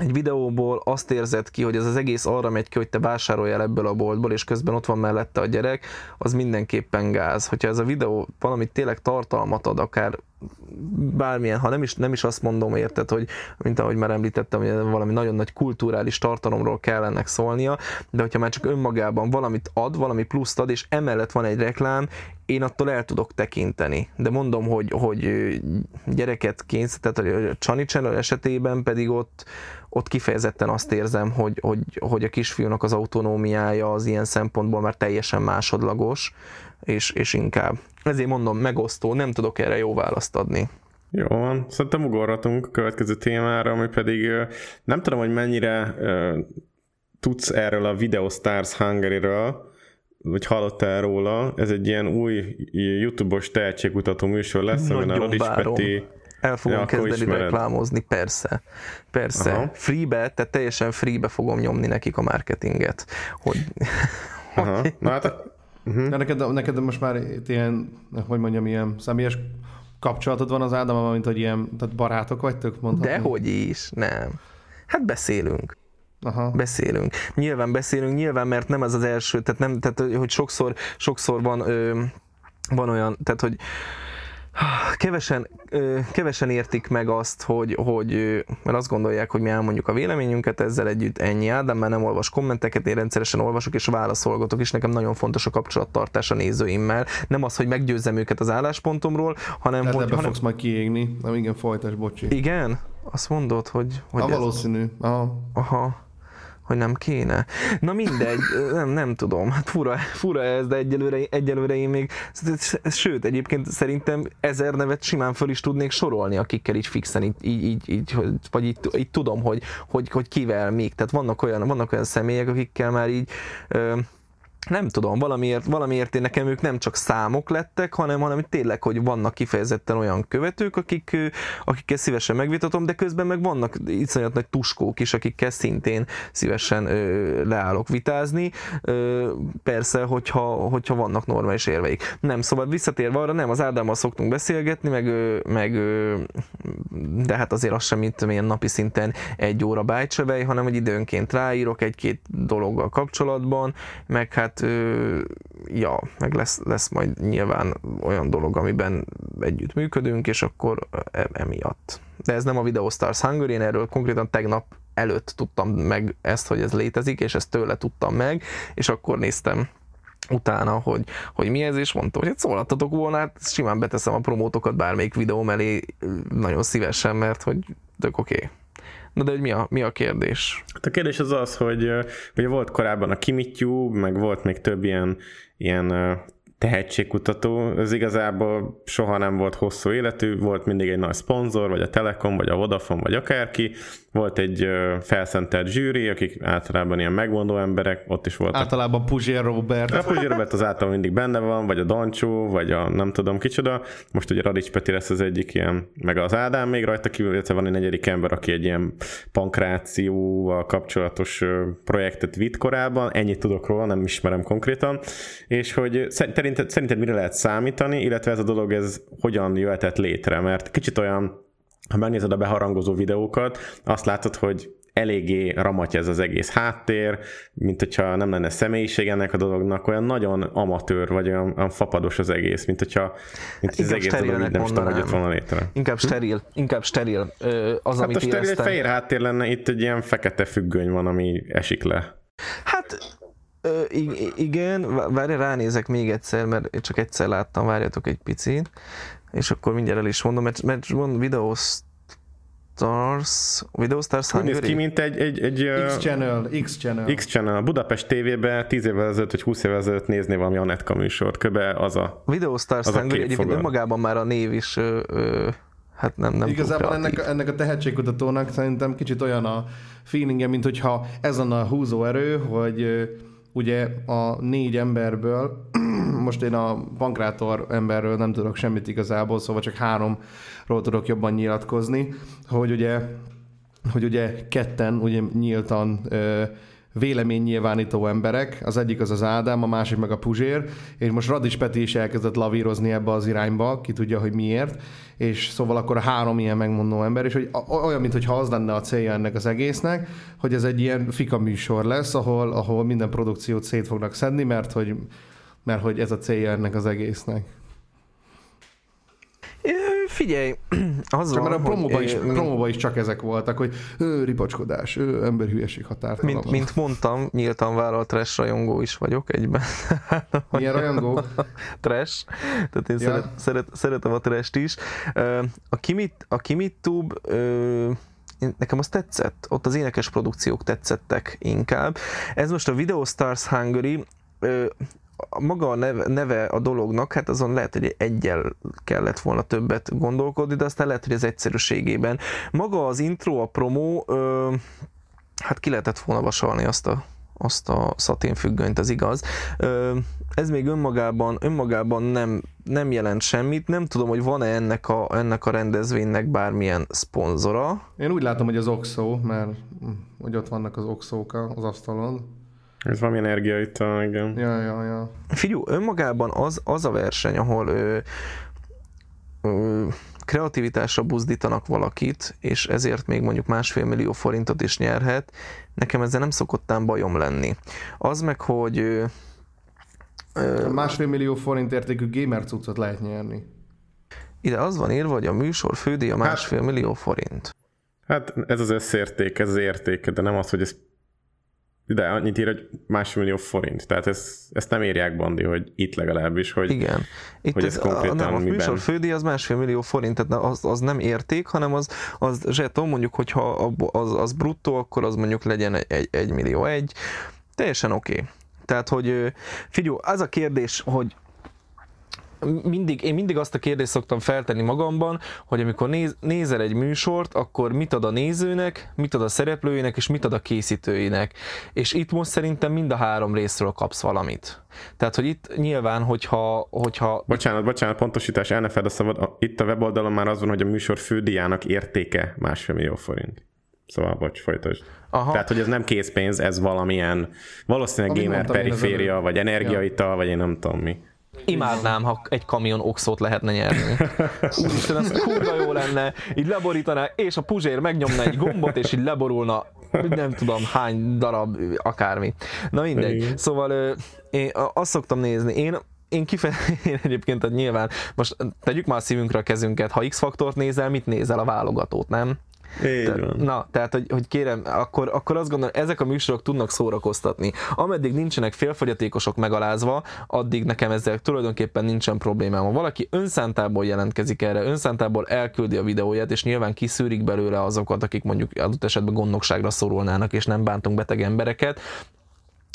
egy videóból azt érzed ki, hogy ez az egész arra megy ki, hogy te vásároljál ebből a boltból, és közben ott van mellette a gyerek, az mindenképpen gáz. Hogyha ez a videó valamit tényleg tartalmat ad, akár bármilyen, ha nem is, nem is azt mondom, érted, hogy mint ahogy már említettem, hogy valami nagyon nagy kulturális tartalomról kell ennek szólnia, de hogyha már csak önmagában valamit ad, valami pluszt ad, és emellett van egy reklám, én attól el tudok tekinteni. De mondom, hogy, hogy gyereket kényszer, tehát a Csani Channel esetében pedig ott, ott kifejezetten azt érzem, hogy, hogy, hogy a kisfiúnak az autonómiája az ilyen szempontból már teljesen másodlagos, és, és inkább. Ezért mondom, megosztó, nem tudok erre jó választ adni. Jó van, szerintem ugorhatunk a következő témára, ami pedig nem tudom, hogy mennyire tudsz erről a Video Stars Hungary-ről, vagy hallottál róla, ez egy ilyen új YouTube-os tehetségkutató műsor lesz, amin a várom. Peti El fogom Ja, kezdeni ismered. reklámozni, persze. Persze. Aha. Freebe, tehát teljesen freebe fogom nyomni nekik a marketinget. Hogy, Aha. Na hát, De neked, neked most már ilyen, hogy mondjam, ilyen személyes kapcsolatod van az Ádámmal, mint hogy ilyen, tehát barátok vagytok, mondhatni? dehogy is, nem. Hát beszélünk. Aha. Beszélünk. Nyilván beszélünk, nyilván, mert nem ez az első, tehát, nem, tehát hogy sokszor, sokszor van, ö, van olyan, tehát hogy kevesen, kevesen értik meg azt, hogy, hogy mert azt gondolják, hogy mi elmondjuk a véleményünket, ezzel együtt ennyi Ádám, már nem olvas kommenteket, én rendszeresen olvasok és válaszolgatok, és nekem nagyon fontos a kapcsolattartás a nézőimmel. Nem az, hogy meggyőzzem őket az álláspontomról, hanem Tehát hogy... ebbe Hanem, fogsz majd kiégni. Nem, igen, folytas, bocsi. igen? Azt mondod, hogy... hogy A ez- valószínű. Aha. Aha, hogy nem kéne. Na mindegy, nem, nem tudom. Hát fura, fura ez, de egyelőre, egyelőre én még, sőt, egyébként szerintem ezer nevet simán föl is tudnék sorolni, akikkel így fixen, így, így, így, vagy így, így tudom, hogy, hogy, hogy kivel még. Tehát vannak olyan, vannak olyan személyek, akikkel már így ö, nem tudom, valamiért, valamiért én nekem ők nem csak számok lettek, hanem, hanem tényleg, hogy vannak kifejezetten olyan követők, akik, akikkel szívesen megvitatom, de közben meg vannak iszonyat nagy tuskók is, akikkel szintén szívesen ö, leállok vitázni. Ö, persze, hogyha, hogyha vannak normális érveik. Nem, szóval visszatérve arra, nem, az Ádámmal szoktunk beszélgetni, meg, ö, meg ö, de hát azért az sem, mint ilyen napi szinten egy óra bájtsövej, hanem hogy időnként ráírok egy-két dologgal kapcsolatban, meg hát ö, ja, meg lesz, lesz majd nyilván olyan dolog, amiben együtt működünk, és akkor e- emiatt. De ez nem a Video Stars Hungary, én erről konkrétan tegnap előtt tudtam meg ezt, hogy ez létezik, és ezt tőle tudtam meg, és akkor néztem utána, hogy, hogy mi ez, és mondta, hogy hát szólhattatok volna, hát simán beteszem a promótokat bármelyik videóm elé nagyon szívesen, mert hogy tök oké. Okay. Na de hogy mi a, mi a kérdés? Hát a kérdés az az, hogy ugye volt korábban a Kimityu, meg volt még több ilyen, ilyen tehetségkutató, ez igazából soha nem volt hosszú életű, volt mindig egy nagy szponzor, vagy a Telekom, vagy a Vodafone, vagy akárki, volt egy felszentelt zsűri, akik általában ilyen megmondó emberek, ott is volt. Általában Puzsér Robert. A Puzsér Robert az általában mindig benne van, vagy a Dancsó, vagy a nem tudom kicsoda. Most ugye Radics Peti lesz az egyik ilyen, meg az Ádám még rajta kívül, illetve van egy negyedik ember, aki egy ilyen pankrációval kapcsolatos projektet vitt korábban. Ennyit tudok róla, nem ismerem konkrétan. És hogy szerinted, szerinted mire lehet számítani, illetve ez a dolog ez hogyan jöhetett létre, mert kicsit olyan ha megnézed a beharangozó videókat, azt látod, hogy eléggé ramatja ez az egész háttér, mint hogyha nem lenne személyiség ennek a dolognak, olyan nagyon amatőr, vagy olyan, olyan fapados az egész, mint hogyha mint az egész dolog így nem tudom, hogy volna létre. Inkább steril, inkább steril az, hát amit a steril egy fehér háttér lenne, itt egy ilyen fekete függöny van, ami esik le. Hát igen, várj, ránézek még egyszer, mert csak egyszer láttam, várjatok egy picit, és akkor mindjárt el is mondom, mert, mert van videós Stars, Video Stars Hungary? Úgy néz ki, mint egy, egy, egy X-Channel, X-Channel. X-Channel. Budapest TV-ben 10 évvel ezelőtt, vagy 20 évvel ezelőtt nézni valami Anetka műsort. Köbe az a Video Stars az Hungary, egyébként önmagában már a név is ö, ö, hát nem, nem Igazából ennek, ennek a tehetségkutatónak szerintem kicsit olyan a feelingje, mint hogyha ez a húzóerő, hogy ugye a négy emberből, most én a pankrátor emberről nem tudok semmit igazából, szóval csak háromról tudok jobban nyilatkozni, hogy ugye, hogy ugye ketten ugye nyíltan ö, véleménynyilvánító emberek, az egyik az az Ádám, a másik meg a Puzsér, és most Radis Peti is elkezdett lavírozni ebbe az irányba, ki tudja, hogy miért, és szóval akkor a három ilyen megmondó ember, és hogy olyan, mintha az lenne a célja ennek az egésznek, hogy ez egy ilyen fika műsor lesz, ahol, ahol minden produkciót szét fognak szedni, mert hogy, mert hogy ez a célja ennek az egésznek. Figyelj, az csak van, mert a promóban is, promóba is csak ezek voltak, hogy ő, ripacskodás, ő, emberhülyeség határt. Mint, mint mondtam, nyíltan vállalt trash rajongó is vagyok egyben. Milyen rajongó? trash. Tehát én ja. szeret, szeret, szeretem a trash is. A Kimit, a Kimitube nekem az tetszett, ott az énekes produkciók tetszettek inkább. Ez most a Video Stars Hungary, maga a neve, neve a dolognak, hát azon lehet, hogy egyel kellett volna többet gondolkodni, de aztán lehet, hogy az egyszerűségében. Maga az intro, a promo, ö, hát ki lehetett volna vasalni azt a, azt a szaténfüggönyt, az igaz. Ö, ez még önmagában, önmagában nem, nem jelent semmit, nem tudom, hogy van-e ennek a, ennek a rendezvénynek bármilyen szponzora. Én úgy látom, hogy az Oxo, mert hogy ott vannak az Oxók az asztalon. Ez valami energia itt, igen. Ja, ja, ja. Figyú, önmagában az, az a verseny, ahol ö, ö, kreativitásra buzdítanak valakit, és ezért még mondjuk másfél millió forintot is nyerhet, nekem ezzel nem szokottán bajom lenni. Az meg, hogy ö, ö, másfél millió forint értékű gamer cuccot lehet nyerni. Ide az van írva, hogy a műsor fődíja hát- másfél hát, millió forint. Hát ez az összérték, ez az érték, de nem az, hogy ez de annyit ír, hogy másfél millió forint. Tehát ez, ezt nem írják Bandi, hogy itt legalábbis, hogy, Igen. Itt hogy ez, ez konkrétan nem, a miben. műsor fődi az másfél millió forint, tehát az, az nem érték, hanem az, az zseton, mondjuk, hogyha az, az bruttó, akkor az mondjuk legyen egy, egy, millió egy. Teljesen oké. Okay. Tehát, hogy figyelj, az a kérdés, hogy mindig, én mindig azt a kérdést szoktam feltenni magamban, hogy amikor néz, nézel egy műsort, akkor mit ad a nézőnek, mit ad a szereplőinek, és mit ad a készítőinek. És itt most szerintem mind a három részről kapsz valamit. Tehát, hogy itt nyilván, hogyha... hogyha... Bocsánat, bocsánat, pontosítás, el ne fedd a szabad. Itt a weboldalon már az van, hogy a műsor fődiának értéke másfél millió forint. Szóval, bocs, folytasd. Aha. Tehát, hogy ez nem készpénz, ez valamilyen valószínűleg Ami gamer periféria, vagy energiaital, ja. vagy én nem tudom mi. Imádnám, ha egy kamion oxót lehetne nyerni. Úristen, ez kurva jó lenne, így leborítaná, és a puzsér megnyomna egy gombot, és így leborulna nem tudom hány darab, akármi. Na mindegy. Igen. Szóval én azt szoktam nézni, én én kifejezetten egyébként hogy nyilván, most tegyük már a szívünkre a kezünket, ha X-faktort nézel, mit nézel a válogatót, nem? Így Te- van. Na, tehát, hogy, hogy kérem, akkor, akkor azt gondolom, ezek a műsorok tudnak szórakoztatni. Ameddig nincsenek félfogyatékosok megalázva, addig nekem ezzel tulajdonképpen nincsen problémám. Ha valaki önszántából jelentkezik erre, önszántából elküldi a videóját, és nyilván kiszűrik belőle azokat, akik mondjuk adott esetben gondnokságra szorulnának, és nem bántunk beteg embereket,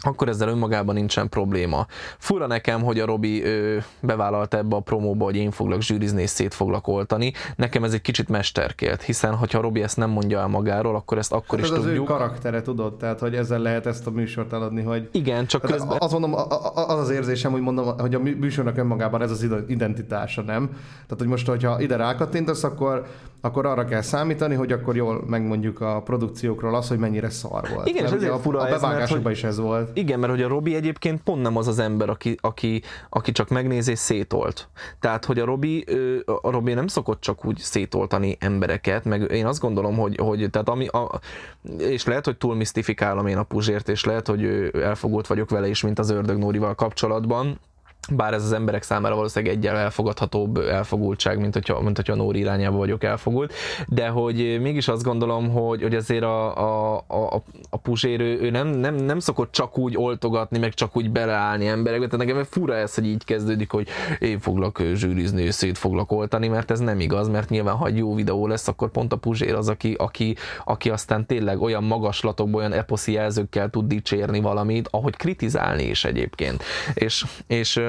akkor ezzel önmagában nincsen probléma. Fura nekem, hogy a Robi ö, bevállalta ebbe a promóba, hogy én foglak zsűrizni és szét foglak oltani. Nekem ez egy kicsit mesterkélt, hiszen hogyha Robi ezt nem mondja el magáról, akkor ezt akkor Ez is az ő tudjuk. karaktere, tudod? Tehát, hogy ezzel lehet ezt a műsort eladni, hogy Igen, csak Tehát közben... Azt mondom, az az érzésem, hogy mondom, hogy a mű- műsornak önmagában ez az ide- identitása, nem? Tehát, hogy most, hogyha ide rákattintasz, akkor, akkor arra kell számítani, hogy akkor jól megmondjuk a produkciókról azt, hogy mennyire szar volt. Igen, és Mert ugye ezért a, fura a bevágásokban hogy- is ez volt. Igen, mert hogy a Robi egyébként pont nem az az ember, aki, aki, aki csak megnéz és szétolt. Tehát, hogy a Robi, a Robi nem szokott csak úgy szétoltani embereket, meg én azt gondolom, hogy, hogy tehát ami, a, és lehet, hogy túl misztifikálom én a Puzsért, és lehet, hogy elfogult vagyok vele is, mint az Ördög Nórival kapcsolatban, bár ez az emberek számára valószínűleg egyel elfogadhatóbb elfogultság, mint hogyha, mint hogyha Nóri irányába vagyok elfogult, de hogy mégis azt gondolom, hogy, hogy azért a, a, a, a Puzsér, ő, nem, nem, nem szokott csak úgy oltogatni, meg csak úgy beleállni emberekbe, tehát nekem fura ez, hogy így kezdődik, hogy én foglak zsűrizni, szét foglak oltani, mert ez nem igaz, mert nyilván, ha jó videó lesz, akkor pont a Puzsér az, aki, aki, aki aztán tényleg olyan magaslatokban, olyan eposzi jelzőkkel tud dicsérni valamit, ahogy kritizálni is egyébként. És, és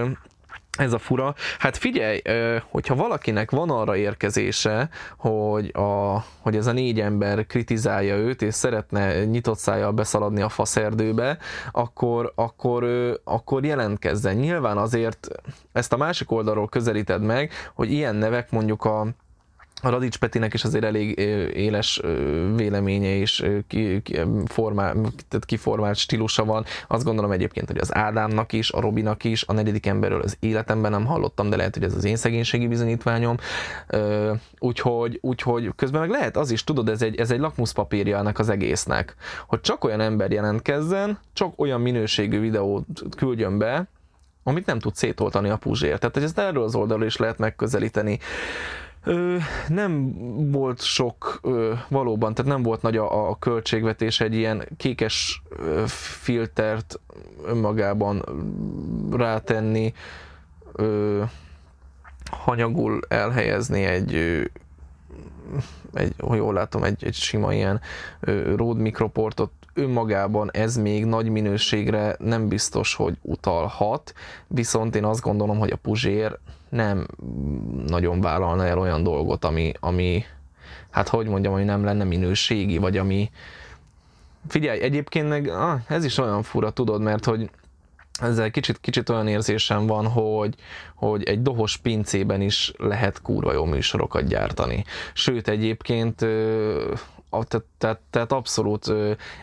ez a fura. Hát figyelj, hogyha valakinek van arra érkezése, hogy, a, hogy ez a négy ember kritizálja őt, és szeretne nyitott szájjal beszaladni a faszerdőbe, akkor, akkor, akkor jelentkezzen. Nyilván azért ezt a másik oldalról közelíted meg, hogy ilyen nevek mondjuk a a Radics Petinek is azért elég éles véleménye és ki, tehát kiformált stílusa van. Azt gondolom egyébként, hogy az Ádámnak is, a Robinak is, a negyedik emberről az életemben nem hallottam, de lehet, hogy ez az én szegénységi bizonyítványom. Úgyhogy, úgyhogy közben meg lehet az is, tudod, ez egy, ez egy lakmuszpapírja ennek az egésznek, hogy csak olyan ember jelentkezzen, csak olyan minőségű videót küldjön be, amit nem tud szétoltani a puzsér. Tehát, hogy ezt erről az oldalról is lehet megközelíteni. Ö, nem volt sok, ö, valóban, tehát nem volt nagy a, a költségvetés egy ilyen kékes ö, filtert önmagában rátenni, ö, hanyagul elhelyezni egy, ö, egy, hogy jól látom, egy, egy sima ilyen ö, Rode mikroportot. Önmagában ez még nagy minőségre nem biztos, hogy utalhat, viszont én azt gondolom, hogy a Puzsér nem nagyon vállalna el olyan dolgot, ami, ami hát hogy mondjam, hogy nem lenne minőségi, vagy ami figyelj, egyébként meg ah, ez is olyan fura, tudod, mert hogy ezzel kicsit, kicsit olyan érzésem van, hogy, hogy egy dohos pincében is lehet kurva jó műsorokat gyártani. Sőt, egyébként tehát, tehát, tehát abszolút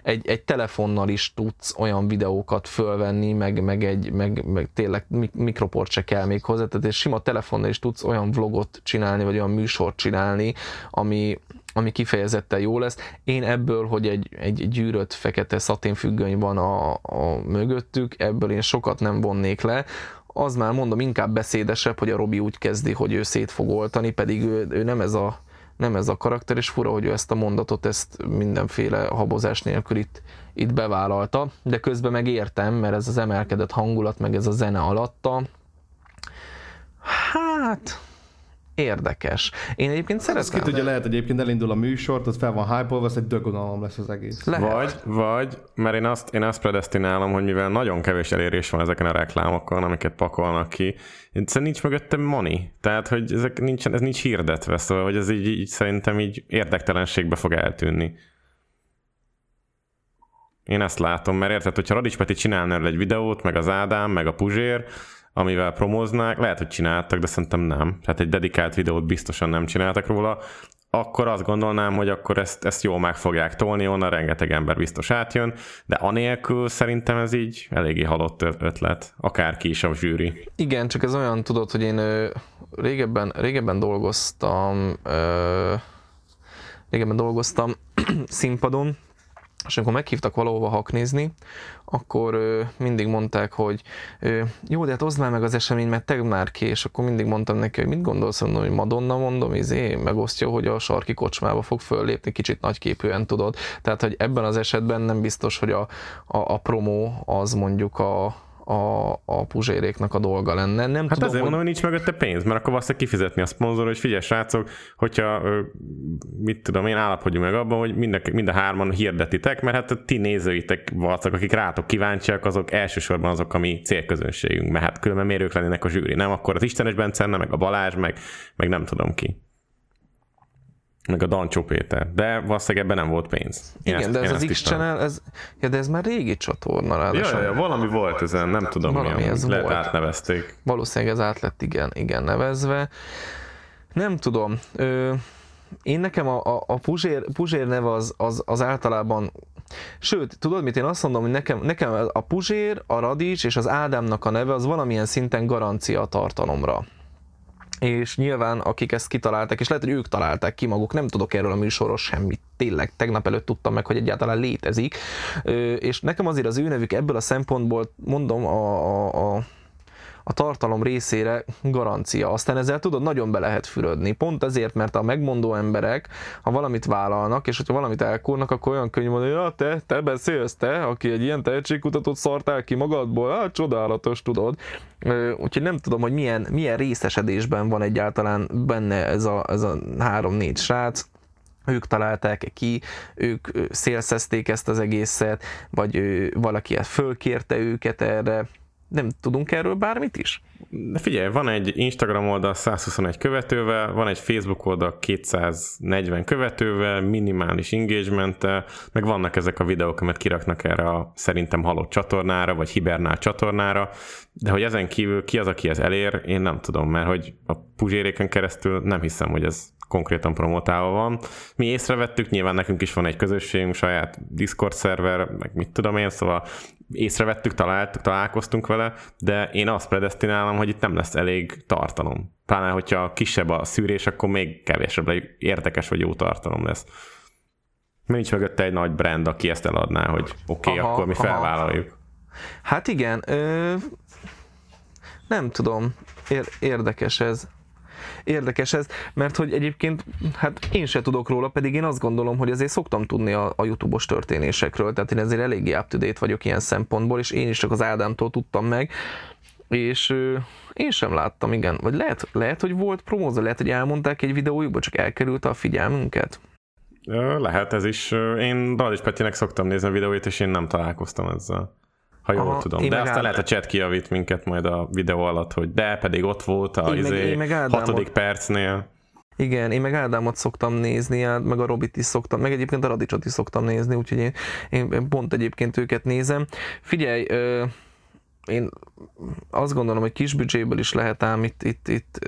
egy, egy telefonnal is tudsz olyan videókat fölvenni, meg, meg, egy, meg, meg tényleg mik- mikroport se kell még hozzá, tehát egy sima telefonnal is tudsz olyan vlogot csinálni, vagy olyan műsort csinálni, ami, ami kifejezetten jó lesz. Én ebből, hogy egy, egy gyűrött fekete szaténfüggöny van a, a mögöttük, ebből én sokat nem vonnék le. Az már mondom, inkább beszédesebb, hogy a Robi úgy kezdi, hogy ő szét fog oltani, pedig ő, ő nem ez a nem ez a karakter, és fura, hogy ő ezt a mondatot, ezt mindenféle habozás nélkül itt, itt bevállalta, de közben meg értem, mert ez az emelkedett hangulat, meg ez a zene alatta, hát érdekes. Én egyébként ki szeretem. tudja, lehet egyébként elindul a műsort, ott fel van hype az egy dögonalom lesz az egész. Lehet. Vagy, vagy, mert én azt, én azt predestinálom, hogy mivel nagyon kevés elérés van ezeken a reklámokon, amiket pakolnak ki, egyszerűen nincs mögöttem money. Tehát, hogy ezek nincsen, ez nincs hirdetve, szóval, hogy ez így, így szerintem így érdektelenségbe fog eltűnni. Én ezt látom, mert érted, hogyha Radics Peti csinálna egy videót, meg az Ádám, meg a Puzsér, amivel promóznák, lehet, hogy csináltak, de szerintem nem. Tehát egy dedikált videót biztosan nem csináltak róla, akkor azt gondolnám, hogy akkor ezt, ezt jól meg fogják tolni, onnan rengeteg ember biztos átjön, de anélkül szerintem ez így eléggé halott ötlet. Akárki is a zsűri. Igen, csak ez olyan, tudod, hogy én ö, régebben, régebben dolgoztam, ö, régebben dolgoztam színpadon, és amikor meghívtak valahova haknézni, akkor ö, mindig mondták, hogy ö, jó, de hát oszd már meg az esemény, mert te már ki, és akkor mindig mondtam neki, hogy mit gondolsz, mondom, hogy Madonna mondom, izé, megosztja, hogy a sarki kocsmába fog föllépni, kicsit nagyképűen tudod. Tehát, hogy ebben az esetben nem biztos, hogy a, a, a promó az mondjuk a, a, a puzséréknak a dolga lenne. Nem Hát tudom, azért mondom, hogy nincs mögötte pénz, mert akkor valószínűleg kifizetni a szponzor, hogy figyelj srácok, hogyha mit tudom én, állapodjunk meg abban, hogy mind a, mind a hárman hirdetitek, mert hát a ti nézőitek valószínűleg, akik rátok kíváncsiak, azok elsősorban azok a mi célközönségünk, mert hát különben miért ők lennének a zsűri, nem? Akkor az Istenes Bence, meg a Balázs, meg, meg nem tudom ki. Meg a Dancsó Péter. De valószínűleg ebben nem volt pénz. Én Igen, ezt- de ez az. X-Channel, ez, ja, de ez már régi csatorna Ja, ráadásul. ja, ja, valami volt ezen, nem tudom Valami mi, ez lehet volt. átnevezték. Valószínűleg ez át lett igen, igen nevezve. Nem tudom. Ö, én nekem a, a, a Puzsér, Puzsér neve az, az, az általában Sőt, tudod mit, én azt mondom, hogy nekem, nekem a Puzsér, a Radics és az Ádámnak a neve az valamilyen szinten garancia a tartalomra. És nyilván, akik ezt kitalálták, és lehet, hogy ők találták ki maguk, nem tudok erről a műsorról semmit. Tényleg, tegnap előtt tudtam meg, hogy egyáltalán létezik. És nekem azért az ő nevük ebből a szempontból, mondom, a, a, a a tartalom részére garancia. Aztán ezzel tudod, nagyon be lehet fürödni. Pont ezért, mert a megmondó emberek, ha valamit vállalnak, és hogyha valamit elkúrnak, akkor olyan könnyű mondani, ja, te, te beszélsz, te, aki egy ilyen tehetségkutatót szartál ki magadból, hát csodálatos, tudod. Úgyhogy nem tudom, hogy milyen, milyen részesedésben van egyáltalán benne ez a, ez a három-négy srác, ők találták ki, ők szélszezték ezt az egészet, vagy ö, valaki ezt fölkérte őket erre. Nem tudunk erről bármit is? De figyelj, van egy Instagram oldal 121 követővel, van egy Facebook oldal 240 követővel, minimális engagement meg vannak ezek a videók, amit kiraknak erre a szerintem halott csatornára, vagy hibernál csatornára, de hogy ezen kívül ki az, aki ez elér, én nem tudom, mert hogy a puzséréken keresztül nem hiszem, hogy ez konkrétan promotálva van. Mi észrevettük, nyilván nekünk is van egy közösségünk, saját Discord szerver, meg mit tudom én, szóval észrevettük, találtuk, találkoztunk vele, de én azt predestinálom, hogy itt nem lesz elég tartalom. Pláne, hogyha kisebb a szűrés, akkor még kevesebb érdekes vagy jó tartalom lesz. Nincs mögötte egy nagy brand, aki ezt eladná, hogy oké, okay, Aha, akkor mi aha. felvállaljuk. Hát igen, ö, nem tudom, Ér, érdekes ez. Érdekes ez, mert hogy egyébként, hát én se tudok róla, pedig én azt gondolom, hogy azért szoktam tudni a, a YouTube-os történésekről, tehát én ezért eléggé up to date vagyok ilyen szempontból, és én is csak az Ádámtól tudtam meg, és ö, én sem láttam, igen. Vagy lehet, lehet hogy volt promóza, lehet, hogy elmondták egy videójukba, csak elkerült a figyelmünket. Lehet ez is. Én Dalics Petinek szoktam nézni a videóit, és én nem találkoztam ezzel. Ha jól Aha, tudom. De aztán lehet a chat kijavít minket majd a videó alatt, hogy de pedig ott volt a Én meg- izé, én meg Ádámot- hatodik percnél. Igen, én meg Ádámot szoktam nézni, meg a Robit is szoktam, meg egyébként a Radicsot is szoktam nézni, úgyhogy én, én pont egyébként őket nézem. Figyelj, ö, én azt gondolom, hogy kis büdzséből is lehet ám itt, itt, itt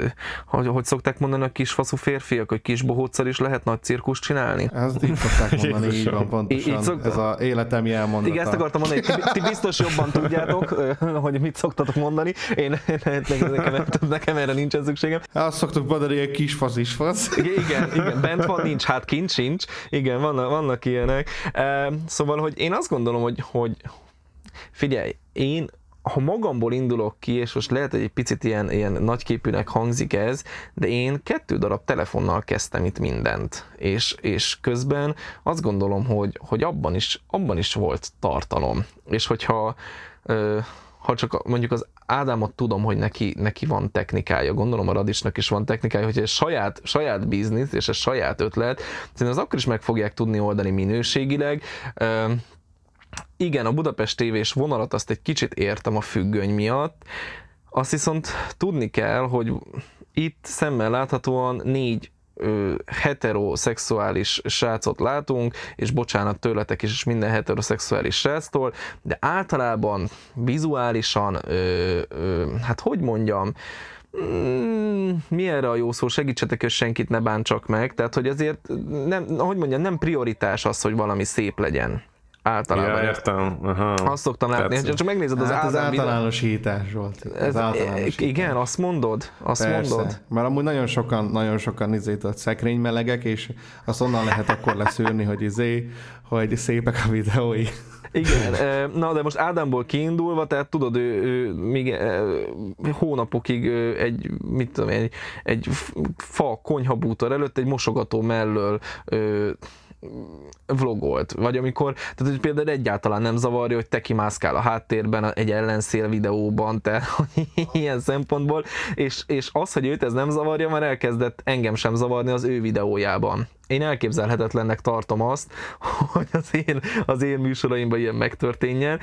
hogy, hogy szokták mondani a kis faszú férfiak, hogy kis bohóccal is lehet nagy cirkuszt csinálni? Ezt így szokták mondani, így van pontosan. Így- szokta- Ez a életem jelmondata. Igen, ezt akartam mondani, ti, ti biztos jobban tudjátok, hogy mit szoktatok mondani. Én, nekem, nekem, nekem erre nincsen szükségem. Azt szoktuk mondani, hogy kis fasz is fasz. Igen, igen, igen, bent van, nincs, hát kint sincs. Igen, vannak, vannak ilyenek. Szóval, hogy én azt gondolom, hogy, hogy figyelj, én ha magamból indulok ki, és most lehet, hogy egy picit ilyen, ilyen nagyképűnek hangzik ez, de én kettő darab telefonnal kezdtem itt mindent, és, és közben azt gondolom, hogy, hogy abban, is, abban is volt tartalom, és hogyha ha csak mondjuk az Ádámot tudom, hogy neki, neki van technikája, gondolom a Radicsnak is van technikája, hogy ez saját, saját biznisz, és ez saját ötlet, szerintem az akkor is meg fogják tudni oldani minőségileg. Ö, igen, a Budapest tévés vonalat azt egy kicsit értem a függöny miatt, azt viszont tudni kell, hogy itt szemmel láthatóan négy ö, heteroszexuális srácot látunk, és bocsánat tőletek is, és minden heteroszexuális sráctól, de általában vizuálisan, ö, ö, hát hogy mondjam, Mm, mi erre a jó szó? Segítsetek, hogy senkit ne bántsak meg. Tehát, hogy azért nem, hogy mondjam, nem prioritás az, hogy valami szép legyen. Általában. Ja, értem. Aha. Azt szoktam látni, Tetszett. csak megnézed az Hát az Ádám videó- általánosítás volt. Az Ez, általánosítás. igen, azt mondod? Azt Persze, mondod? mert amúgy nagyon sokan, nagyon sokan izé, tudod, szekrénymelegek, és azt onnan lehet akkor leszűrni, hogy izé, hogy szépek a videói. Igen, eh, na de most Ádámból kiindulva, tehát tudod, ő, ő még eh, hónapokig eh, egy, mit tudom, én, egy, egy fa konyhabútor előtt egy mosogató mellől eh, vlogolt, vagy amikor, tehát hogy például egyáltalán nem zavarja, hogy te kimászkál a háttérben egy ellenszél videóban, hogy ilyen szempontból, és, és az, hogy őt ez nem zavarja, már elkezdett engem sem zavarni az ő videójában. Én elképzelhetetlennek tartom azt, hogy az én, az én műsoraimban ilyen megtörténjen.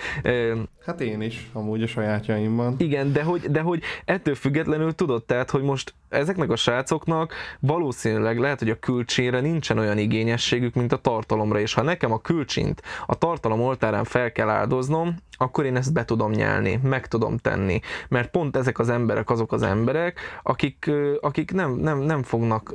Hát én is, amúgy a sajátjaimban. igen, de hogy, de hogy ettől függetlenül tudod, tehát, hogy most ezeknek a srácoknak valószínűleg lehet, hogy a külcsére nincsen olyan igényességük, mint a tartalomra, és ha nekem a külcsint a tartalom oltárán fel kell áldoznom, akkor én ezt be tudom nyelni, meg tudom tenni. Mert pont ezek az emberek azok az emberek, akik, akik nem, nem, nem fognak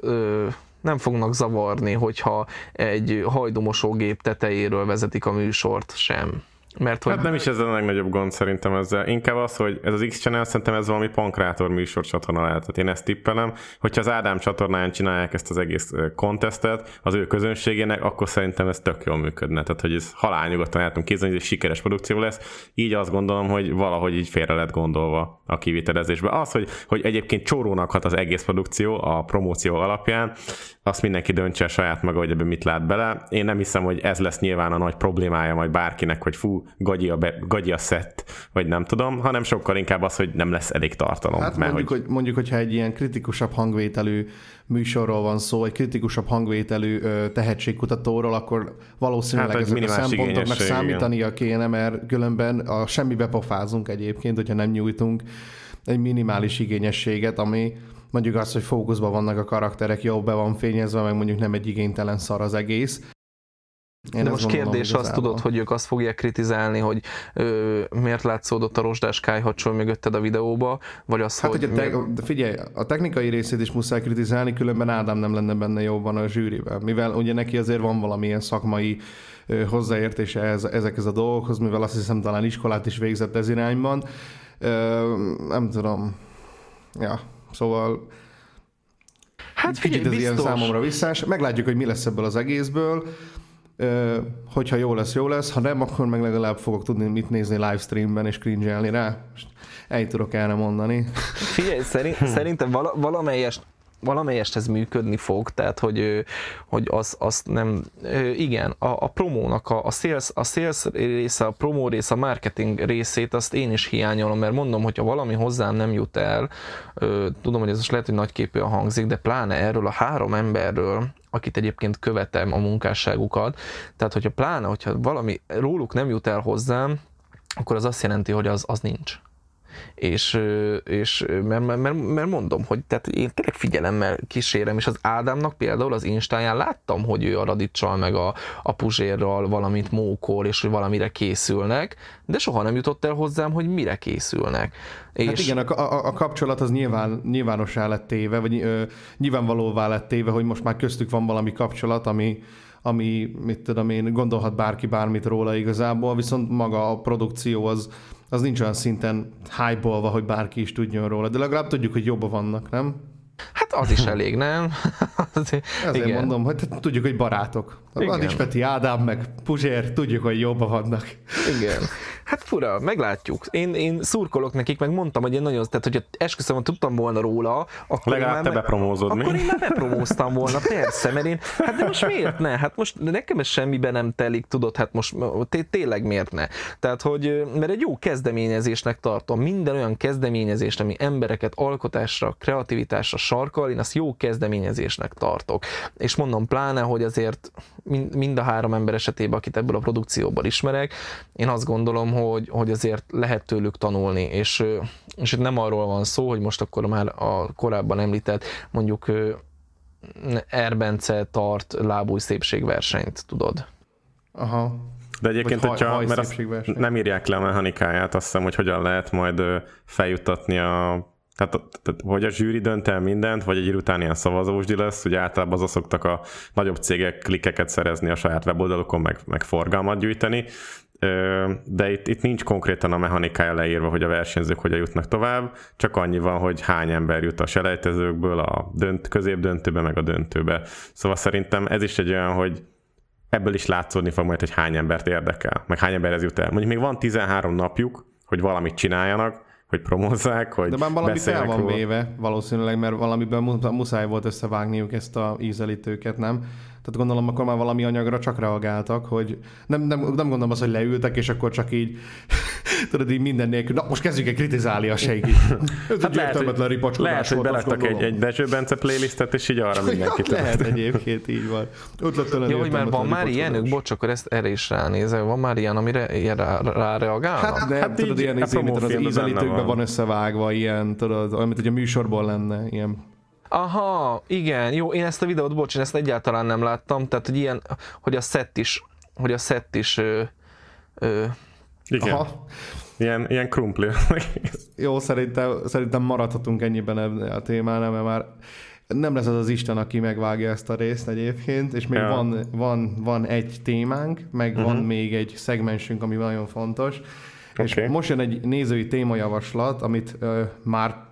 nem fognak zavarni, hogyha egy hajdumosógép tetejéről vezetik a műsort sem. Mert hogy Hát nem is ez a legnagyobb gond szerintem ezzel. Inkább az, hogy ez az X-Channel szerintem ez valami pankrátor műsor csatorna lehet. Tehát én ezt tippelem. Hogyha az Ádám csatornán csinálják ezt az egész ö, contestet az ő közönségének, akkor szerintem ez tök jól működne. Tehát, hogy ez halálnyugodtan el tudom képzelni, hogy ez sikeres produkció lesz. Így azt gondolom, hogy valahogy így félre lett gondolva a kivitelezésbe. Az, hogy, hogy egyébként csórónak hat az egész produkció a promóció alapján, azt mindenki döntse el saját maga, hogy ebben mit lát bele. Én nem hiszem, hogy ez lesz nyilván a nagy problémája majd bárkinek, hogy fú, gagyi a, be, gagyi a szett, vagy nem tudom, hanem sokkal inkább az, hogy nem lesz elég tartalom. Hát mert mondjuk, hogy... hogy... mondjuk, hogyha egy ilyen kritikusabb hangvételű műsorról van szó, egy kritikusabb hangvételű ö, tehetségkutatóról, akkor valószínűleg Hát, ezek a szempontoknak számítania kéne, mert különben a semmibe pofázunk egyébként, hogyha nem nyújtunk egy minimális igényességet, ami mondjuk az, hogy fókuszban vannak a karakterek, jó be van fényezve, meg mondjuk nem egy igénytelen szar az egész. Én de most gondolom kérdés azt igazából. tudod, hogy ők azt fogják kritizálni, hogy ö, miért látszódott a rozsdás kájhacsol mögötted a videóba, vagy az, Hát, hogy... hogy a te, de figyelj, a technikai részét is muszáj kritizálni, különben Ádám nem lenne benne jobban a zsűriben. Mivel ugye neki azért van valamilyen szakmai ö, hozzáértése ez, ezekhez a dolgokhoz, mivel azt hiszem talán iskolát is végzett ez irányban. Ö, nem tudom. Ja, szóval hát figyelj, kicsit ez ilyen biztos. számomra visszás. Meglátjuk, hogy mi lesz ebből az egészből. Ö, hogyha jó lesz, jó lesz. Ha nem, akkor meg legalább fogok tudni mit nézni livestreamben és cringe rá. Most Ennyit tudok erre mondani. Figyelj, szerint, szerintem vala, valamelyest valamelyest ez működni fog, tehát hogy, hogy az, azt nem, igen, a, a promónak, a, a, sales, a sales része, a promó része, a marketing részét, azt én is hiányolom, mert mondom, hogyha valami hozzám nem jut el, tudom, hogy ez most lehet, hogy nagyképűen hangzik, de pláne erről a három emberről, akit egyébként követem a munkásságukat, tehát hogyha pláne, hogyha valami róluk nem jut el hozzám, akkor az azt jelenti, hogy az, az nincs és, és mert, mert, mert, mert mondom, hogy tehát én tényleg figyelemmel kísérem, és az Ádámnak például az Instáján láttam, hogy ő a Radicsal meg a, a Puzsérral valamit mókol, és hogy valamire készülnek, de soha nem jutott el hozzám, hogy mire készülnek. És Hát igen, a, a, a kapcsolat az nyilván, nyilvánossá lett téve, vagy ö, nyilvánvalóvá lett téve, hogy most már köztük van valami kapcsolat, ami, ami, mit tudom én, gondolhat bárki bármit róla igazából, viszont maga a produkció az, az nincs olyan szinten hype hogy bárki is tudjon róla, de legalább tudjuk, hogy jobban vannak, nem? hát az is elég, nem? Azért- Ezért Igen. mondom, hogy tudjuk, hogy barátok. Adics Peti, Ádám, meg Puzsér, tudjuk, hogy jobban vannak. Igen. Hát fura, meglátjuk. Én, én szurkolok nekik, meg mondtam, hogy én nagyon, tehát hogyha esküszöm, hogy tudtam volna róla, akkor Legalább te bepromózod, mi? Akkor én már bepromóztam volna, persze, mert én, hát de most miért ne? Hát most nekem ez semmiben nem telik, tudod, hát most té- tényleg miért ne? Tehát, hogy, mert egy jó kezdeményezésnek tartom. Minden olyan kezdeményezést, ami embereket alkotásra, kreativitásra sarkal, én azt jó kezdeményezésnek tartok. És mondom, pláne, hogy azért mind, mind a három ember esetében, akit ebből a produkcióból ismerek, én azt gondolom, hogy, hogy azért lehet tőlük tanulni, és, és itt nem arról van szó, hogy most akkor már a korábban említett mondjuk Erbence tart lábúj szépségversenyt, tudod. Aha. De egyébként, Vagy haj- hogyha, mert azt nem írják le a mechanikáját, azt hiszem, hogy hogyan lehet majd ö, feljuttatni a Tehát, tehát hogy a zsűri dönt el mindent, vagy egy után ilyen szavazósdi lesz, ugye általában azok szoktak a nagyobb cégek klikeket szerezni a saját weboldalukon, meg, meg forgalmat gyűjteni, de itt, itt nincs konkrétan a mechanikája leírva, hogy a versenyzők hogyan jutnak tovább, csak annyi van, hogy hány ember jut a selejtezőkből a dönt, középdöntőbe, meg a döntőbe. Szóval szerintem ez is egy olyan, hogy ebből is látszódni fog majd, hogy hány embert érdekel, meg hány ember ez jut el. Mondjuk még van 13 napjuk, hogy valamit csináljanak, hogy promózzák, hogy De már valami fel van róla. véve valószínűleg, mert valamiben muszáj volt összevágniuk ezt a ízelítőket, nem? Tehát gondolom, akkor már valami anyagra csak reagáltak, hogy nem, nem, nem gondolom azt, hogy leültek, és akkor csak így tudod, így minden nélkül, na most kezdjük el kritizálni a senki. Ez hát egy értelmetlen ripacskodás Lehet, hogy belettek egy, egy Dezső Bence playlistet, és így arra mindenkit. Ja, lehet egyébként, így van. Ötletelen Jó, hogy már van már ilyenük, bocs, akkor ezt erre is ránézel, van már ilyen, amire ilyen rá, rá reagálnak? Hát, de, hát tudod, így, ilyen, izé, mint az ízelítőkben van. van összevágva, ilyen, tudod, olyan, mint hogy a műsorból lenne, ilyen Aha, igen, jó, én ezt a videót, bocs, én ezt egyáltalán nem láttam, tehát hogy ilyen, hogy a set is, hogy a set is ö, ö, igen. Aha. Ilyen, ilyen krumpli. Jó, szerintem, szerintem maradhatunk ennyiben a témánál, mert már nem lesz az az Isten, aki megvágja ezt a részt egyébként, és még ja. van, van, van egy témánk, meg uh-huh. van még egy szegmensünk, ami nagyon fontos. Okay. És most jön egy nézői témajavaslat, amit uh, már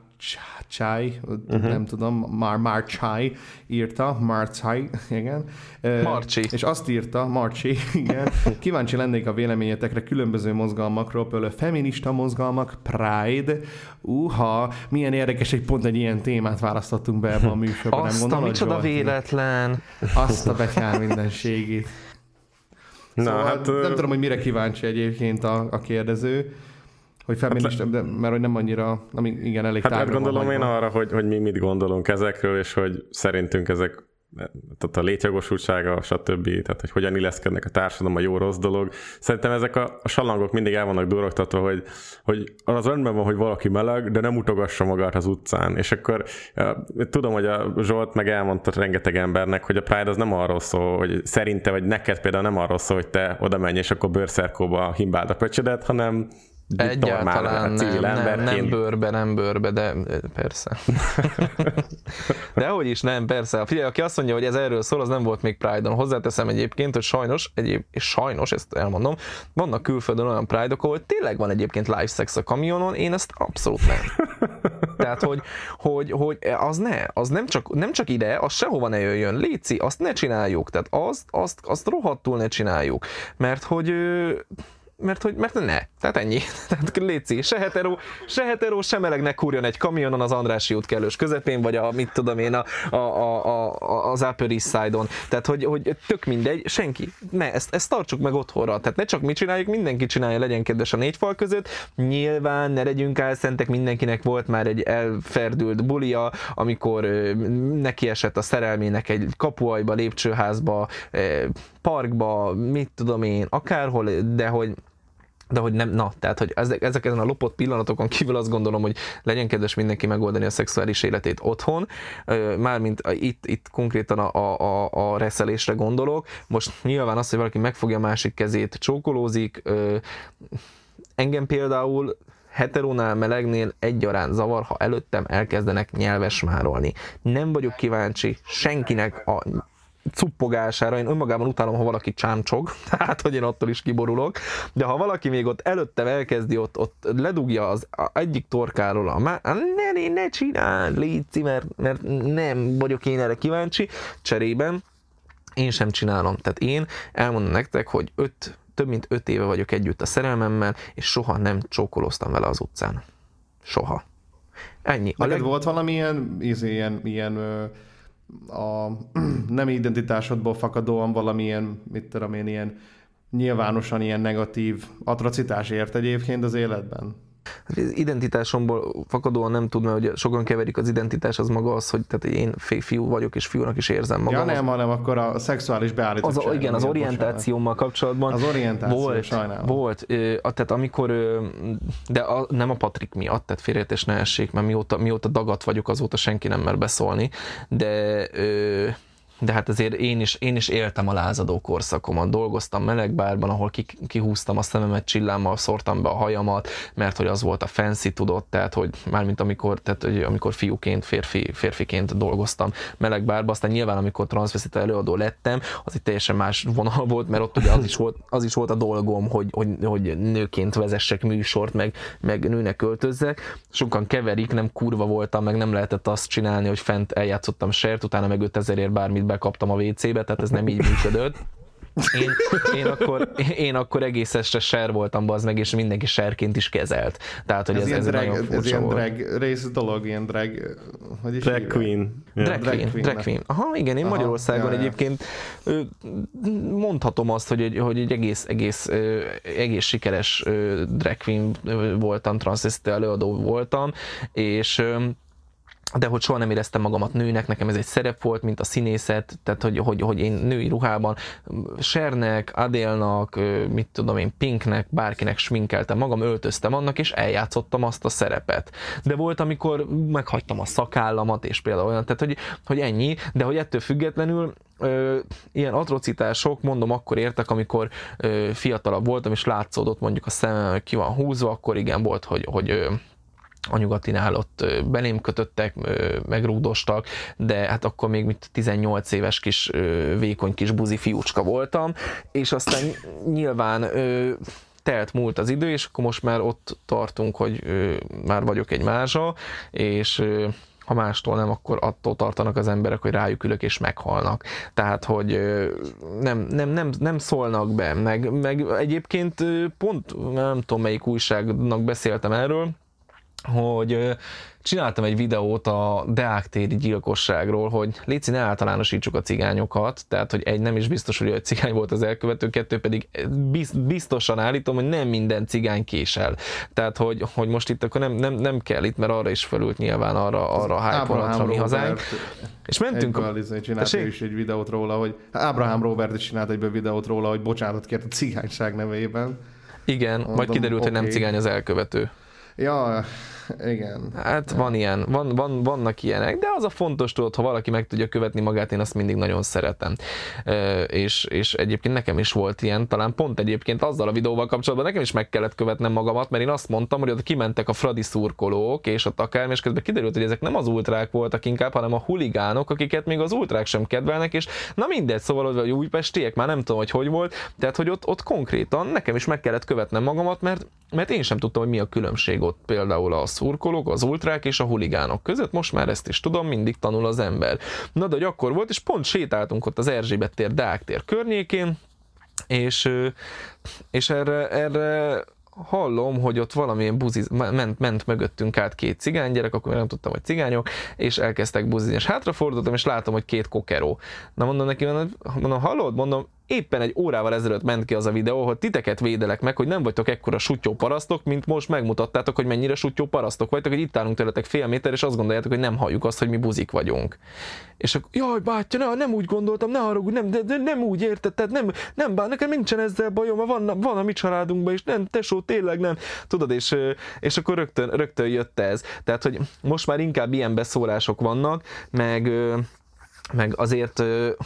Chai, uh-huh. nem tudom, Mar Marchai írta, Marchai, igen. Marcsi. És azt írta, Marcsi, igen. Kíváncsi lennék a véleményetekre különböző mozgalmakról, például feminista mozgalmak, Pride, uha, milyen érdekes, hogy pont egy ilyen témát választottunk be ebbe a műsorba, nem gondolod? Azt micsoda véletlen. Azt a betyár mindenségét. Na, szóval hát, nem tudom, hogy mire kíváncsi egyébként a, a kérdező hogy feminista, hát, de, mert hogy nem annyira, nem, igen, elég Hát gondolom én arra, hogy, hogy mi mit gondolunk ezekről, és hogy szerintünk ezek tehát a létjogosultsága, stb. Tehát, hogy hogyan illeszkednek a társadalom, a jó-rossz dolog. Szerintem ezek a, a salangok mindig el vannak durogtatva, hogy, hogy az rendben van, hogy valaki meleg, de nem mutogassa magát az utcán. És akkor tudom, hogy a Zsolt meg elmondta rengeteg embernek, hogy a Pride az nem arról szól, hogy szerinte, vagy neked például nem arról szól, hogy te oda menj, és akkor bőrszerkóba himbáld a pöcsedet, hanem Egyáltalán nem, nem, nem bőrbe, nem bőrbe, de persze. de hogy is nem, persze. Figyelj, aki azt mondja, hogy ez erről szól, az nem volt még Pride-on. Hozzáteszem egyébként, hogy sajnos, egyéb, és sajnos, ezt elmondom, vannak külföldön olyan Pride-ok, ahol tényleg van egyébként live sex a kamionon, én ezt abszolút nem. Tehát, hogy, hogy, hogy az ne, az nem csak, nem csak ide, az sehova ne jöjjön. Léci, azt ne csináljuk. Tehát azt, azt, azt rohadtul ne csináljuk. Mert hogy mert hogy mert ne. Tehát ennyi. Tehát léci, se hetero, se hetero, se meleg ne kurjon egy kamionon az Andrási út kellős közepén, vagy a, mit tudom én, a, a, a, a, az Upper East Side-on. Tehát, hogy, hogy tök mindegy, senki. Ne, ezt, ezt tartsuk meg otthonra. Tehát ne csak mi csináljuk, mindenki csinálja, legyen kedves a négy fal között. Nyilván ne legyünk álszentek, mindenkinek volt már egy elferdült bulia, amikor neki esett a szerelmének egy kapuajba, lépcsőházba, parkba, mit tudom én, akárhol, de hogy de hogy nem, na, tehát, hogy ezek, ezek ezen a lopott pillanatokon kívül azt gondolom, hogy legyen kedves mindenki megoldani a szexuális életét otthon, mármint itt, itt konkrétan a, a, a, reszelésre gondolok. Most nyilván az, hogy valaki megfogja a másik kezét, csókolózik, engem például heteronál, melegnél egyaránt zavar, ha előttem elkezdenek nyelvesmárolni. Nem vagyok kíváncsi senkinek a cuppogására, én önmagában utálom, ha valaki csámcsog, tehát hogy én attól is kiborulok, de ha valaki még ott előttem elkezdi, ott, ott ledugja az egyik torkáról a má... ne, ne, ne csinál, légy mert, mert nem vagyok én erre kíváncsi, cserében én sem csinálom. Tehát én elmondom nektek, hogy öt, több mint öt éve vagyok együtt a szerelmemmel, és soha nem csókoloztam vele az utcán. Soha. Ennyi. Neked leg... volt valamilyen izé, ilyen, ilyen ö a nem identitásodból fakadóan valamilyen, mit tudom én, ilyen nyilvánosan ilyen negatív atrocitás ért egyébként az életben? Hát az identitásomból fakadóan nem tudom, hogy sokan keverik az identitás, az maga az, hogy tehát én fiú vagyok, és fiúnak is érzem magam. Ja nem, hanem akkor a szexuális beállítottság. Az, igen, az orientációmmal kapcsolatban. Az orientáció, volt, sajnálom. Volt, tehát amikor, de a, nem a Patrik miatt, tehát félreértés ne essék, mert mióta, mióta dagat vagyok, azóta senki nem mer beszólni, de de hát azért én is, én is éltem a lázadó korszakomat. Dolgoztam melegbárban, ahol ki, kihúztam a szememet csillámmal, szórtam be a hajamat, mert hogy az volt a fancy tudott, tehát hogy mármint amikor, tehát, hogy amikor fiúként, férfi, férfiként dolgoztam melegbárban, aztán nyilván amikor transvestita előadó lettem, az egy teljesen más vonal volt, mert ott ugye az is volt, az is volt a dolgom, hogy, hogy, hogy nőként vezessek műsort, meg, meg nőnek költözzek. Sokan keverik, nem kurva voltam, meg nem lehetett azt csinálni, hogy fent eljátszottam sert, utána meg 5000 ér bármit bekaptam a WC-be, tehát ez nem így működött. Én, én, akkor, én akkor egész este ser voltam, az meg, és mindenki serként is kezelt. Tehát, hogy ez, ez, ez, drag, nagyon ez furcsa ilyen volt. drag race dolog, ilyen drag, hogy is Drag hívják? Queen. Ja. Drag Drag queen, queen, drag queen. Aha, igen, én Aha, Magyarországon ja, ja. egyébként mondhatom azt, hogy egy, hogy egy egész, egész, egész sikeres drag queen voltam, transzvestita előadó voltam, és de hogy soha nem éreztem magamat nőnek, nekem ez egy szerep volt, mint a színészet, tehát hogy, hogy, hogy én női ruhában Sernek, Adélnak, mit tudom én, Pinknek, bárkinek sminkeltem magam, öltöztem annak, és eljátszottam azt a szerepet. De volt, amikor meghagytam a szakállamat, és például olyan, tehát hogy, hogy ennyi, de hogy ettől függetlenül ö, ilyen atrocitások, mondom, akkor értek, amikor ö, fiatalabb voltam, és látszódott mondjuk a szemem, ki van húzva, akkor igen volt, hogy, hogy ö, a nyugatinál ott belém kötöttek, ö, megrúdostak, de hát akkor még mit 18 éves kis vékony kis buzi fiúcska voltam, és aztán nyilván telt múlt az idő, és akkor most már ott tartunk, hogy már vagyok egy mázsa, és ha mástól nem, akkor attól tartanak az emberek, hogy rájuk ülök és meghalnak. Tehát, hogy nem, nem, nem, nem szólnak be, meg, meg egyébként pont nem tudom melyik újságnak beszéltem erről, hogy csináltam egy videót a Deák-téri gyilkosságról, hogy léci ne általánosítsuk a cigányokat, tehát hogy egy nem is biztos, hogy egy cigány volt az elkövető, kettő pedig biz- biztosan állítom, hogy nem minden cigány késel. Tehát, hogy, hogy most itt akkor nem, nem, nem kell itt, mert arra is felült nyilván arra, arra a hype mi hazánk. És mentünk, Egyből izé csinált ő is egy videót róla, hogy Abraham Robert is csinált egyből videót róla, hogy bocsánatot kért a cigányság nevében. igen, majd Mondom, kiderült, hogy nem cigány az elkövető. Ja, igen. Hát van ilyen, van, van, vannak ilyenek, de az a fontos tudod, ha valaki meg tudja követni magát, én azt mindig nagyon szeretem. Ö, és, és egyébként nekem is volt ilyen, talán pont egyébként azzal a videóval kapcsolatban nekem is meg kellett követnem magamat, mert én azt mondtam, hogy ott kimentek a fradi szurkolók, és ott akár, és közben kiderült, hogy ezek nem az ultrák voltak inkább, hanem a huligánok, akiket még az ultrák sem kedvelnek, és na mindegy, szóval hogy újpestiek, már nem tudom, hogy hogy volt, tehát hogy ott, ott konkrétan nekem is meg kellett követnem magamat, mert, mert én sem tudtam, hogy mi a különbség ott például a szurkolók, az ultrák és a huligánok között, most már ezt is tudom, mindig tanul az ember. Na de hogy akkor volt, és pont sétáltunk ott az Erzsébet tér, Deák tér környékén, és, és erre, erre hallom, hogy ott valamilyen buzi, ment, ment mögöttünk át két cigány gyerek, akkor még nem tudtam, hogy cigányok, és elkezdtek buzizni, és hátrafordultam, és látom, hogy két kokeró. Na mondom neki, mondom hallod, mondom, éppen egy órával ezelőtt ment ki az a videó, hogy titeket védelek meg, hogy nem vagytok ekkora sutyó parasztok, mint most megmutattátok, hogy mennyire sutyó parasztok vagytok, hogy itt állunk tőletek fél méter, és azt gondoljátok, hogy nem halljuk azt, hogy mi buzik vagyunk. És akkor, jaj, bátya, ne, nem úgy gondoltam, ne haragudj, nem, de, de nem úgy érted, tehát nem, nem bár, nekem nincsen ezzel bajom, van, van a mi családunkban is, nem, tesó, tényleg nem. Tudod, és, és akkor rögtön, rögtön jött ez. Tehát, hogy most már inkább ilyen beszólások vannak, meg meg azért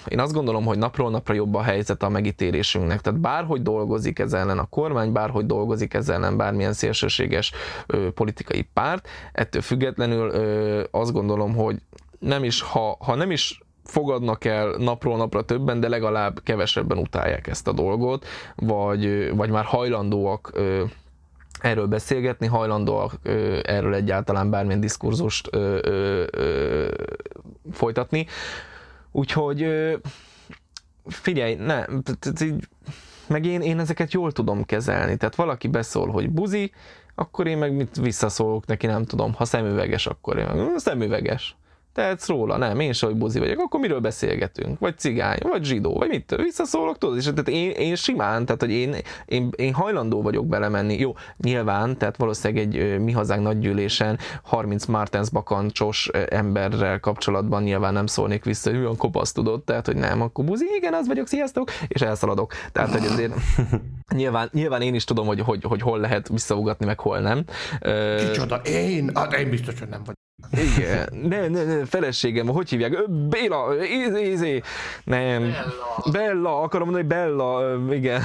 én azt gondolom, hogy napról napra jobb a helyzet a megítélésünknek. Tehát bárhogy dolgozik ez ellen a kormány, bárhogy dolgozik ez ellen bármilyen szélsőséges ö, politikai párt, ettől függetlenül ö, azt gondolom, hogy nem is, ha, ha nem is fogadnak el napról napra többen, de legalább kevesebben utálják ezt a dolgot, vagy, vagy már hajlandóak ö, erről beszélgetni, hajlandóak erről egyáltalán bármilyen diskurzust ö, ö, ö, folytatni. Úgyhogy figyelj, ne, meg én, én ezeket jól tudom kezelni. Tehát valaki beszól, hogy buzi, akkor én meg mit visszaszólok neki, nem tudom. Ha szemüveges, akkor én meg "Hm, szemüveges. Tehetsz róla, nem, én sem, hogy buzi vagyok, akkor miről beszélgetünk? Vagy cigány, vagy zsidó, vagy mit? Visszaszólok, tudod? És tehát én, én simán, tehát hogy én, én, én hajlandó vagyok belemenni. Jó, nyilván, tehát valószínűleg egy mi hazánk nagygyűlésen 30 Martens bakancsos emberrel kapcsolatban nyilván nem szólnék vissza, hogy olyan kopasz tudod, tehát hogy nem, akkor buzi, igen, az vagyok, sziasztok, és elszaladok. Tehát, hogy azért nyilván, nyilván én is tudom, hogy, hogy, hogy hol lehet visszaugatni, meg hol nem. Kicsoda, én? Hát én biztos, hogy nem vagy. Igen, ne, ne, ne, feleségem, hogy hívják? Béla, izé, izé. Nem. Bella. Bella, akarom mondani, hogy Bella, igen.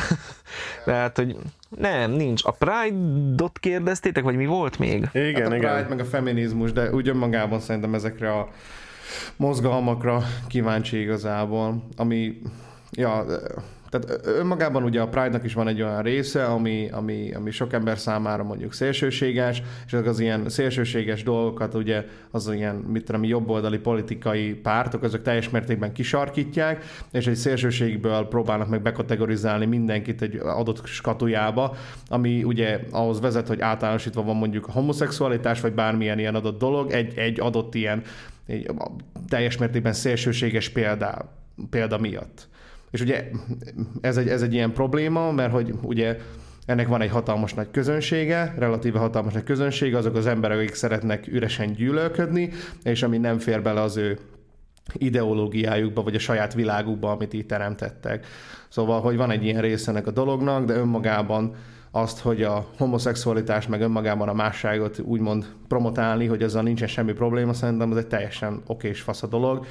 Tehát, hogy nem, nincs. A Pride-ot kérdeztétek, vagy mi volt még? Igen, hát a igen. Pride meg a feminizmus, de úgy önmagában szerintem ezekre a mozgalmakra kíváncsi igazából, ami, ja, tehát önmagában ugye a Pride-nak is van egy olyan része, ami, ami, ami sok ember számára mondjuk szélsőséges, és ezek az ilyen szélsőséges dolgokat ugye az ilyen, mit tudom, jobboldali politikai pártok, azok teljes mértékben kisarkítják, és egy szélsőségből próbálnak meg bekategorizálni mindenkit egy adott skatujába, ami ugye ahhoz vezet, hogy általánosítva van mondjuk a homoszexualitás, vagy bármilyen ilyen adott dolog, egy, egy adott ilyen egy, teljes mértékben szélsőséges példa, példa miatt. És ugye ez egy, ez egy ilyen probléma, mert hogy ugye ennek van egy hatalmas nagy közönsége, relatíve hatalmas nagy közönsége, azok az emberek, akik szeretnek üresen gyűlölködni, és ami nem fér bele az ő ideológiájukba, vagy a saját világukba, amit így teremtettek. Szóval, hogy van egy ilyen része ennek a dolognak, de önmagában azt, hogy a homoszexualitás meg önmagában a másságot úgymond promotálni, hogy azzal nincsen semmi probléma, szerintem ez egy teljesen oké és fasz a dolog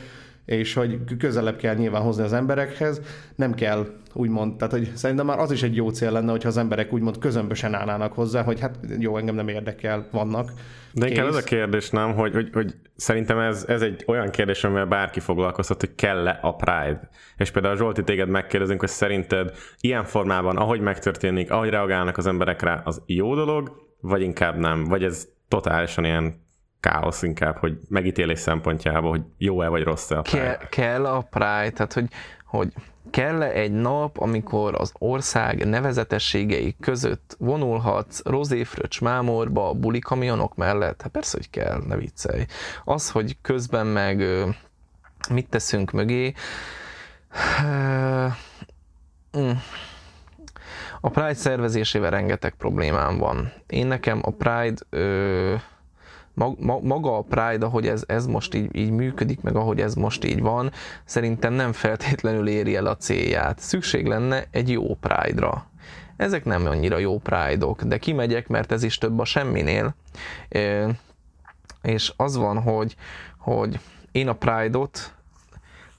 és hogy közelebb kell nyilván hozni az emberekhez, nem kell úgymond, tehát hogy szerintem már az is egy jó cél lenne, hogyha az emberek úgymond közömbösen állnának hozzá, hogy hát jó, engem nem érdekel, vannak. De inkább ez a kérdés, nem, hogy, hogy, hogy szerintem ez, ez egy olyan kérdés, amivel bárki foglalkozhat, hogy kell-e a Pride. És például Zsolti téged megkérdezünk, hogy szerinted ilyen formában, ahogy megtörténik, ahogy reagálnak az emberek rá, az jó dolog, vagy inkább nem? Vagy ez totálisan ilyen káosz inkább, hogy megítélés szempontjából, hogy jó-e vagy rossz-e a Pride? Ke- kell a Pride, tehát hogy, hogy kell -e egy nap, amikor az ország nevezetességei között vonulhatsz rozéfröcs mámorba a bulikamionok mellett? Hát persze, hogy kell, ne viccelj. Az, hogy közben meg mit teszünk mögé, mm. a Pride szervezésével rengeteg problémám van. Én nekem a Pride ö, maga a Pride, ahogy ez, ez most így, így működik, meg ahogy ez most így van, szerintem nem feltétlenül éri el a célját. Szükség lenne egy jó Pride-ra. Ezek nem annyira jó Pride-ok, de kimegyek, mert ez is több a semminél. És az van, hogy, hogy én a Pride-ot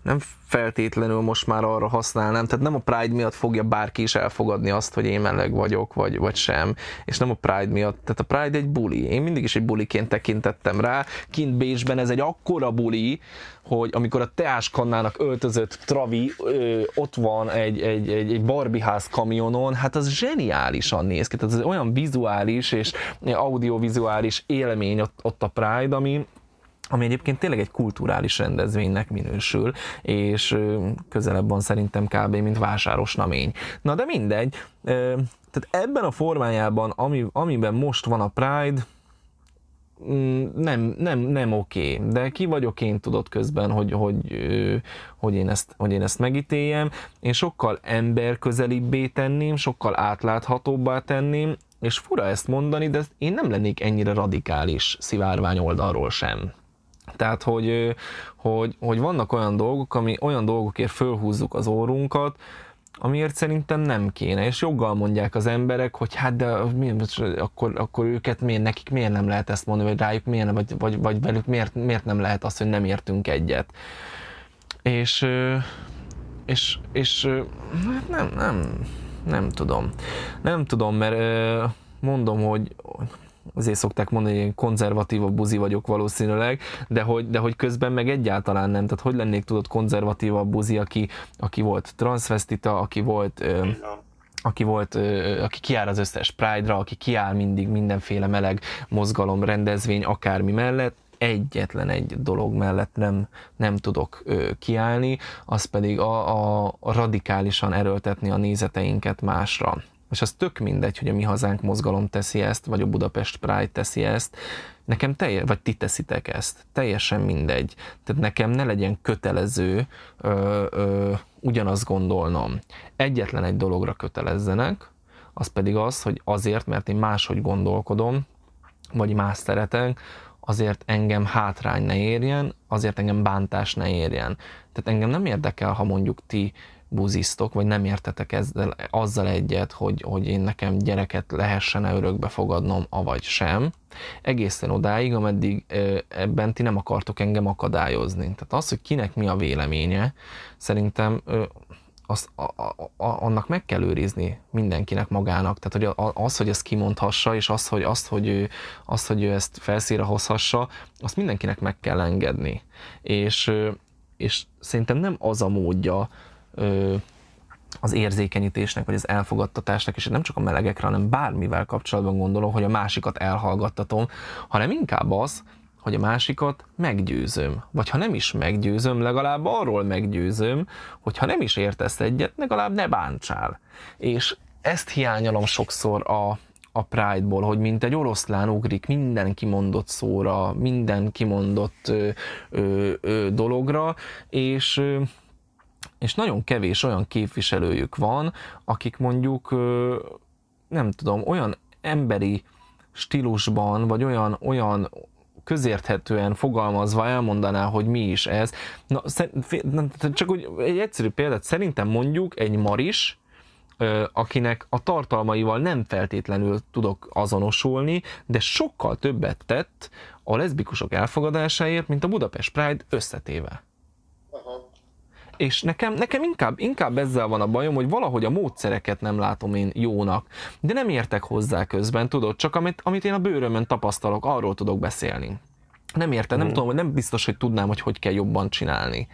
nem feltétlenül most már arra használnám, tehát nem a Pride miatt fogja bárki is elfogadni azt, hogy én meleg vagyok, vagy, vagy sem, és nem a Pride miatt, tehát a Pride egy buli. Én mindig is egy buliként tekintettem rá, kint Bécsben ez egy akkora buli, hogy amikor a teáskannának öltözött Travi ö, ott van egy, egy, egy, egy Barbie ház kamionon, hát az zseniálisan néz ki, tehát ez olyan vizuális és audiovizuális élmény ott, ott a Pride, ami, ami egyébként tényleg egy kulturális rendezvénynek minősül, és közelebb van szerintem kb. mint vásáros namény. Na de mindegy, tehát ebben a formájában, ami, amiben most van a Pride, mm, nem, nem, nem oké, de ki vagyok én tudod közben, hogy, hogy, hogy, én ezt, hogy én ezt megítéljem. Én sokkal emberközelibbé tenném, sokkal átláthatóbbá tenném, és fura ezt mondani, de én nem lennék ennyire radikális szivárvány oldalról sem. Tehát, hogy, hogy, hogy vannak olyan dolgok, ami olyan dolgokért fölhúzzuk az órunkat, amiért szerintem nem kéne, és joggal mondják az emberek, hogy hát de mi, akkor, akkor őket miért, nekik miért nem lehet ezt mondani, vagy rájuk miért vagy, vagy, vagy velük miért, miért nem lehet azt, hogy nem értünk egyet. És, és, és hát nem, nem, nem tudom. Nem tudom, mert mondom, hogy azért szokták mondani, hogy én konzervatívabb buzi vagyok valószínűleg, de hogy, de hogy közben meg egyáltalán nem. Tehát hogy lennék tudod konzervatívabb buzi, aki, aki volt transvestita, aki volt ö, aki volt, aki kiáll az összes Pride-ra, aki kiáll mindig mindenféle meleg mozgalom, rendezvény, akármi mellett, egyetlen egy dolog mellett nem, nem tudok ö, kiállni, az pedig a, a, a radikálisan erőltetni a nézeteinket másra. És az tök mindegy, hogy a Mi Hazánk mozgalom teszi ezt, vagy a Budapest Pride teszi ezt, nekem teljes, vagy ti teszitek ezt, teljesen mindegy. Tehát nekem ne legyen kötelező ö, ö, ugyanazt gondolnom. Egyetlen egy dologra kötelezzenek, az pedig az, hogy azért, mert én máshogy gondolkodom, vagy más szeretek, azért engem hátrány ne érjen, azért engem bántás ne érjen. Tehát engem nem érdekel, ha mondjuk ti buzisztok, vagy nem értetek ezzel, azzal egyet, hogy, hogy én nekem gyereket lehessen-e örökbe fogadnom, avagy sem, egészen odáig, ameddig ebben ti nem akartok engem akadályozni. Tehát az, hogy kinek mi a véleménye, szerintem azt, a, a, a, annak meg kell őrizni mindenkinek magának. Tehát hogy az, hogy ezt kimondhassa, és az, hogy, azt, hogy ő, azt, hogy ő ezt felszíre hozhassa, azt mindenkinek meg kell engedni. És, és szerintem nem az a módja az érzékenyítésnek, vagy az elfogadtatásnak, és nem csak a melegekre, hanem bármivel kapcsolatban gondolom, hogy a másikat elhallgattatom, hanem inkább az, hogy a másikat meggyőzöm. Vagy ha nem is meggyőzöm, legalább arról meggyőzöm, hogy ha nem is értesz egyet, legalább ne bántsál. És ezt hiányolom sokszor a, a Pride-ból, hogy mint egy oroszlán ugrik minden kimondott szóra, minden kimondott ö, ö, ö, dologra, és ö, és nagyon kevés olyan képviselőjük van, akik mondjuk, ö, nem tudom, olyan emberi stílusban, vagy olyan, olyan közérthetően fogalmazva elmondaná, hogy mi is ez. Na, csak úgy egy egyszerű példát, szerintem mondjuk egy maris, akinek a tartalmaival nem feltétlenül tudok azonosulni, de sokkal többet tett a leszbikusok elfogadásáért, mint a Budapest Pride összetéve. Aha. És nekem, nekem inkább, inkább ezzel van a bajom, hogy valahogy a módszereket nem látom én jónak, de nem értek hozzá közben, tudod, csak amit, amit én a bőrömön tapasztalok, arról tudok beszélni. Nem értem, nem mm. tudom, nem biztos, hogy tudnám, hogy hogy kell jobban csinálni.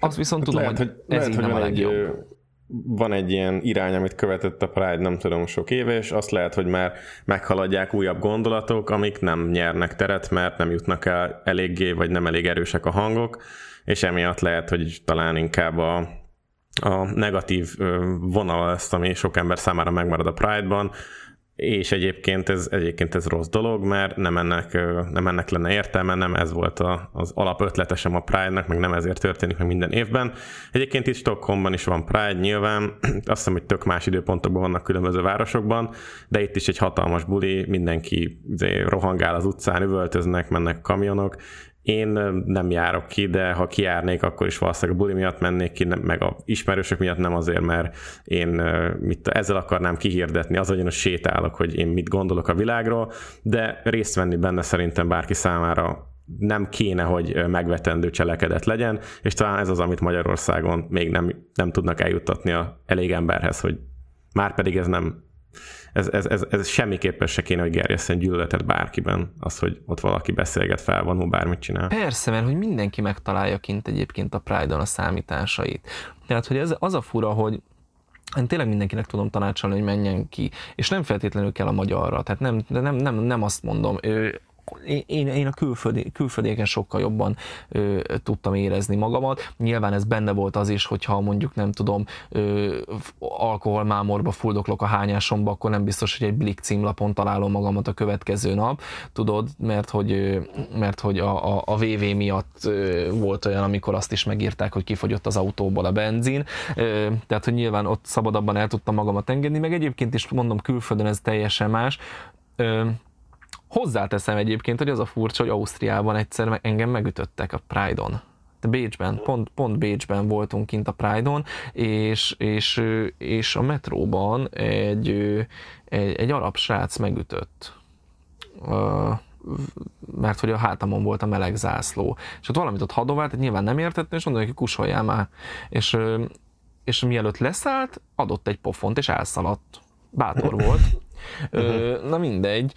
Azt viszont hát tudom, lehet, hogy, hogy ez lehet, így hogy nem a legjobb. Egy, van egy ilyen irány, amit követett a Pride nem tudom sok éve, és azt lehet, hogy már meghaladják újabb gondolatok, amik nem nyernek teret, mert nem jutnak el eléggé, vagy nem elég erősek a hangok, és emiatt lehet, hogy talán inkább a, a negatív vonal lesz, ami sok ember számára megmarad a Pride-ban, és egyébként ez, egyébként ez rossz dolog, mert nem ennek, nem ennek lenne értelme, nem ez volt a, az alapötlete sem a Pride-nak, meg nem ezért történik meg minden évben. Egyébként itt Stockholmban is van Pride, nyilván, azt hiszem, hogy tök más időpontokban vannak különböző városokban, de itt is egy hatalmas buli, mindenki izé, rohangál az utcán, üvöltöznek, mennek kamionok, én nem járok ki, de ha kijárnék, akkor is valószínűleg a buli miatt mennék ki, meg a ismerősök miatt nem azért, mert én mit, ezzel akarnám kihirdetni, az, hogy én sétálok, hogy én mit gondolok a világról, de részt venni benne szerintem bárki számára nem kéne, hogy megvetendő cselekedet legyen, és talán ez az, amit Magyarországon még nem, nem tudnak eljuttatni a elég emberhez, hogy már pedig ez nem ez, ez, ez, ez semmiképpen se kéne, hogy gerjesszen gyűlöletet bárkiben, az, hogy ott valaki beszélget, felvonul, bármit csinál. Persze, mert hogy mindenki megtalálja kint egyébként a Pride-on a számításait. Tehát, hogy ez, az a fura, hogy én tényleg mindenkinek tudom tanácsolni, hogy menjen ki, és nem feltétlenül kell a magyarra, tehát nem, nem, nem, nem azt mondom, én, én a külföldi, külföldéken sokkal jobban ö, tudtam érezni magamat. Nyilván ez benne volt az is, hogyha mondjuk nem tudom, ö, alkoholmámorba fuldoklok a hányásomba, akkor nem biztos, hogy egy Blik címlapon találom magamat a következő nap, tudod, mert hogy, mert hogy a, a, a VV miatt ö, volt olyan, amikor azt is megírták, hogy kifogyott az autóból a benzin, ö, tehát hogy nyilván ott szabadabban el tudtam magamat engedni, meg egyébként is mondom, külföldön ez teljesen más. Ö, Hozzáteszem egyébként, hogy az a furcsa, hogy Ausztriában egyszer engem megütöttek a Pride-on. De Bécsben, pont, pont Bécsben voltunk kint a Pride-on, és, és, és a metróban egy, egy, egy arab srác megütött. mert hogy a hátamon volt a meleg zászló. És ott valamit ott hadovált, nyilván nem értettem, és mondom neki, kusoljál már. És, és mielőtt leszállt, adott egy pofont, és elszaladt. Bátor volt. Uh-huh. Na mindegy.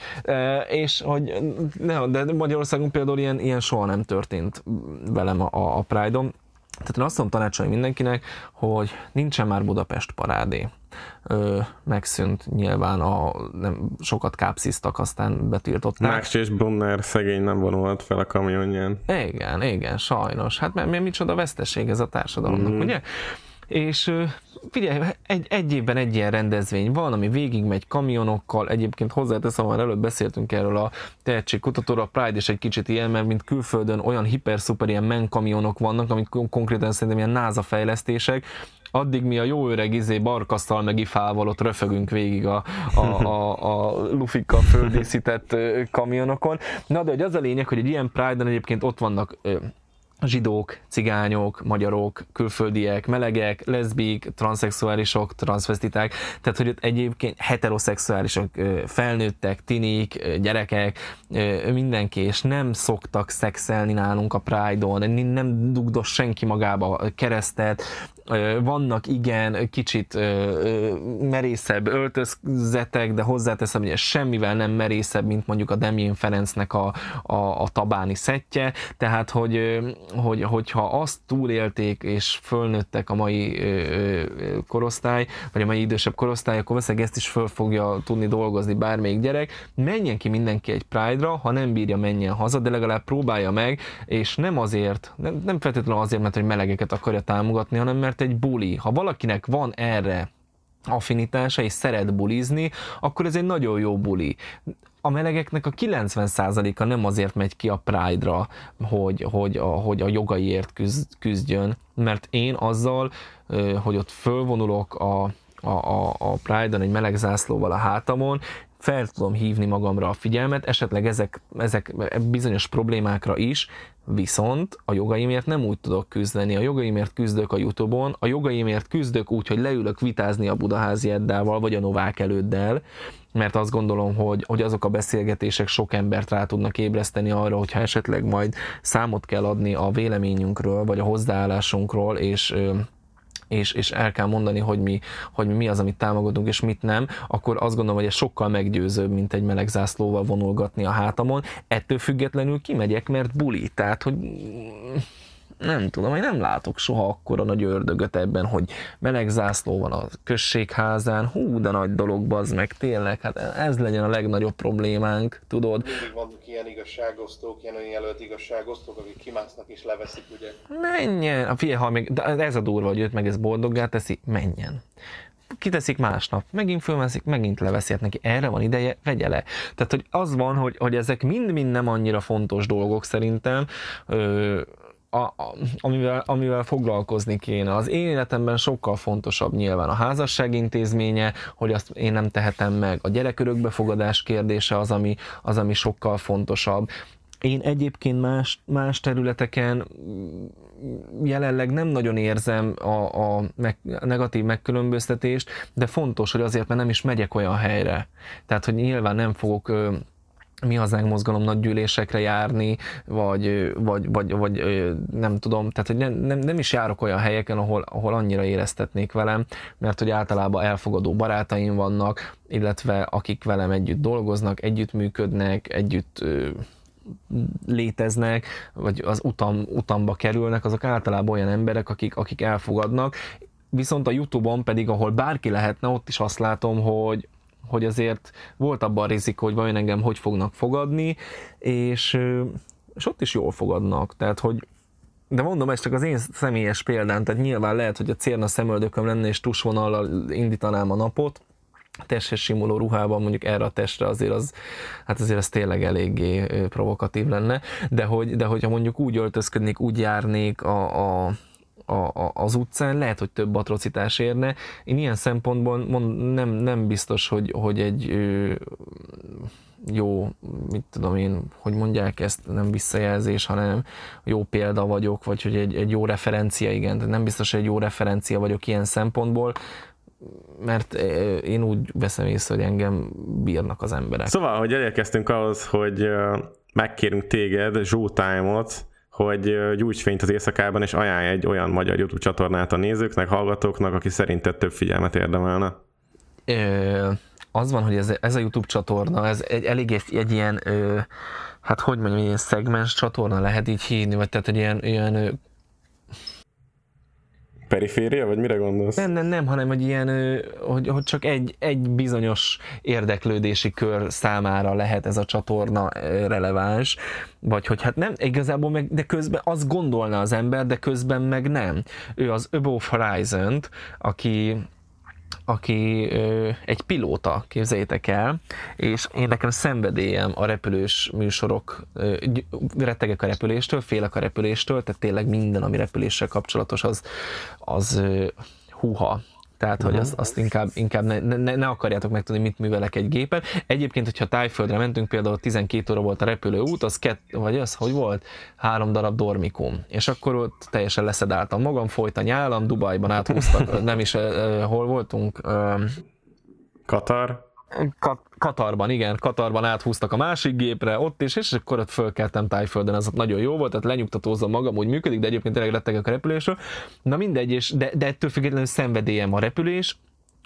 És hogy ne, de Magyarországon például ilyen, ilyen soha nem történt velem a, a Pride-on. Tehát én azt tudom tanácsolni mindenkinek, hogy nincsen már Budapest parádé. Ö, megszűnt nyilván, a, nem, sokat kápsziztak, aztán betiltották. Max és Brunner szegény nem vonult fel a kamionján. Igen, igen, sajnos. Hát mert, mert micsoda veszteség ez a társadalomnak, mm. ugye? És figyelj, egy, egy évben egy ilyen rendezvény van, ami végigmegy kamionokkal, egyébként hozzáteszem, már előbb beszéltünk erről a tehetségkutatóra, a Pride is egy kicsit ilyen, mert mint külföldön olyan hiper-szuper ilyen men kamionok vannak, amik konkrétan szerintem ilyen NASA fejlesztések, addig mi a jó öreg izé barkasztal meg ifával ott röfögünk végig a, a, a, a lufikkal földészített kamionokon. Na de hogy az a lényeg, hogy egy ilyen Pride-on egyébként ott vannak zsidók, cigányok, magyarok, külföldiek, melegek, leszbik, transzexuálisok, transvestiták, tehát hogy ott egyébként heteroszexuálisok, felnőttek, tinik, gyerekek, mindenki, és nem szoktak szexelni nálunk a Pride-on, nem dugdos senki magába keresztet, vannak igen kicsit merészebb öltözzetek, de hozzáteszem, hogy ez semmivel nem merészebb, mint mondjuk a Demjén Ferencnek a, a, a tabáni szettje, tehát hogy, hogy, hogyha azt túlélték és fölnőttek a mai korosztály, vagy a mai idősebb korosztály, akkor valószínűleg ezt is föl fogja tudni dolgozni bármelyik gyerek. Menjen ki mindenki egy Pride-ra, ha nem bírja, menjen haza, de legalább próbálja meg, és nem azért, nem, nem feltétlenül azért, mert hogy melegeket akarja támogatni, hanem mert egy buli. Ha valakinek van erre affinitása és szeret bulizni, akkor ez egy nagyon jó buli. A melegeknek a 90%-a nem azért megy ki a Pride-ra, hogy, hogy, a, hogy a jogaiért küzd, küzdjön, mert én azzal, hogy ott fölvonulok a, a, a, a Pride-on egy meleg zászlóval a hátamon, fel tudom hívni magamra a figyelmet, esetleg ezek, ezek bizonyos problémákra is, viszont a jogaimért nem úgy tudok küzdeni. A jogaimért küzdök a Youtube-on, a jogaimért küzdök úgy, hogy leülök vitázni a Budaházi Eddával, vagy a Novák előddel, mert azt gondolom, hogy, hogy azok a beszélgetések sok embert rá tudnak ébreszteni arra, hogyha esetleg majd számot kell adni a véleményünkről, vagy a hozzáállásunkról, és és, és el kell mondani, hogy mi, hogy mi az, amit támogatunk, és mit nem, akkor azt gondolom, hogy ez sokkal meggyőzőbb, mint egy meleg zászlóval vonulgatni a hátamon. Ettől függetlenül kimegyek, mert buli. Tehát, hogy nem tudom, én nem látok soha akkora nagy ördögöt ebben, hogy meleg zászló van a községházán, hú, de nagy dolog bazd meg, tényleg, hát ez legyen a legnagyobb problémánk, tudod. Mindig vannak ilyen igazságosztók, ilyen önjelölt igazságosztók, akik kimásznak és leveszik, ugye. Menjen, a figyelj, ha még, de ez a durva, hogy őt meg ez boldoggá teszi, menjen kiteszik másnap, megint fölmeszik, megint leveszi, hát neki erre van ideje, vegye le. Tehát, hogy az van, hogy, hogy ezek mind-mind nem annyira fontos dolgok szerintem, ö, a, a, amivel, amivel foglalkozni kéne. Az én életemben sokkal fontosabb nyilván a házasság intézménye, hogy azt én nem tehetem meg. A gyerek örökbefogadás kérdése az, ami, az, ami sokkal fontosabb. Én egyébként más, más területeken jelenleg nem nagyon érzem a, a, meg, a negatív megkülönböztetést, de fontos, hogy azért, mert nem is megyek olyan helyre. Tehát, hogy nyilván nem fogok mi hazánk mozgalom nagy gyűlésekre járni, vagy, vagy, vagy, vagy nem tudom, tehát hogy nem, nem, nem is járok olyan helyeken, ahol, ahol annyira éreztetnék velem, mert hogy általában elfogadó barátaim vannak, illetve akik velem együtt dolgoznak, együtt működnek, együtt léteznek, vagy az utam, utamba kerülnek, azok általában olyan emberek, akik, akik elfogadnak, viszont a Youtube-on pedig, ahol bárki lehetne, ott is azt látom, hogy, hogy azért volt abban rizikó, hogy vajon engem hogy fognak fogadni, és, és ott is jól fogadnak, tehát hogy de mondom, ez csak az én személyes példám, tehát nyilván lehet, hogy a cérna szemöldököm lenne, és tusvonallal indítanám a napot, testhez simuló ruhában mondjuk erre a testre azért az, hát azért az tényleg eléggé provokatív lenne, de hogy, de hogyha mondjuk úgy öltözködnék, úgy járnék a, a a, a, az utcán, lehet, hogy több atrocitás érne. Én ilyen szempontból mond, nem, nem biztos, hogy, hogy egy ö, jó, mit tudom én, hogy mondják ezt, nem visszajelzés, hanem jó példa vagyok, vagy hogy egy, egy jó referencia, igen, de nem biztos, hogy egy jó referencia vagyok ilyen szempontból, mert én úgy veszem észre, hogy engem bírnak az emberek. Szóval, hogy elérkeztünk ahhoz, hogy megkérünk téged, Zsótájmot, hogy gyújts fényt az éjszakában, és ajánlj egy olyan magyar YouTube csatornát a nézőknek, hallgatóknak, aki szerinted több figyelmet érdemelne. Ö, az van, hogy ez, ez a YouTube csatorna, ez egy, elég egy, egy ilyen, ö, hát hogy mondjam, ilyen szegmens csatorna lehet így hívni, vagy tehát egy ilyen, ilyen Periféria, vagy mire gondolsz? Nem, nem, nem, hanem hogy ilyen, hogy, hogy csak egy, egy bizonyos érdeklődési kör számára lehet ez a csatorna releváns, vagy hogy hát nem, igazából meg, de közben azt gondolna az ember, de közben meg nem. Ő az Above Horizon-t, aki aki ö, egy pilóta, képzeljétek el, és én nekem szenvedélyem a repülős műsorok, ö, rettegek a repüléstől, félek a repüléstől, tehát tényleg minden, ami repüléssel kapcsolatos, az, az ö, húha, Tehát, hogy azt, azt inkább, inkább ne, ne, ne, akarjátok megtudni, mit művelek egy gépen. Egyébként, hogyha tájföldre mentünk, például 12 óra volt a repülőút, az kett, vagy az, hogy volt? Három darab dormikum. És akkor ott teljesen leszedáltam magam, folyt a nyálam, Dubajban áthúztak, nem is, uh, hol voltunk? Uh, Katar? Kat- Katarban, igen, Katarban áthúztak a másik gépre, ott is, és akkor ott fölkeltem tájföldön, ott nagyon jó volt, tehát lenyugtatózom magam, úgy működik, de egyébként tényleg rettegek a repülésről. Na mindegy, és de, de ettől függetlenül szenvedélyem a repülés,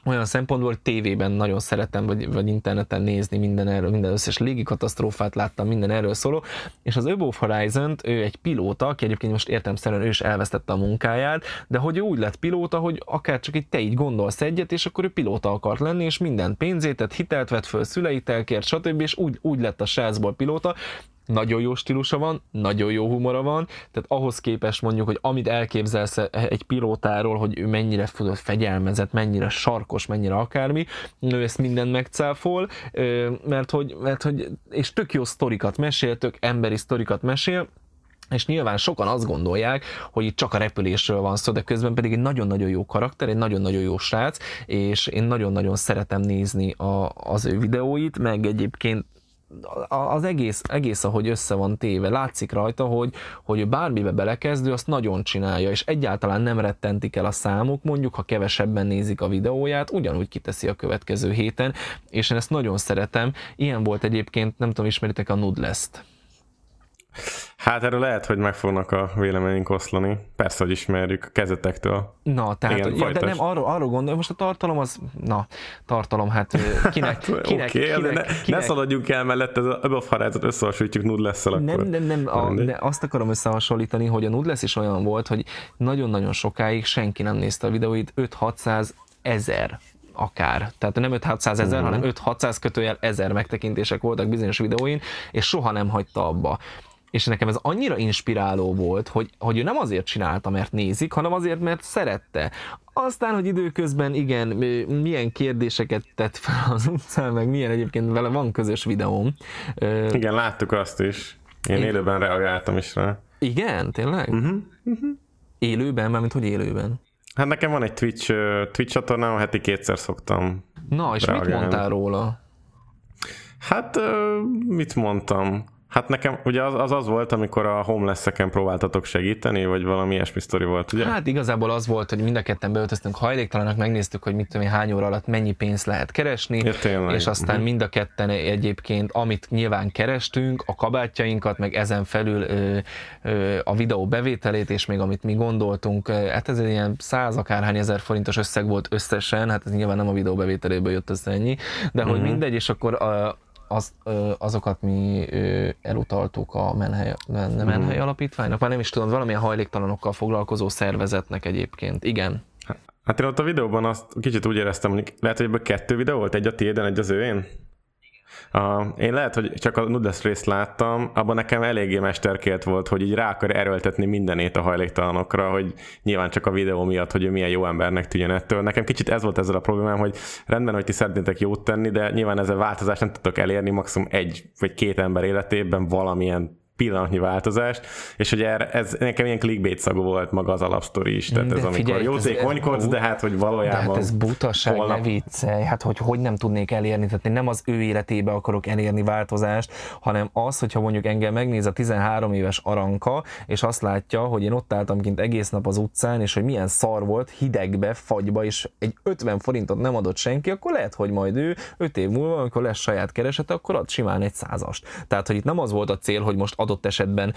olyan szempontból, hogy tévében nagyon szeretem, vagy, vagy interneten nézni minden erről, minden összes légikatasztrófát láttam, minden erről szóló, és az Above horizon ő egy pilóta, aki egyébként most értelmszerűen ő is elvesztette a munkáját, de hogy ő úgy lett pilóta, hogy akár csak itt te így gondolsz egyet, és akkor ő pilóta akart lenni, és minden pénzét, tehát hitelt vett föl, szüleit elkért, stb. és úgy, úgy lett a srácból pilóta, nagyon jó stílusa van, nagyon jó humora van, tehát ahhoz képest mondjuk, hogy amit elképzelsz egy pilótáról, hogy ő mennyire tudod fegyelmezett, mennyire sarkos, mennyire akármi, ő ezt mindent megcáfol, mert hogy, mert hogy és tök jó sztorikat mesél, tök emberi sztorikat mesél, és nyilván sokan azt gondolják, hogy itt csak a repülésről van szó, de közben pedig egy nagyon-nagyon jó karakter, egy nagyon-nagyon jó srác, és én nagyon-nagyon szeretem nézni a, az ő videóit, meg egyébként az egész, egész, ahogy össze van téve, látszik rajta, hogy, hogy bármibe belekezdő, azt nagyon csinálja, és egyáltalán nem rettentik el a számok, mondjuk, ha kevesebben nézik a videóját, ugyanúgy kiteszi a következő héten, és én ezt nagyon szeretem. Ilyen volt egyébként, nem tudom, ismeritek a Nudlest. Hát erről lehet, hogy meg fognak a véleményünk oszlani. Persze, hogy ismerjük kezetektől. Na, tehát, Igen, ja, de nem, arról, arról gondolom, most a tartalom az, na, tartalom, hát kinek, hát, kinek, okay, kinek, ne, kinek, ne szaladjunk el mellett, ez a Horizon összehasonlítjuk nudless akkor. Nem, nem, nem, a, de azt akarom összehasonlítani, hogy a Nudless is olyan volt, hogy nagyon-nagyon sokáig senki nem nézte a videóit, 5-600 ezer akár. Tehát nem 5-600 ezer, uh-huh. hanem 5-600 kötőjel ezer megtekintések voltak bizonyos videóin, és soha nem hagyta abba és nekem ez annyira inspiráló volt, hogy, hogy ő nem azért csinálta, mert nézik, hanem azért, mert szerette. Aztán, hogy időközben igen, milyen kérdéseket tett fel az utcán, meg milyen egyébként vele van közös videóm. Igen, láttuk azt is. Én, Én... élőben reagáltam is rá. Igen, tényleg? Uh-huh. Uh-huh. Élőben, mármint hogy élőben? Hát nekem van egy Twitch, Twitch csatornám, heti kétszer szoktam Na, és reagálni. mit mondtál róla? Hát, mit mondtam? Hát nekem ugye az, az az volt, amikor a homeless-eken próbáltatok segíteni, vagy valami ilyesmi sztori volt, ugye? Hát igazából az volt, hogy mind a ketten beöltöztünk hajléktalanak, megnéztük, hogy mit tudom én, hány óra alatt mennyi pénzt lehet keresni, ja, tényleg. és aztán uh-huh. mind a ketten egyébként, amit nyilván kerestünk, a kabátjainkat, meg ezen felül ö, ö, a videó bevételét, és még amit mi gondoltunk, hát ez egy ilyen száz akárhány ezer forintos összeg volt összesen, hát ez nyilván nem a videó bevételéből jött össze ennyi, de uh-huh. hogy mindegy, és akkor a, az, azokat mi elutaltuk a Menhely, nem. Menhely Alapítványnak, már nem is tudom, valamilyen hajléktalanokkal foglalkozó szervezetnek egyébként. Igen. Hát én ott a videóban azt kicsit úgy éreztem, hogy lehet, hogy ebből kettő videó volt, egy a tiéden, egy az őén? Uh, én lehet, hogy csak a Nudes részt láttam, abban nekem eléggé mesterkélt volt, hogy így rá akar erőltetni mindenét a hajléktalanokra, hogy nyilván csak a videó miatt, hogy ő milyen jó embernek tűnjön ettől. Nekem kicsit ez volt ezzel a problémám, hogy rendben, hogy ti szeretnétek jót tenni, de nyilván ezzel változást nem tudtok elérni, maximum egy vagy két ember életében valamilyen pillanatnyi változást, és hogy erre, ez nekem ilyen clickbait szagú volt maga az alapsztori is, tehát de ez amikor jótékonykodsz, de hát hogy valójában... De hát ez butaság, holnap... ne viccelj, hát hogy hogy nem tudnék elérni, tehát én nem az ő életébe akarok elérni változást, hanem az, hogyha mondjuk engem megnéz a 13 éves aranka, és azt látja, hogy én ott álltam kint egész nap az utcán, és hogy milyen szar volt, hidegbe, fagyba, és egy 50 forintot nem adott senki, akkor lehet, hogy majd ő 5 év múlva, amikor lesz saját keresete, akkor ad simán egy százast. Tehát, hogy itt nem az volt a cél, hogy most adott esetben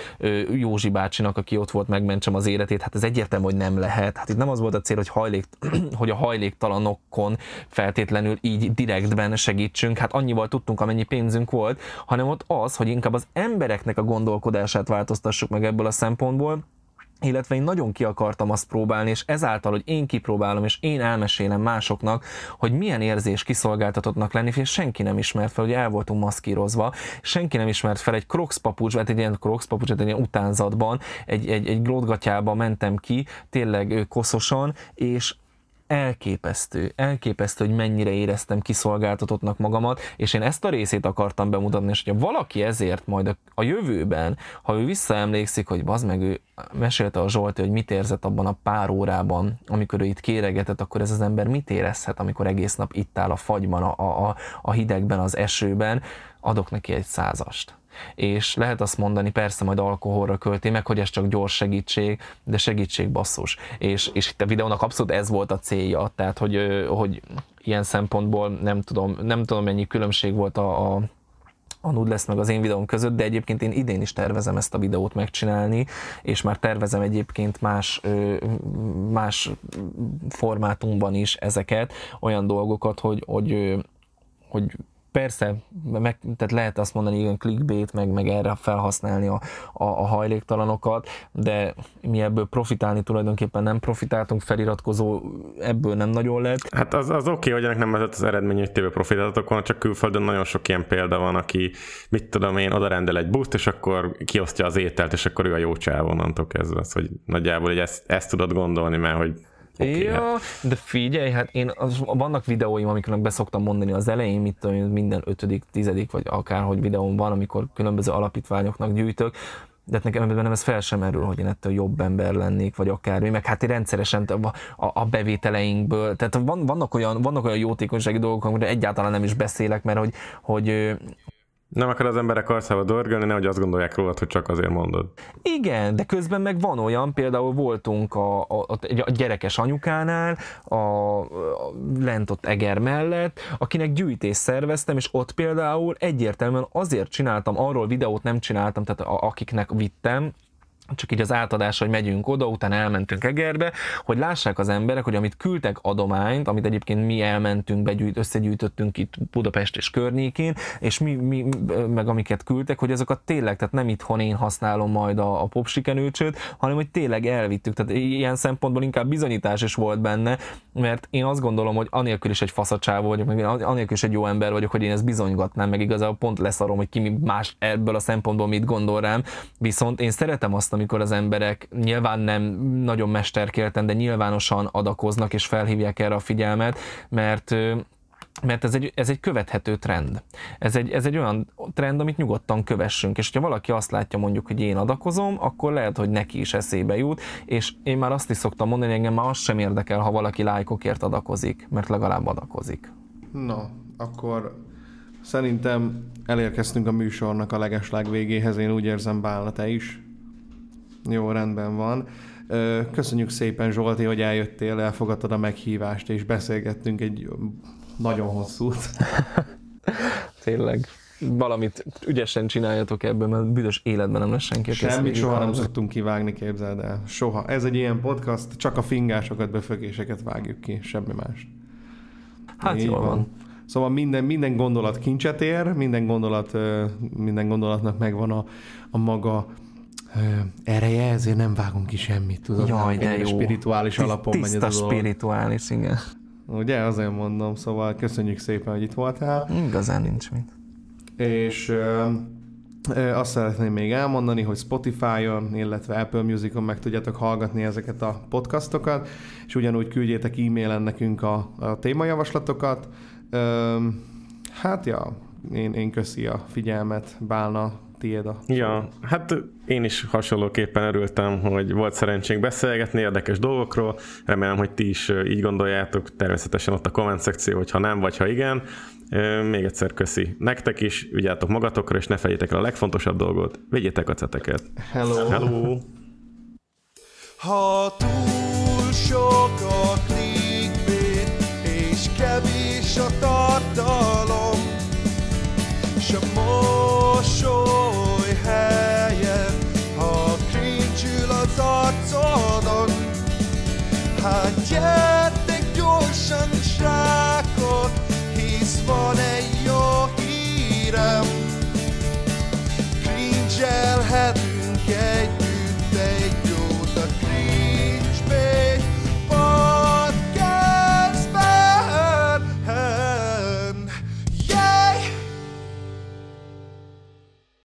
Józsi bácsinak, aki ott volt, megmentsem az életét, hát ez egyértelmű, hogy nem lehet. Hát itt nem az volt a cél, hogy, hajlék, hogy a hajléktalanokon feltétlenül így direktben segítsünk, hát annyival tudtunk, amennyi pénzünk volt, hanem ott az, hogy inkább az embereknek a gondolkodását változtassuk meg ebből a szempontból, illetve én nagyon ki akartam azt próbálni, és ezáltal, hogy én kipróbálom, és én elmesélem másoknak, hogy milyen érzés kiszolgáltatottnak lenni, és senki nem ismert fel, hogy el voltunk maszkírozva, senki nem ismert fel egy crocs papucs, vagy egy ilyen crocs papucs, egy ilyen utánzatban, egy, egy, egy glódgatyába mentem ki, tényleg koszosan, és elképesztő, elképesztő, hogy mennyire éreztem kiszolgáltatottnak magamat, és én ezt a részét akartam bemutatni, és hogyha valaki ezért majd a, a jövőben, ha ő visszaemlékszik, hogy bazd meg, ő mesélte a Zsolti, hogy mit érzett abban a pár órában, amikor ő itt kéregetett, akkor ez az ember mit érezhet, amikor egész nap itt áll a fagyban, a, a, a hidegben, az esőben, adok neki egy százast és lehet azt mondani, persze majd alkoholra költi meg, hogy ez csak gyors segítség, de segítség basszus. És, és itt a videónak abszolút ez volt a célja, tehát hogy, hogy ilyen szempontból nem tudom, nem tudom mennyi különbség volt a, a a Nud lesz meg az én videóm között, de egyébként én idén is tervezem ezt a videót megcsinálni, és már tervezem egyébként más, más formátumban is ezeket, olyan dolgokat, hogy, hogy, hogy persze, meg, tehát lehet azt mondani, igen, clickbait, meg, meg erre felhasználni a, a, a hajléktalanokat, de mi ebből profitálni tulajdonképpen nem profitáltunk, feliratkozó ebből nem nagyon lett. Hát az, az oké, okay, hogy ennek nem az az eredmény, hogy téve profitáltatok csak külföldön nagyon sok ilyen példa van, aki, mit tudom én, oda rendel egy buszt, és akkor kiosztja az ételt, és akkor ő a jó csáv onnantól kezdve, az, hogy nagyjából hogy ezt, ezt tudod gondolni, mert hogy Okay, ja, hát. de figyelj, hát én az, vannak videóim, amiknek beszoktam mondani az elején, mit tudom, minden ötödik, tizedik, vagy akárhogy videóm van, amikor különböző alapítványoknak gyűjtök, de hát nekem nem ez fel sem merül, hogy én ettől jobb ember lennék, vagy akármi, meg hát én rendszeresen a, a, a bevételeinkből, tehát van, vannak, olyan, vannak olyan jótékonysági dolgok, amiről egyáltalán nem is beszélek, mert hogy, hogy nem akar az emberek arcába dorgolni, nehogy azt gondolják rólad, hogy csak azért mondod. Igen, de közben meg van olyan, például voltunk a, a, a gyerekes anyukánál, a, a lent ott Eger mellett, akinek gyűjtést szerveztem, és ott például egyértelműen azért csináltam, arról videót nem csináltam, tehát a, akiknek vittem, csak így az átadás, hogy megyünk oda, utána elmentünk Egerbe, hogy lássák az emberek, hogy amit küldtek adományt, amit egyébként mi elmentünk, begyűjt, összegyűjtöttünk itt Budapest és környékén, és mi, mi meg amiket küldtek, hogy azokat tényleg, tehát nem itthon én használom majd a, a popsikenőcsöt, hanem hogy tényleg elvittük. Tehát ilyen szempontból inkább bizonyítás is volt benne, mert én azt gondolom, hogy anélkül is egy faszacsávó vagyok, meg anélkül is egy jó ember vagyok, hogy én ezt bizonygatnám, meg igazából pont leszarom, hogy ki más ebből a szempontból mit gondol rám, viszont én szeretem azt, amikor az emberek nyilván nem nagyon mesterkélten, de nyilvánosan adakoznak és felhívják erre a figyelmet, mert mert ez egy, ez egy követhető trend. Ez egy, ez egy olyan trend, amit nyugodtan kövessünk, és ha valaki azt látja mondjuk, hogy én adakozom, akkor lehet, hogy neki is eszébe jut, és én már azt is szoktam mondani, hogy engem már az sem érdekel, ha valaki lájkokért adakozik, mert legalább adakozik. No, akkor szerintem elérkeztünk a műsornak a legesleg végéhez, én úgy érzem, Bálna, te is. Jó, rendben van. Köszönjük szépen Zsolti, hogy eljöttél, elfogadtad a meghívást, és beszélgettünk egy nagyon hosszút. Tényleg. Valamit ügyesen csináljatok ebből, mert büdös életben nem lesz senki. Semmit soha nem szoktunk kivágni, képzeld el. Soha. Ez egy ilyen podcast, csak a fingásokat, befögéseket vágjuk ki, semmi más. Hát Így jól van. van. Szóval minden, minden gondolat kincset ér, minden, gondolat, minden gondolatnak megvan a, a maga ereje, ezért nem vágunk ki semmit, tudod? Jaj, de jó. Spirituális alapon megy ez a dolog. spirituális, igen. Ugye, azért mondom, szóval köszönjük szépen, hogy itt voltál. Igazán nincs mit. És ö, ö, azt szeretném még elmondani, hogy Spotify-on, illetve Apple Music-on meg tudjátok hallgatni ezeket a podcastokat, és ugyanúgy küldjétek e-mailen nekünk a, a témajavaslatokat. Ö, hát ja, én, én köszi a figyelmet, Bálna, tiéd a Ja, hát én is hasonlóképpen örültem, hogy volt szerencsénk beszélgetni érdekes dolgokról. Remélem, hogy ti is így gondoljátok. Természetesen ott a komment szekció, hogy ha nem, vagy ha igen. Még egyszer köszi nektek is, vigyátok magatokra, és ne fejétek el a legfontosabb dolgot, vegyétek a ceteket. Hello! Hello! Ha túl sok a clickbait, és kevés a tartalom, s a mosoly arcodon, hát gyertek gyorsan, srákok, hisz van egy jó hírem, cringe egy